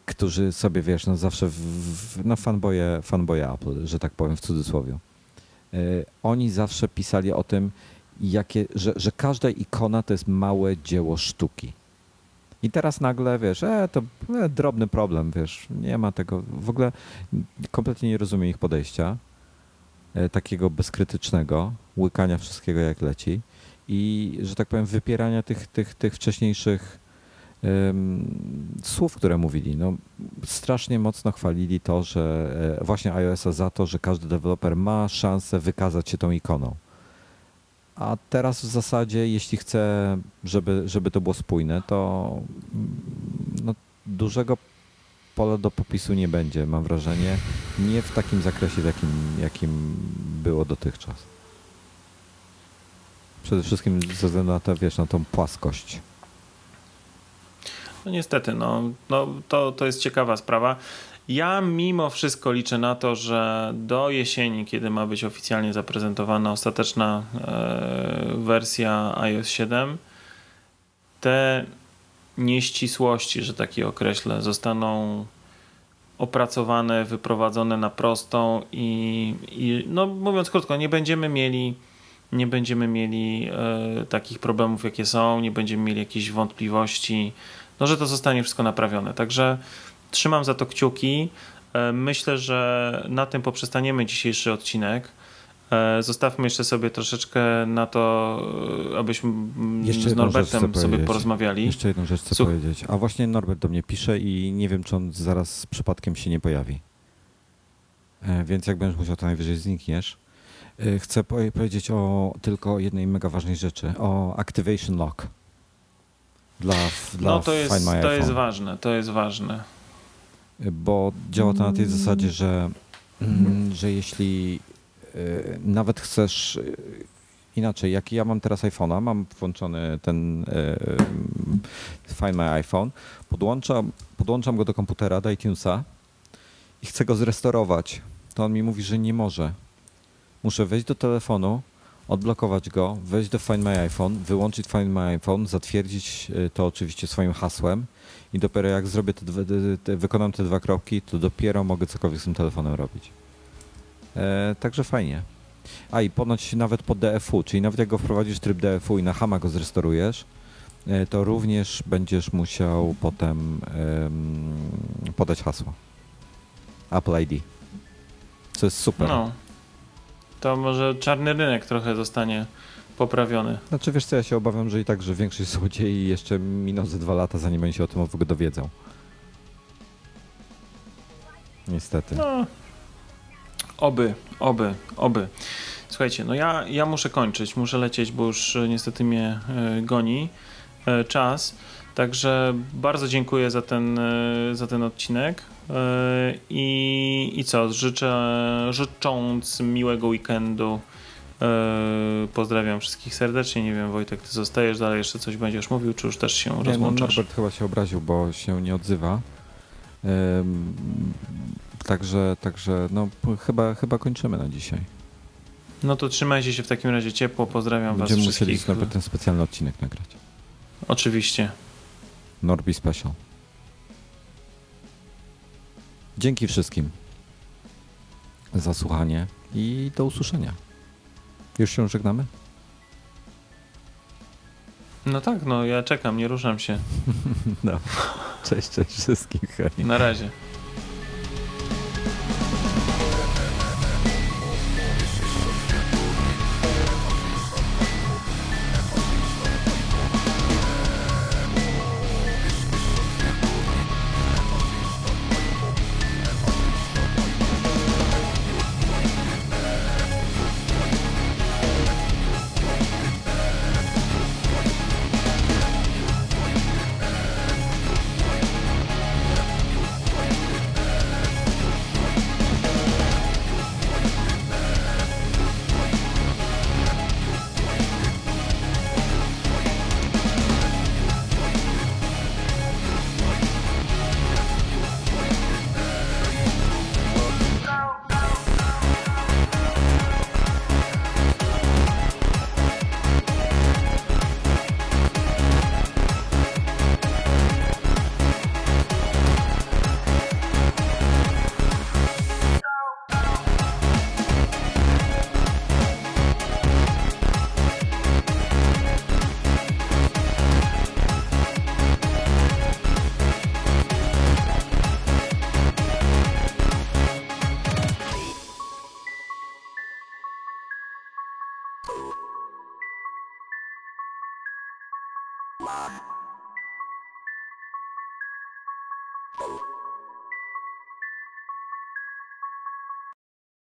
Speaker 1: którzy sobie, wiesz, no zawsze w, w, no fanboye, fanboye Apple, że tak powiem w cudzysłowie. E, oni zawsze pisali o tym, jakie, że, że każda ikona to jest małe dzieło sztuki. I teraz nagle, wiesz, e, to e, drobny problem, wiesz, nie ma tego, w ogóle kompletnie nie rozumiem ich podejścia, e, takiego bezkrytycznego, łykania wszystkiego jak leci i, że tak powiem, wypierania tych, tych, tych wcześniejszych słów, które mówili. No, strasznie mocno chwalili to, że e, właśnie iOS-a za to, że każdy deweloper ma szansę wykazać się tą ikoną. A teraz w zasadzie, jeśli chcę, żeby, żeby to było spójne, to no, dużego pola do popisu nie będzie, mam wrażenie. Nie w takim zakresie, w jakim, jakim było dotychczas. Przede wszystkim ze względu na to, wiesz, na tą płaskość.
Speaker 2: No niestety, no, no to, to jest ciekawa sprawa. Ja mimo wszystko liczę na to, że do jesieni, kiedy ma być oficjalnie zaprezentowana ostateczna e, wersja iOS 7, te nieścisłości, że taki określę, zostaną opracowane, wyprowadzone na prostą i, i no mówiąc krótko, nie będziemy mieli nie będziemy mieli e, takich problemów, jakie są, nie będziemy mieli jakichś wątpliwości, no, że to zostanie wszystko naprawione. Także Trzymam za to kciuki. E, myślę, że na tym poprzestaniemy dzisiejszy odcinek. E, zostawmy jeszcze sobie troszeczkę na to, e, abyśmy jeszcze z Norbertem sobie porozmawiali.
Speaker 1: Jeszcze jedną rzecz chcę Słuch powiedzieć. A właśnie Norbert do mnie pisze i nie wiem, czy on zaraz przypadkiem się nie pojawi. Więc jak będziesz musiał, to najwyżej znikniesz. Chcę powiedzieć o tylko jednej mega ważnej rzeczy. O Activation Lock. Dla, dla
Speaker 2: no to jest, to jest ważne, to jest ważne
Speaker 1: bo działa to na tej zasadzie, że, mm, że jeśli y, nawet chcesz y, inaczej, jak ja mam teraz iPhone'a, mam włączony ten y, Find My iPhone, podłączam, podłączam go do komputera, do iTunesa i chcę go zrestorować, to on mi mówi, że nie może. Muszę wejść do telefonu, odblokować go, wejść do Find My iPhone, wyłączyć Find My iPhone, zatwierdzić to oczywiście swoim hasłem i dopiero jak zrobię te, dwa, te, wykonam te dwa kropki, to dopiero mogę cokolwiek z tym telefonem robić. E, także fajnie. A i ponoć nawet po DFU, czyli nawet jak go wprowadzisz tryb DFU i na Hama go zrestorujesz, e, to również będziesz musiał potem um, podać hasło. Apple ID. Co jest super.
Speaker 2: No. To może czarny rynek trochę zostanie poprawiony.
Speaker 1: Znaczy wiesz co, ja się obawiam, że i tak, że większość złodziei jeszcze miną ze dwa lata, zanim oni się o tym w ogóle dowiedzą. Niestety.
Speaker 2: No. Oby, oby, oby. Słuchajcie, no ja, ja muszę kończyć, muszę lecieć, bo już e, niestety mnie e, goni e, czas. Także bardzo dziękuję za ten, za ten odcinek. I, I co? Życzę, życząc miłego weekendu. Pozdrawiam wszystkich serdecznie. Nie wiem, Wojtek, ty zostajesz dalej, jeszcze coś będziesz mówił, czy już też się nie, no, rozłączasz?
Speaker 1: No, Norbert chyba się obraził, bo się nie odzywa. Także, także no, chyba, chyba kończymy na dzisiaj.
Speaker 2: No to trzymajcie się w takim razie ciepło. Pozdrawiam
Speaker 1: Będziemy
Speaker 2: was wszystkich.
Speaker 1: Będziemy musieli ten specjalny odcinek nagrać.
Speaker 2: Oczywiście.
Speaker 1: Norbi Special. Dzięki wszystkim za słuchanie i do usłyszenia. Już się żegnamy?
Speaker 2: No tak, no ja czekam, nie ruszam się.
Speaker 1: No. Cześć, cześć wszystkim. Hej.
Speaker 2: Na razie.